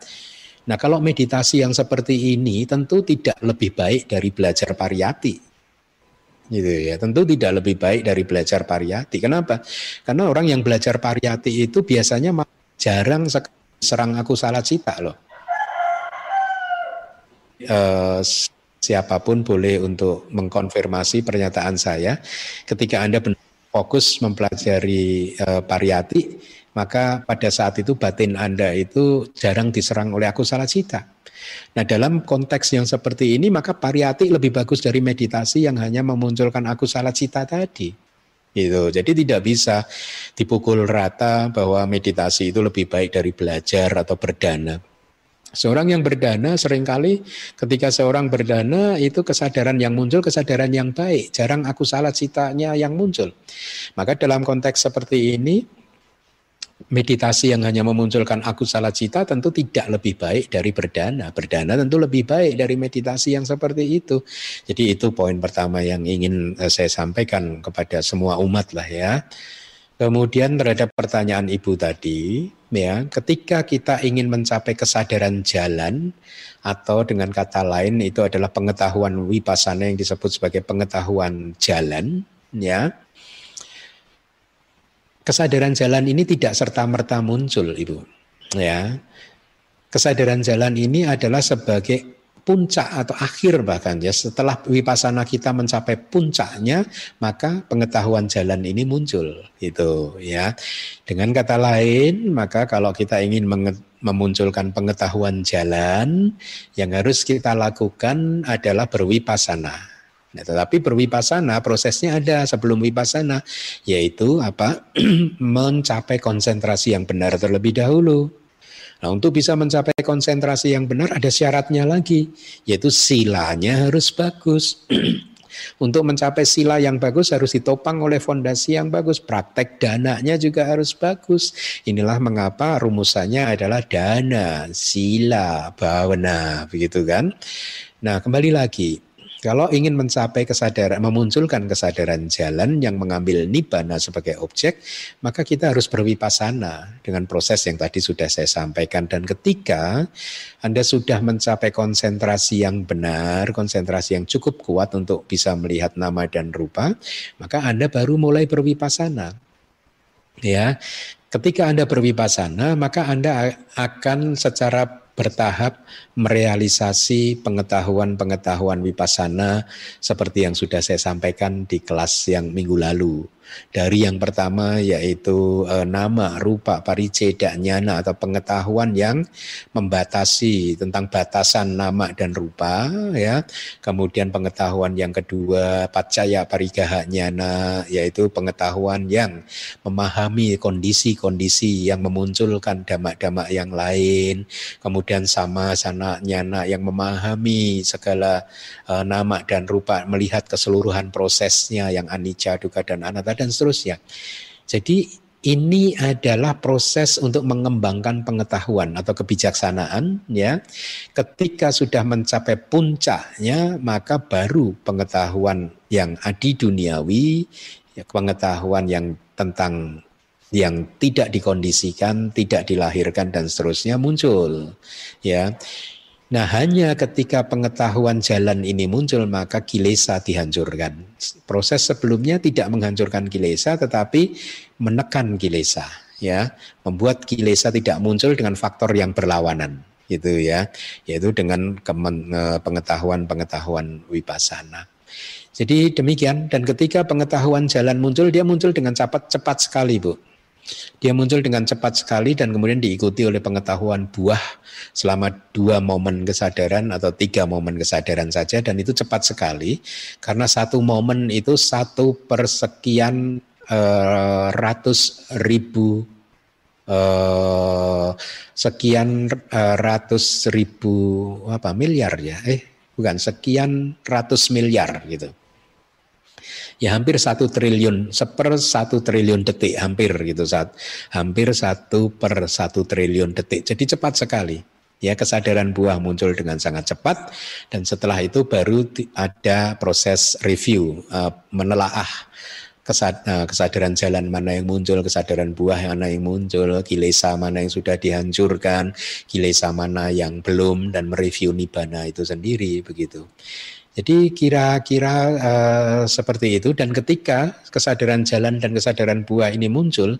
Nah kalau meditasi yang seperti ini tentu tidak lebih baik dari belajar pariyati gitu ya tentu tidak lebih baik dari belajar pariyati kenapa karena orang yang belajar pariyati itu biasanya jarang serang aku salah cita loh e, siapa pun boleh untuk mengkonfirmasi pernyataan saya ketika anda fokus mempelajari e, pariyati maka pada saat itu batin anda itu jarang diserang oleh aku salah cita Nah dalam konteks yang seperti ini maka pariyati lebih bagus dari meditasi yang hanya memunculkan aku salah cita tadi. Gitu. Jadi tidak bisa dipukul rata bahwa meditasi itu lebih baik dari belajar atau berdana. Seorang yang berdana sering kali ketika seorang berdana itu kesadaran yang muncul kesadaran yang baik, jarang aku salah citanya yang muncul. Maka dalam konteks seperti ini meditasi yang hanya memunculkan aku salah cita tentu tidak lebih baik dari berdana. Berdana tentu lebih baik dari meditasi yang seperti itu. Jadi itu poin pertama yang ingin eh, saya sampaikan kepada semua umat lah ya. Kemudian terhadap pertanyaan Ibu tadi, ya, ketika kita ingin mencapai kesadaran jalan atau dengan kata lain itu adalah pengetahuan wipasana yang disebut sebagai pengetahuan jalan, ya kesadaran jalan ini tidak serta-merta muncul, Ibu. Ya. Kesadaran jalan ini adalah sebagai puncak atau akhir bahkan ya setelah wipasana kita mencapai puncaknya maka pengetahuan jalan ini muncul itu ya dengan kata lain maka kalau kita ingin memunculkan pengetahuan jalan yang harus kita lakukan adalah berwipasana Nah, tetapi berwipasana prosesnya ada sebelum wipasana yaitu apa? mencapai konsentrasi yang benar terlebih dahulu. Nah, untuk bisa mencapai konsentrasi yang benar ada syaratnya lagi, yaitu silanya harus bagus. Untuk mencapai sila yang bagus harus ditopang oleh fondasi yang bagus. Praktek dananya juga harus bagus. Inilah mengapa rumusannya adalah dana, sila, bhavana, begitu kan? Nah, kembali lagi kalau ingin mencapai kesadaran, memunculkan kesadaran jalan yang mengambil nibbana sebagai objek, maka kita harus berwipasana dengan proses yang tadi sudah saya sampaikan. Dan ketika Anda sudah mencapai konsentrasi yang benar, konsentrasi yang cukup kuat untuk bisa melihat nama dan rupa, maka Anda baru mulai berwipasana. Ya, ketika Anda berwipasana, maka Anda akan secara bertahap merealisasi pengetahuan-pengetahuan wipasana seperti yang sudah saya sampaikan di kelas yang minggu lalu. Dari yang pertama yaitu e, nama, rupa, pariceda, nyana atau pengetahuan yang membatasi tentang batasan nama dan rupa ya. Kemudian pengetahuan yang kedua pacaya parigaha nyana yaitu pengetahuan yang memahami kondisi-kondisi yang memunculkan damak-damak yang lain. Kemudian sama sana nyana yang memahami segala e, nama dan rupa melihat keseluruhan prosesnya yang anicca, dukkha dan anatta dan seterusnya. Jadi ini adalah proses untuk mengembangkan pengetahuan atau kebijaksanaan ya. Ketika sudah mencapai puncaknya maka baru pengetahuan yang adi duniawi, ya, pengetahuan yang tentang yang tidak dikondisikan, tidak dilahirkan dan seterusnya muncul. Ya. Nah, hanya ketika pengetahuan jalan ini muncul maka kilesa dihancurkan. Proses sebelumnya tidak menghancurkan kilesa tetapi menekan kilesa, ya, membuat kilesa tidak muncul dengan faktor yang berlawanan, gitu ya, yaitu dengan eh, pengetahuan-pengetahuan wipasana. Jadi demikian dan ketika pengetahuan jalan muncul dia muncul dengan cepat cepat sekali, Bu. Dia muncul dengan cepat sekali dan kemudian diikuti oleh pengetahuan buah selama dua momen kesadaran atau tiga momen kesadaran saja. Dan itu cepat sekali karena satu momen itu satu persekian eh, ratus ribu eh, sekian eh, ratus ribu apa miliar ya? Eh bukan sekian ratus miliar gitu ya hampir satu triliun, seper satu triliun detik hampir gitu saat hampir satu per satu triliun detik. Jadi cepat sekali. Ya kesadaran buah muncul dengan sangat cepat dan setelah itu baru ada proses review uh, menelaah eh, kesadaran jalan mana yang muncul, kesadaran buah mana yang muncul, kilesa mana yang sudah dihancurkan, kilesa mana yang belum dan mereview nibana itu sendiri begitu. Jadi kira-kira uh, seperti itu dan ketika kesadaran jalan dan kesadaran buah ini muncul,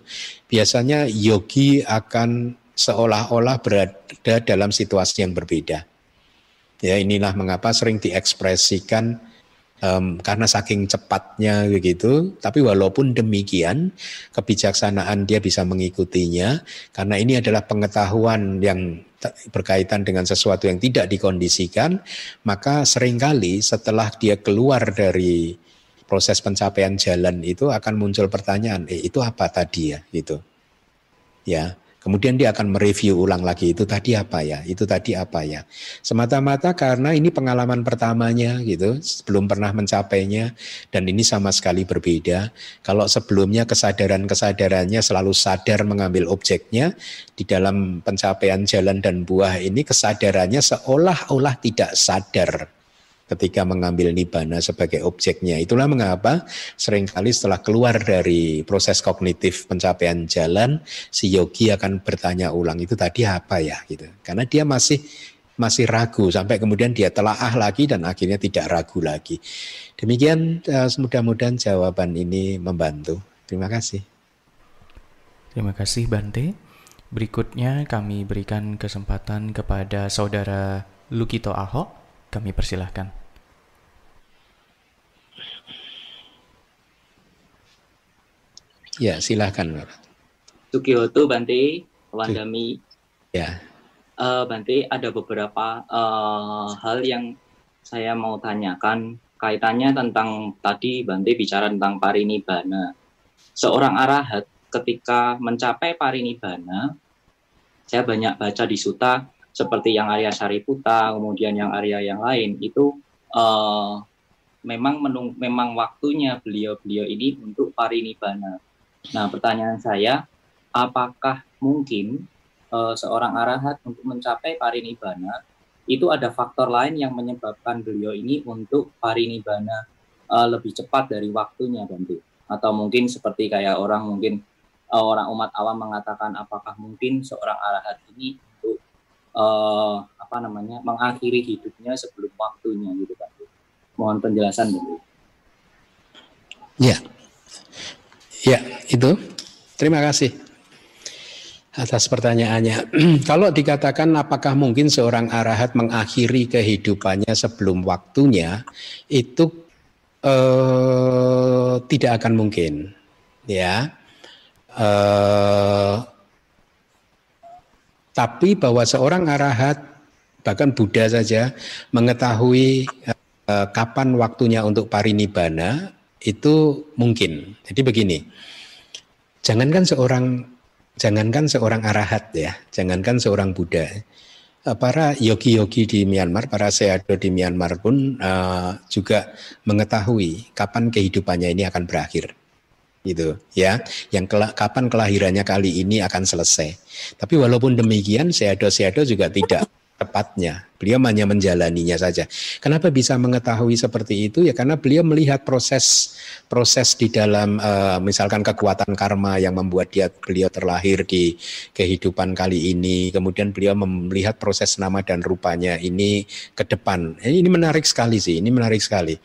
biasanya yogi akan seolah-olah berada dalam situasi yang berbeda. Ya inilah mengapa sering diekspresikan um, karena saking cepatnya begitu. Tapi walaupun demikian, kebijaksanaan dia bisa mengikutinya karena ini adalah pengetahuan yang berkaitan dengan sesuatu yang tidak dikondisikan, maka sering kali setelah dia keluar dari proses pencapaian jalan itu akan muncul pertanyaan, eh itu apa tadi ya gitu. Ya, Kemudian dia akan mereview ulang lagi itu tadi apa ya, itu tadi apa ya. Semata-mata karena ini pengalaman pertamanya gitu, belum pernah mencapainya dan ini sama sekali berbeda. Kalau sebelumnya kesadaran-kesadarannya selalu sadar mengambil objeknya, di dalam pencapaian jalan dan buah ini kesadarannya seolah-olah tidak sadar ketika mengambil nibana sebagai objeknya. Itulah mengapa sering kali setelah keluar dari proses kognitif pencapaian jalan, si yogi akan bertanya ulang itu tadi apa ya gitu. Karena dia masih masih ragu sampai kemudian dia telaah lagi dan akhirnya tidak ragu lagi. Demikian uh, mudah-mudahan jawaban ini membantu. Terima kasih. Terima kasih Bante. Berikutnya kami berikan kesempatan kepada saudara Lukito Ahok. Kami persilahkan. Ya, silahkan. Sukiyoto Bante, Wandami. Ya. Uh, Bante, ada beberapa uh, hal yang saya mau tanyakan kaitannya tentang tadi Bante bicara tentang parinibbana. Seorang arahat ketika mencapai parinibbana, saya banyak baca di suta seperti yang Arya Sariputa, kemudian yang Arya yang lain itu uh, memang menung, memang waktunya beliau-beliau ini untuk parinibbana. Nah, pertanyaan saya, apakah mungkin uh, seorang arahat untuk mencapai parinibbana itu ada faktor lain yang menyebabkan beliau ini untuk parinibbana uh, lebih cepat dari waktunya, Bante? Atau mungkin seperti kayak orang mungkin uh, orang umat awam mengatakan apakah mungkin seorang arahat ini untuk uh, apa namanya mengakhiri hidupnya sebelum waktunya gitu, Bante? Mohon penjelasan, Bante. Ya, Ya, itu. Terima kasih atas pertanyaannya. Kalau dikatakan apakah mungkin seorang arahat mengakhiri kehidupannya sebelum waktunya, itu eh, tidak akan mungkin, ya. Eh, tapi bahwa seorang arahat bahkan Buddha saja mengetahui eh, kapan waktunya untuk parinibbana itu mungkin. Jadi begini, jangankan seorang jangankan seorang arahat ya, jangankan seorang Buddha, eh, para yogi-yogi di Myanmar, para seado di Myanmar pun uh, juga mengetahui kapan kehidupannya ini akan berakhir. Gitu ya. Yang kela kapan kelahirannya kali ini akan selesai. Tapi walaupun demikian seado-seado juga tidak tepatnya. Beliau hanya menjalaninya saja. Kenapa bisa mengetahui seperti itu? Ya karena beliau melihat proses proses di dalam uh, misalkan kekuatan karma yang membuat dia beliau terlahir di kehidupan kali ini. Kemudian beliau melihat proses nama dan rupanya ini ke depan. Ini menarik sekali sih. Ini menarik sekali.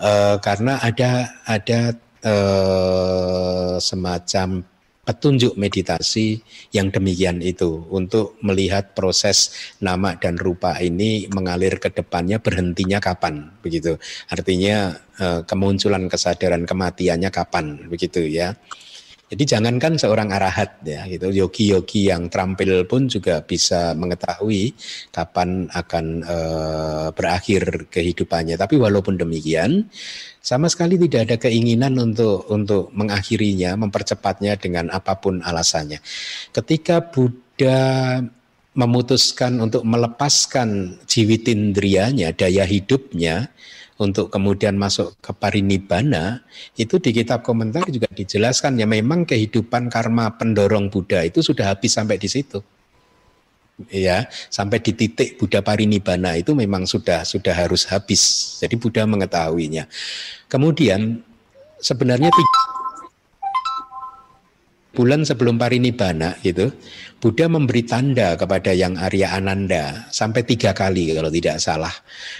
Uh, karena ada ada uh, semacam petunjuk meditasi yang demikian itu untuk melihat proses nama dan rupa ini mengalir ke depannya berhentinya kapan begitu. Artinya eh, kemunculan kesadaran kematiannya kapan begitu ya jadi jangankan seorang arahat ya gitu, yogi-yogi yang terampil pun juga bisa mengetahui kapan akan e, berakhir kehidupannya. Tapi walaupun demikian, sama sekali tidak ada keinginan untuk untuk mengakhirinya, mempercepatnya dengan apa pun alasannya. Ketika Buddha memutuskan untuk melepaskan jiwitindrianya, daya hidupnya, untuk kemudian masuk ke parinibbana itu di kitab komentar juga dijelaskan ya memang kehidupan karma pendorong Buddha itu sudah habis sampai di situ. Ya sampai di titik Buddha parinibbana itu memang sudah sudah harus habis. Jadi Buddha mengetahuinya. Kemudian sebenarnya bulan sebelum parinibbana gitu, Buddha memberi tanda kepada yang Arya Ananda sampai tiga kali kalau tidak salah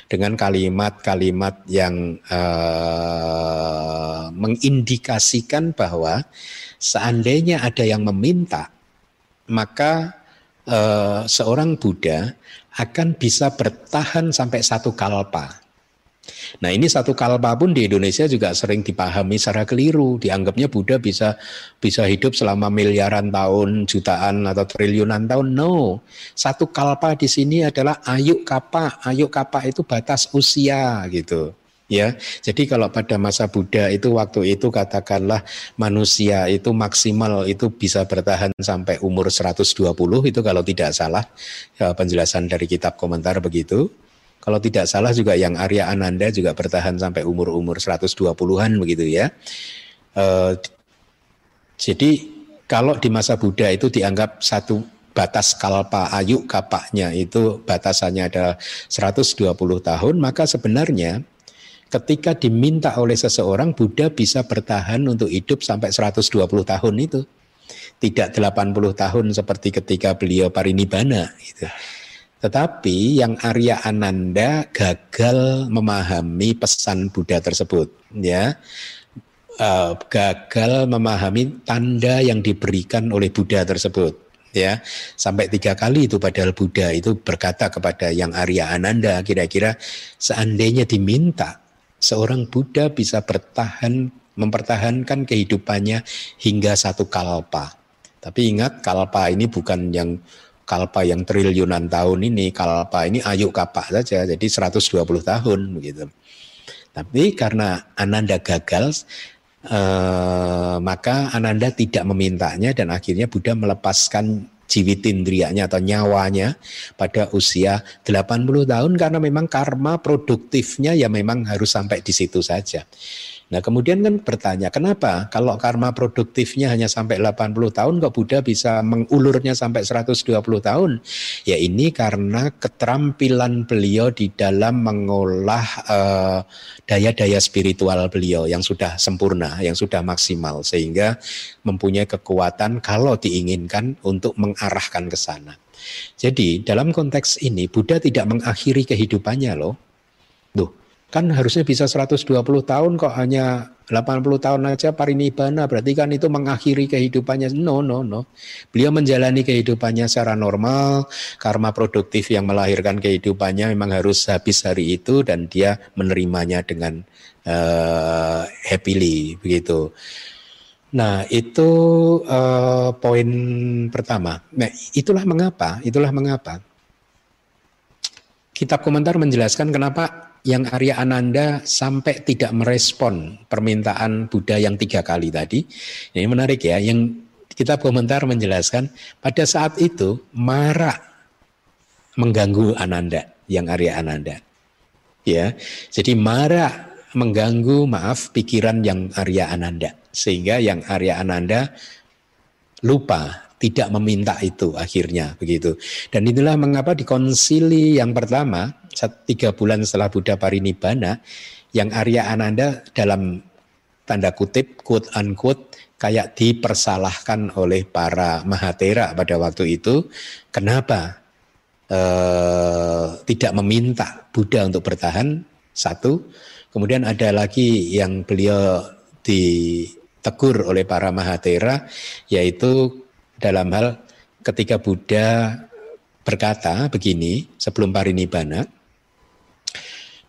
dengan kalimat-kalimat yang uh, mengindikasikan bahwa seandainya ada yang meminta maka uh, seorang Buddha akan bisa bertahan sampai satu kalpa Nah ini satu kalpa pun di Indonesia juga sering dipahami secara keliru. Dianggapnya Buddha bisa bisa hidup selama miliaran tahun, jutaan atau triliunan tahun. No, satu kalpa di sini adalah ayuk kapa. Ayuk kapa itu batas usia gitu. Ya, jadi kalau pada masa Buddha itu waktu itu katakanlah manusia itu maksimal itu bisa bertahan sampai umur 120 itu kalau tidak salah ya, penjelasan dari kitab komentar begitu. Kalau tidak salah juga yang Arya Ananda juga bertahan sampai umur-umur 120-an begitu ya. E, jadi kalau di masa Buddha itu dianggap satu batas kalpa ayu kapaknya itu batasannya adalah 120 tahun, maka sebenarnya ketika diminta oleh seseorang Buddha bisa bertahan untuk hidup sampai 120 tahun itu. Tidak 80 tahun seperti ketika beliau parinibbana gitu. Tetapi yang Arya Ananda gagal memahami pesan Buddha tersebut, ya. Uh, gagal memahami tanda yang diberikan oleh Buddha tersebut ya sampai tiga kali itu padahal Buddha itu berkata kepada yang Arya Ananda kira-kira seandainya diminta seorang Buddha bisa bertahan mempertahankan kehidupannya hingga satu kalpa tapi ingat kalpa ini bukan yang kalpa yang triliunan tahun ini, kalpa ini ayu kapak saja, jadi 120 tahun begitu. Tapi karena Ananda gagal, eh, maka Ananda tidak memintanya dan akhirnya Buddha melepaskan jiwitindrianya atau nyawanya pada usia 80 tahun karena memang karma produktifnya ya memang harus sampai di situ saja. Nah kemudian kan bertanya, kenapa kalau karma produktifnya hanya sampai 80 tahun kok Buddha bisa mengulurnya sampai 120 tahun? Ya ini karena keterampilan beliau di dalam mengolah eh, daya-daya spiritual beliau yang sudah sempurna, yang sudah maksimal sehingga mempunyai kekuatan kalau diinginkan untuk mengarahkan ke sana. Jadi dalam konteks ini Buddha tidak mengakhiri kehidupannya loh. Duh, Kan harusnya bisa 120 tahun kok hanya 80 tahun aja parinibbana berarti kan itu mengakhiri kehidupannya. No, no, no. Beliau menjalani kehidupannya secara normal, karma produktif yang melahirkan kehidupannya memang harus habis hari itu dan dia menerimanya dengan uh, happily begitu. Nah, itu uh, poin pertama. Nah, itulah mengapa, itulah mengapa kitab komentar menjelaskan kenapa yang Arya Ananda sampai tidak merespon permintaan Buddha yang tiga kali tadi. Ini menarik ya, yang kita komentar menjelaskan pada saat itu Mara mengganggu Ananda, yang Arya Ananda. Ya, jadi Mara mengganggu maaf pikiran yang Arya Ananda sehingga yang Arya Ananda lupa tidak meminta itu akhirnya begitu. Dan itulah mengapa di konsili yang pertama tiga bulan setelah Buddha Parinibbana yang Arya Ananda dalam tanda kutip quote unquote kayak dipersalahkan oleh para mahatera pada waktu itu. Kenapa eh, tidak meminta Buddha untuk bertahan? Satu. Kemudian ada lagi yang beliau ditegur oleh para mahatera yaitu dalam hal ketika Buddha berkata begini sebelum parinibbana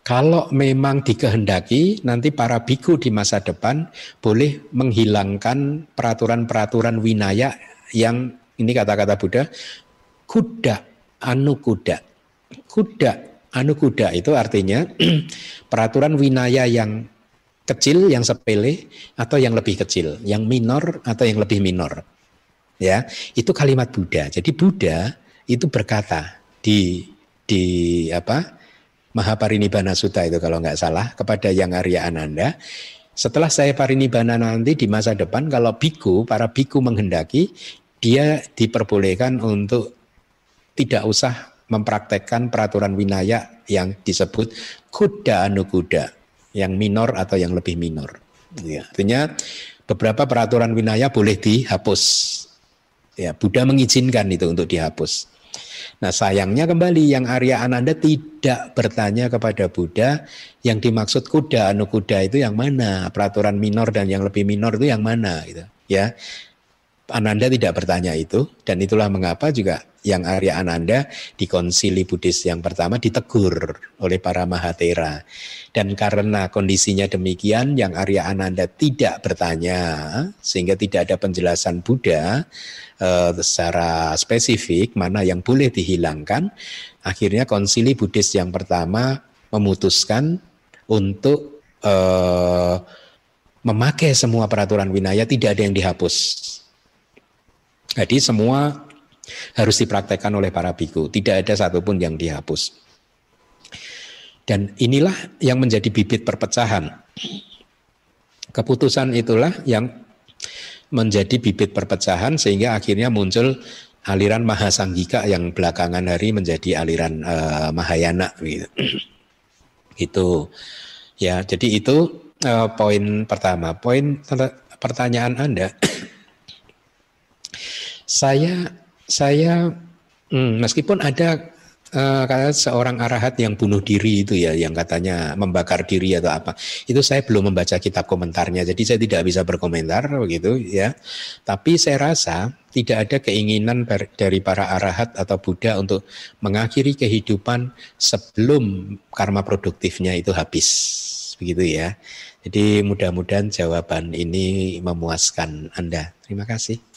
kalau memang dikehendaki nanti para biku di masa depan boleh menghilangkan peraturan-peraturan winaya yang ini kata-kata Buddha kuda anu kuda. Kuda anu kuda itu artinya peraturan winaya yang kecil yang sepele atau yang lebih kecil yang minor atau yang lebih minor ya itu kalimat Buddha jadi Buddha itu berkata di di apa Mahaparinibbana Sutta itu kalau nggak salah kepada yang Arya Ananda. Setelah saya parinibbana nanti di masa depan kalau biku, para biku menghendaki, dia diperbolehkan untuk tidak usah mempraktekkan peraturan winaya yang disebut kuda anu kuda, yang minor atau yang lebih minor. Ya, artinya beberapa peraturan winaya boleh dihapus. Ya, Buddha mengizinkan itu untuk dihapus. Nah sayangnya kembali yang Arya Ananda tidak bertanya kepada Buddha yang dimaksud kuda anu kuda itu yang mana? Peraturan minor dan yang lebih minor itu yang mana? Gitu ya Ananda tidak bertanya itu dan itulah mengapa juga yang Arya Ananda di konsili Buddhis yang pertama ditegur oleh para mahatera dan karena kondisinya demikian yang Arya Ananda tidak bertanya sehingga tidak ada penjelasan Buddha uh, secara spesifik mana yang boleh dihilangkan, akhirnya konsili Buddhis yang pertama memutuskan untuk uh, memakai semua peraturan winaya tidak ada yang dihapus. Jadi semua harus dipraktekkan oleh para biku, tidak ada satupun yang dihapus. Dan inilah yang menjadi bibit perpecahan. Keputusan itulah yang menjadi bibit perpecahan sehingga akhirnya muncul aliran Mahasanggika yang belakangan hari menjadi aliran uh, Mahayana gitu. itu ya jadi itu uh, poin pertama poin pertanyaan anda saya saya hmm, meskipun ada uh, seorang arahat yang bunuh diri itu ya, yang katanya membakar diri atau apa. Itu saya belum membaca kitab komentarnya, jadi saya tidak bisa berkomentar begitu ya. Tapi saya rasa tidak ada keinginan dari para arahat atau Buddha untuk mengakhiri kehidupan sebelum karma produktifnya itu habis, begitu ya. Jadi mudah-mudahan jawaban ini memuaskan Anda. Terima kasih.